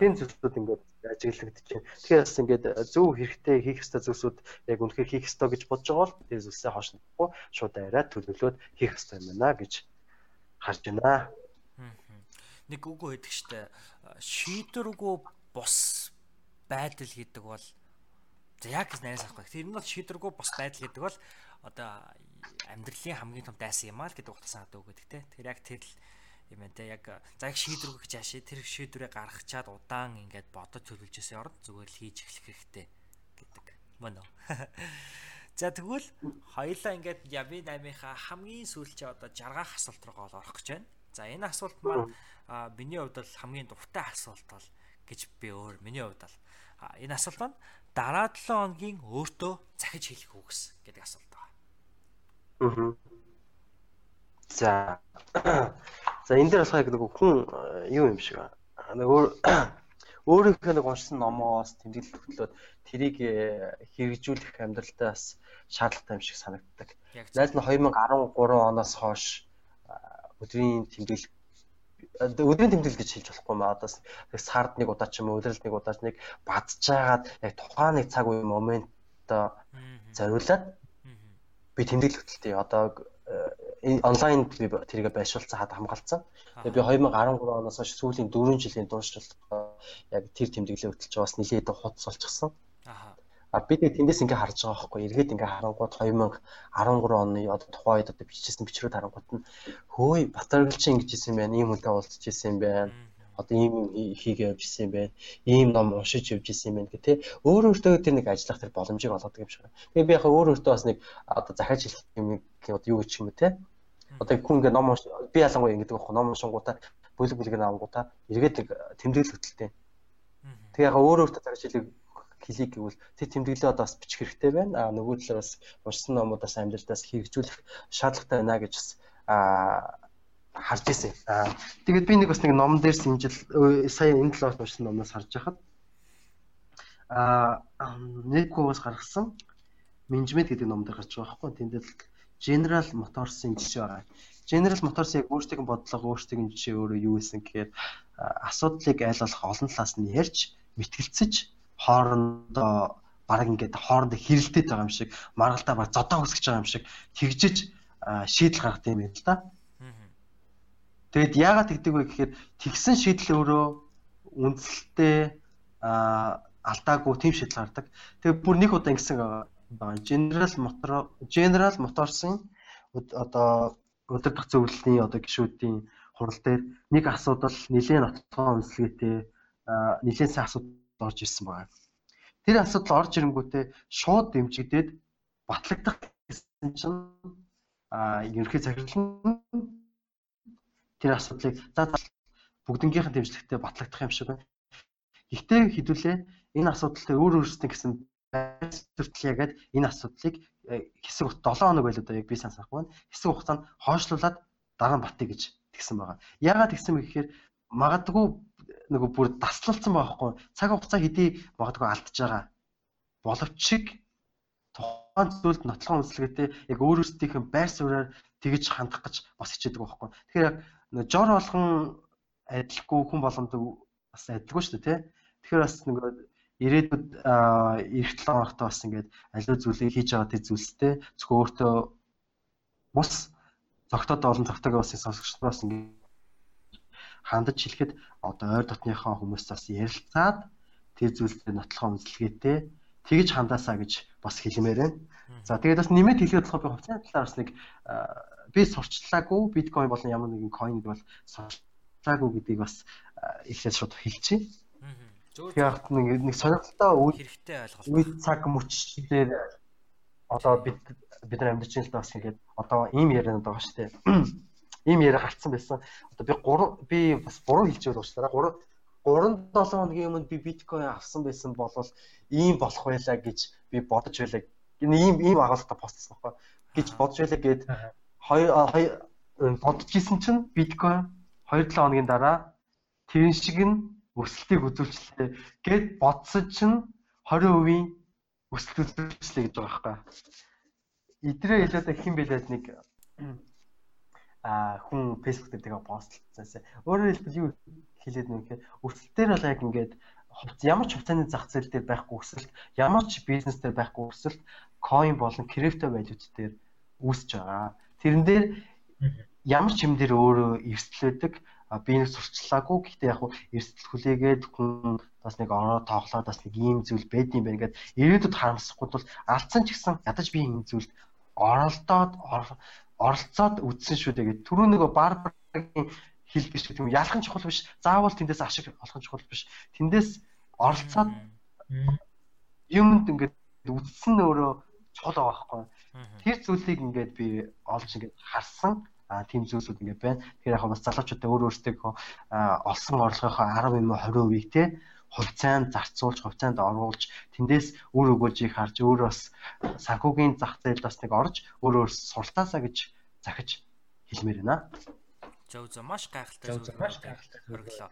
[SPEAKER 2] Тийм зүйлсүүд ингээ ажиглагдаж байна. Тэгэхээр бас ингээ зөв хэрэгтэй хийх ёстой зүйлсүүд яг үнэхээр хийх ёстой гэж бодож байгаа бол тэр зүйлсээ хошнохгүй шууд арай төлөвлөөд хийх ёстой юм байна гэж харж байна.
[SPEAKER 1] Нэг үгүй байдаг штэ шийдвэргүй бус байдал гэдэг бол за яг гэж найрсах байх. Тэр нь бол шийдвэргүй бус байдал гэдэг бол одоо амьдралын хамгийн том дайсан юм аа л гэдэг утгасаа одоо өгöd те. Тэр яг тэр л юм те. Яг за яг шийдвэр өгөх жаашээ тэр шийдвэрээ гаргачаад удаан ингээд бодож төлөвлөжөөсөө орно зүгээр л хийж эхлэх хэрэгтэй гэдэг. Мөн үү? За тэгвэл хоёлаа ингээд яви 8-ийнхаа хамгийн сүүлчээ одоо жаргах асуулт руу орох гэж байна. За энэ асуулт маань миний хувьд бол хамгийн дуртай асуулт бол гэж би өөр миний хувьд бол энэ асуулт маань дараа 7 хоногийн өөртөө захиж хэлэх үгс гэдэг асуулт.
[SPEAKER 2] Аа. За. За энэ дээр болохоор нэг хүн э, юу юм шиг байна. Нэг өөр өөрийнхөө нэг уншсан номоос тэмдэглэл хөтлөөд тэрийг э, хэрэгжүүлэх амьдралдаа бас шаардлагатай юм шиг санагддаг. Найз нь 2013 оноос хойш өдрийн тэмдэглэл өдрийн тэмдэглэл гэж хэлж болохгүй маа одоо сард нэг удаа ч юм уу өдрөлд нэг удаа нэг бадчихагаад яг тухайн нэг цаг үе момент зориулаад би тэмдэглэл хөтөлтэй одоо онлайнд би тэрийг байршуулсан хад хамгаалсан. Тэгээ би 2013 оноос хойш сүүлийн 4 жилийн дуурчлалт яг тэр тэмдэглэлээ хөтлж байгаа бас нэлээд хутс болчихсон. Аа. А бид тэндээс ингээ харж байгаа байхгүй. Эргээд ингээ харангууд 2013 оны одоо тухайн үед одоо бичсэн бичрүүд харангууд нь хөөе Батаргал чи ингэж исэн байна. Ийм хүнтэй уулзч исэн байна одоо ийм хийгээ явж юм байна. Ийм ном уншиж явж юм байна гэх тээ. Өөр өөртөө тэр нэг ажиллах тэр боломжийг олгодог юм шиг. Тэгээ би яг өөр өөртөө бас нэг одоо захиаж хэлэх юм одоо юу гэж юм бэ те. Одоо хүн ингээ ном би ялангуяа ингэдэг байхгүй ном уншингуудаа бүлэг бүлэг наамгуудаа эргээд тэмдэглэл хөтэлтэй. Тэгээ яг өөр өөртөө захиаж хэлэх хэлийг гэвэл тэр тэмдэглэлээ одоо бас бичих хэрэгтэй байна. А нөгөө талаар бас уншсан номудаас амьдралдаас хэрэгжүүлэх шаардлагатай байна гэж бас а харж ирсэн. Аа тэгээд би нэг бас нэг ном дээр синжил сая энэ талаас уншсан номоос харж байхад аа нэг бас гаргасан менежмент гэдэг ном дээр гарч байгаа байхгүй. Тэндэл General Motors-ын жишээ байгаа. General Motors яг өөрсдийн бодлого, өөрсдийн жишээ өөрөө юу гэсэн гэхээр асуудлыг айл болох олон талаас нь ярьж, мэтгэлцэж хоорондоо бараг ингээд хоорондоо хэрэлдээд байгаа юм шиг, маргалдаа баг зодоо үсгэж байгаа юм шиг тэгжиж шийдэл гаргах юм байна л да. Тэгэд яагаад тэгдэг вэ гэхээр тэгсэн шийдэл өөрөө үндсэлтэй алдаагүй тийм шийдэл гардаг. Тэгээ бүр нэг удаа ингэсэн байгаа. General Motor General Motors-ын одоо өдөртөх зөвлөлийн одоо гишүүдийн хурал дээр нэг асуудал нэлээд ноцгой үнэлгээтэй нэлээд сайн асуудал орж ирсэн байна. Тэр асуудал орж ирэнгүүтээ шууд дэмжигдээд батлагдах гэсэн чинь а ерөнхий захирал нь тэр асуудлыг за бүгднгийнхэн дэмжлэгтэй батлагдах юм шиг байна. Гэхдээ хэдүүлээ энэ асуудалтай өөр өөрсдөө гэсэн төртөл ягаад энэ асуудлыг э, хэсэг 7 хоног байлоо да яг би санахгүй байна. Хэсэг хугацаанд хойшлуулад дараа нь батъя гэж тэгсэн байгаа. Ягаад тэгсэн бэ гэхээр магадгүй нөгөө бүр таслалцсан байгаа хгүй. Цаг хугацаа хэдий магадгүй алдчихж байгаа. Боловч тухайн зүйлд нотлох үнэлгээтэй яг өөр өөрсдийнх нь байр сууриаар тэгж хандах гэж бас хичээдэг байхгүй. Тэгэхээр яг жор болгон адилгүй хүн болгонд бас адилгүй шүү дээ тий. Тэгэхээр бас нөгөө ирээдүйд эх 7 хоногт бас ингээд аливаа зүйлийг хийж байгаа тэр зүйлстэй зөвхөн өөртөө бус зогтоод олон цагтаагаа бас сонсогчдоос ингээд хандаж хэлэхэд одоо ойр дотныхоо хүмүүс бас ярилцаад тэр зүйлсээ нотлохоо үнэлгээтэй тэгж хандаасаа гэж бас хэлмээр байна. За тэгээд бас нэмээд хэлэхэд болохоор би хувьцааны талаар бас нэг би сурчлаагүй биткойн болон ямар нэгэн койнд бол сурчлаагүй гэдгийг бас эхлээд шууд хэлчихье. Тэгээд нэг нэг сонирхолтой үйл хэрэгтэй ойлголт. Үйл цаг мөч дээр одоо бид бид нар амьдарч байгаа бас ингээд одоо ийм яриад байгаа шүү дээ. Ийм яриа гарцсан байсан. Одоо би 3 би бас 3 хэлж байгаа уучлаарай. 3 3 7 хоногийн өмнө би биткойн авсан байсан бол ийм болох байлаа гэж би бодож байлаа. Ийм ийм агуулгатай постсон байхгүй гэж бодож байлаа гээд хоёр бодож исэн чинь биткойн 2-7 хоногийн дараа тэрэн шиг нь өсөлтийг үзүүлчлээ гэд бодсон чинь 20% өсөлт үзүүлчлээ гэж байгаа байхгүй. Идрээ хэлээд хэн бэлээд нэг а хүн фэйсбુક дээр тэгээ постлцаасаа. Өөрөөр хэлбэл юу хэлээд нэг гэхээр өсөлтээр бол яг ингээд ямар ч хувьцааны зах зээл дээр байхгүй өсөлт, ямар ч бизнес дээр байхгүй өсөлт, coin болон крипто валют дээр үүсэж байгаа. Тэрэн дээр ямар ч юм дээр өөрөө эрсдлээдэг би нэг сурчлаагүй гэхдээ яг эрсдэл хүлээгээд хүн бас нэг ороо тоглоод бас нэг ийм зүйл байд юм байна гэд ирээдүйд харамсахгүй бол алдсан ч гэсэн ядаж би ийм зүйлд оролдоод оролцоод үдсэн шүү дээ. Гэд түрүү нэг барбарагийн хэлдэг шиг тийм ялхан чухал биш. Заавал тэндээс ашиг олох чухал биш. Тэндээс оролцоод юмд ингээд үдсэн өөрөө чухал байгаа байхгүй Тэр зүйлийг ингээд би олж ингээд харсан. А тийм зүйлсүүд ингээд байна. Тэгэхээр яг бас залуучуудаа өөр өөртөө олсон орлогынхоо 10 20%-ийг те хувьцаанд зарцуулж, хувьцаанд оруулж, тэндээс үр өгүүлж их харж, өөр бас санхүүгийн зах зээлд бас нэг орж, өөр өөр суртаасаа гэж захиж хэлмээр байна.
[SPEAKER 1] Зөв зөв маш гайхалтай зүйл маш гайхалтай хөрглөө.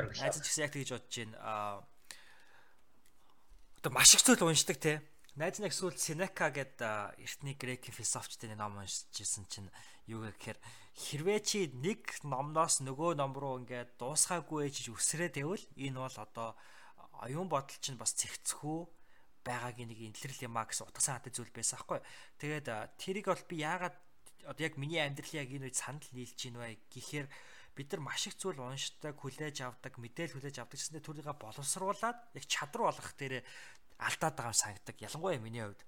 [SPEAKER 1] Айз ч гэсэн яг тэгж бодож байна. Аа одоо маш их зүйл уншдаг те Найз нэг сүүл Seneca гэдэг эртний грекийн философчдын ном уншижсэн чинь юу гэхээр хэрвээ чи нэг номноос нөгөө ном руу ингээд дуусгаагүй ээж үсрээд байвал энэ бол одоо оюун бодол чинь бас цэгцхүү байгаагийн нэг интлэрэл юм а гэсэн утгасан хатад зүйл байсан аахгүй. Тэгээд тэрийг бол би яагаад одоо яг миний амьдралын яг энэ үед санал нийлж гин бай гэхээр бид нар маш их зүйл уншдаг, хүлээж авдаг, мэдээлэл хүлээж авдаг гэсэндээ түрийгээ боловсруулад яг чадвар болгох дээр алдаад байгаа санагдаг. Ялангуяа миний хувьд.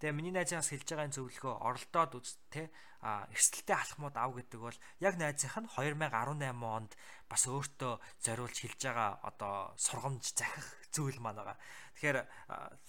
[SPEAKER 1] Тэгээ миний найзаас хэлж байгаа энэ зөвлөгөө оролдоод үз тэ эрсдэлтэй алхмууд ав гэдэг бол яг найзынх нь 2018 онд бас өөртөө зориулж хэлж байгаа одоо сургамж захих зүйл маань байгаа. Тэгэхээр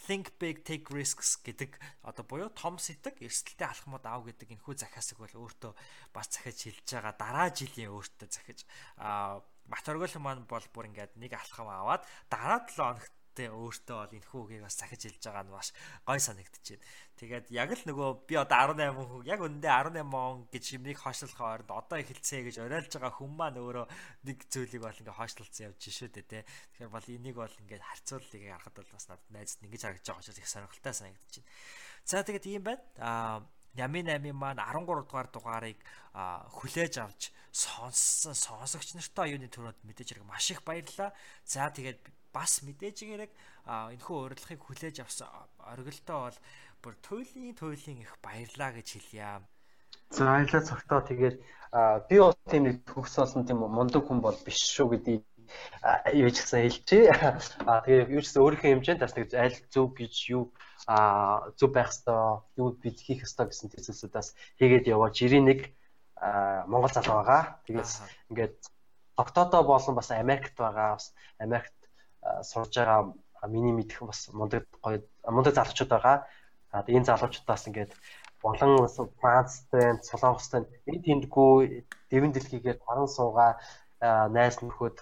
[SPEAKER 1] think big take risks гэдэг одоо буюу том сэтг эрсдэлтэй алхмууд ав гэдэг энэхүү захиасыг бол өөртөө бас захиж хэлж байгаа дараа жилийн өөртөө захиж а Батөргөл маань бол бүр ингээд нэг алхам аваад дараа 7 хоногт тэ өөртөө бол энэ хүүгийг бас захиж хэлж байгаа нь маш гой санагдчихэв. Тэгээд яг л нөгөө би одоо 18 хүн яг үндэ 18 он гэж юмыг хойшлуулах оронд одоо эхэлцээ гэж оройлж байгаа хүн маань өөрөө нэг зүйлийг бол ингээ хойшлуулсан явж шүү дээ тэ. Тэгэхээр бол энийг бол ингээ харьцууллыг харахад бол бас надад найзд ингэж харагдаж байгаа учраас их сонирхолтой санагдчихэв. За тэгээд ийм байна. Аа Ями 8 маань 13 дугаар дугаарыг хүлээж авч сонссон сонсогч нартай юуны төрөнд мэдээж хэрэг маш их баярлалаа. За тэгээд бас мэдээж гэрэг энэхүү урилгыг хүлээж авсан оргилдоо бол бүр туйлын туйлын их баярлаа гэж хэлье.
[SPEAKER 2] За баярлалаа цогтоо тэгээд би бол тийм нэг төгс болсон тийм мундаг хүн бол биш шүү гэдгийг юу ч гэсэн хэлчихье. Аа тэгээд юу ч гэсэн өөрийнхөө хэмжээнд бас нэг аль зөв гэж юу а зөв байх ёстой, юу бид хийх ёстой гэсэн тэр зүйлсүүдээс хийгээд яваа. Жирийн нэг Монгол залуу байгаа. Тэгээд ингээд октодо болон бас Америкт байгаа. Бас Америкт сурж байгаа миний мэдэх бас мундаг гоё мундаг залуучууд байгаа. А энэ залуучуудаас ингээд болон Францтай, Солонгостой энэ тэндгүү дэвэн дэлхийгээр харан суугаа найз нөхөд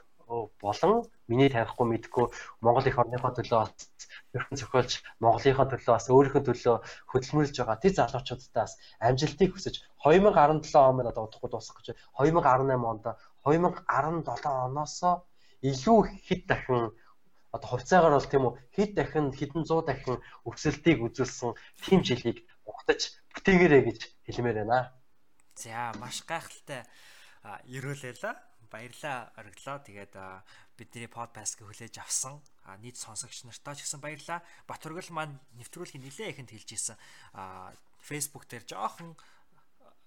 [SPEAKER 2] болон миний танихгүй мэдхгүй Монгол их орныхоо төлөө ерхэн зохиолж Монголынхоо төлөө бас өөрийнхөө төлөө хөдөлмөрлж байгаа тэр залуучуудаас амжилтыг хүсэж 2017 он одоо удахгүй дуусах гэж 2018 онд 2017 оноос илүү хэд дахин одоо хувьцаагаар бол тийм үү хэд дахин хэдэн 100 дахин өсөлтийг үзүүлсэн тийм жилийг угтаж бүтээгээрэй гэж хэлмээр байна.
[SPEAKER 1] За маш гайхалтай ерөөлээлээ. Баярлаа ориглоо. Тэгээд бидний подкастыг хүлээж авсан нийт сонсогч нартаа ч гэсэн баярлаа. Батөргөл маань нэвтрүүлгийн нилээ ихэнд хэлж исэн. Facebook дээр жоохон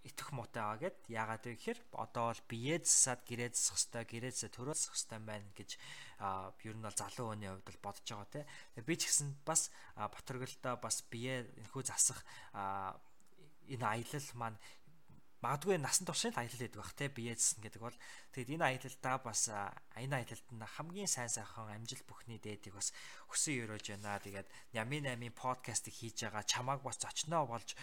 [SPEAKER 1] итгэх муутай байгаа гэд яагаад вэ гэхээр одоо бол биеэ засаад гэрээ засах хэвээр гэрээ засаа төрөө засах хэвээр байна гэж ер нь бол залуу хүний хувьд бол бодож байгаа те. Би ч гэсэн бас Батөргөлтөө бас биеэ энхүү засах энэ аялал маань магадгүй насан туршийн аялал гэдэг бах те биеэссэн гэдэг бол тэгэд энэ аялалдаа бас энэ аялалд нь хамгийн сайн сайхан амжилт бүхний дээдийг бас хүсэн өрөөж байна. Тэгээд Нями 8-ийн подкастыг хийж байгаа чамааг бас зочноо болж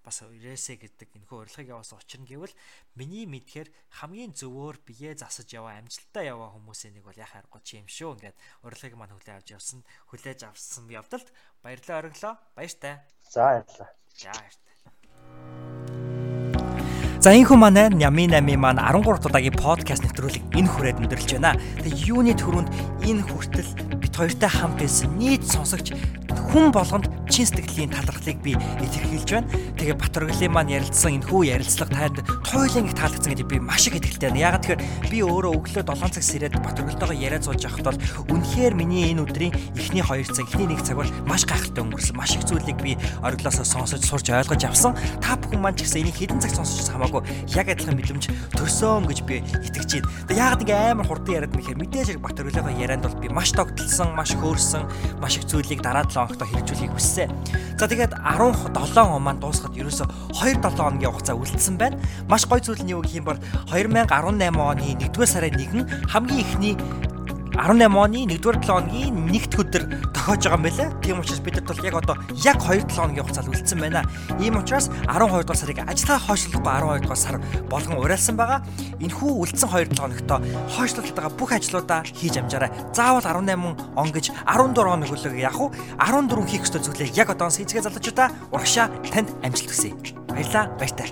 [SPEAKER 1] бас ирээсэ гэдэг энэхүү урилгыг явуулсан учир нь гэвэл миний мэдхээр хамгийн зөвөөр биеэ засаж яваа амжилттай яваа хүмүүсийн нэг бол яхаар гоч юм шүү. Ингээд урилгыг маань хүлээ авч явсан хүлээж авсан явдалт баярлалаа ориглоо. Баяртай.
[SPEAKER 2] За баярлалаа.
[SPEAKER 1] За баяртай. За энэ хүн маань Ями 8 маань 13 удаагийн подкаст нэвтрүүлэг энэ хүрээд өндөрлж байна. Тэгээ юуны төрөнд энэ хүртэл бит хоёртай хамт байсан нийт сонсогч хүн болгонд чин сэтгэлийн талархлыг би илэрхийлж байна. Тэгээ Батөргөлийн маань ярилцсан энэ хүү ярилцлага танд туйлын их таалагдсан гэдэг би маш их итгэлтэй байна. Ягаад тэгэхээр би өөрөө өглөө 7 цаг сэрээд Батөргөлтойгоо яриад сууж байхад бол үнэхээр миний энэ өдрийн эхний 2 цаг, эхний 1 цаг бол маш гайхалтай өнгөрсөн. Маш их зүйлийг би ориглоосоо сонсож сурч ойлгож авсан. Та бүхэн маань ч гэсэн энийг хэдэн цаг сонсож хамаагүй яг адилхан мэдрэмж төрсөн гэж би итгэж байна. Тэгээ ягаад ингэ амар хурдан яриад мэхээр мэдээж яг Батөргөлийнхөө ярианд бол би маш тогтолсон, маш хөөрсөн, маш их зүйлийг дараа 7 хоногт хэрэгжүүлэхийг хүссэн. За тэгээд 17 он маань дуусахад ерөөсө 2-7 хоногийн хугацаа үлдсэн байна. Маш гоё зүйл нь юу гэх юм бол 2018 оны 1-р сарын 1 хамгийн ихний 18 оны 1-р 7 хоногийн нэгд өдөр тохиож байгаа юм байлаа. Тийм учраас бид нар бол яг одоо яг 2-7 хоногийн хугацаанд үлдсэн байна. Ийм учраас 12 дугаар сарыг ажиллагаа хойшлуулахгүй 12 дугаар сар болгон уриалсан байгаа. Энэхүү үлдсэн 2-7 хоногтоо хойшлуулж байгаа бүх ажлуудаа хийж амжаарай. Заавал 18 он гэж 14 хоног хөлөг яг уу 14 хийх ёстой зүйлээ яг одоо хийцгээ залуучуудаа урагшаа танд амжилт хүсье. Баярлалаа. Баяртай.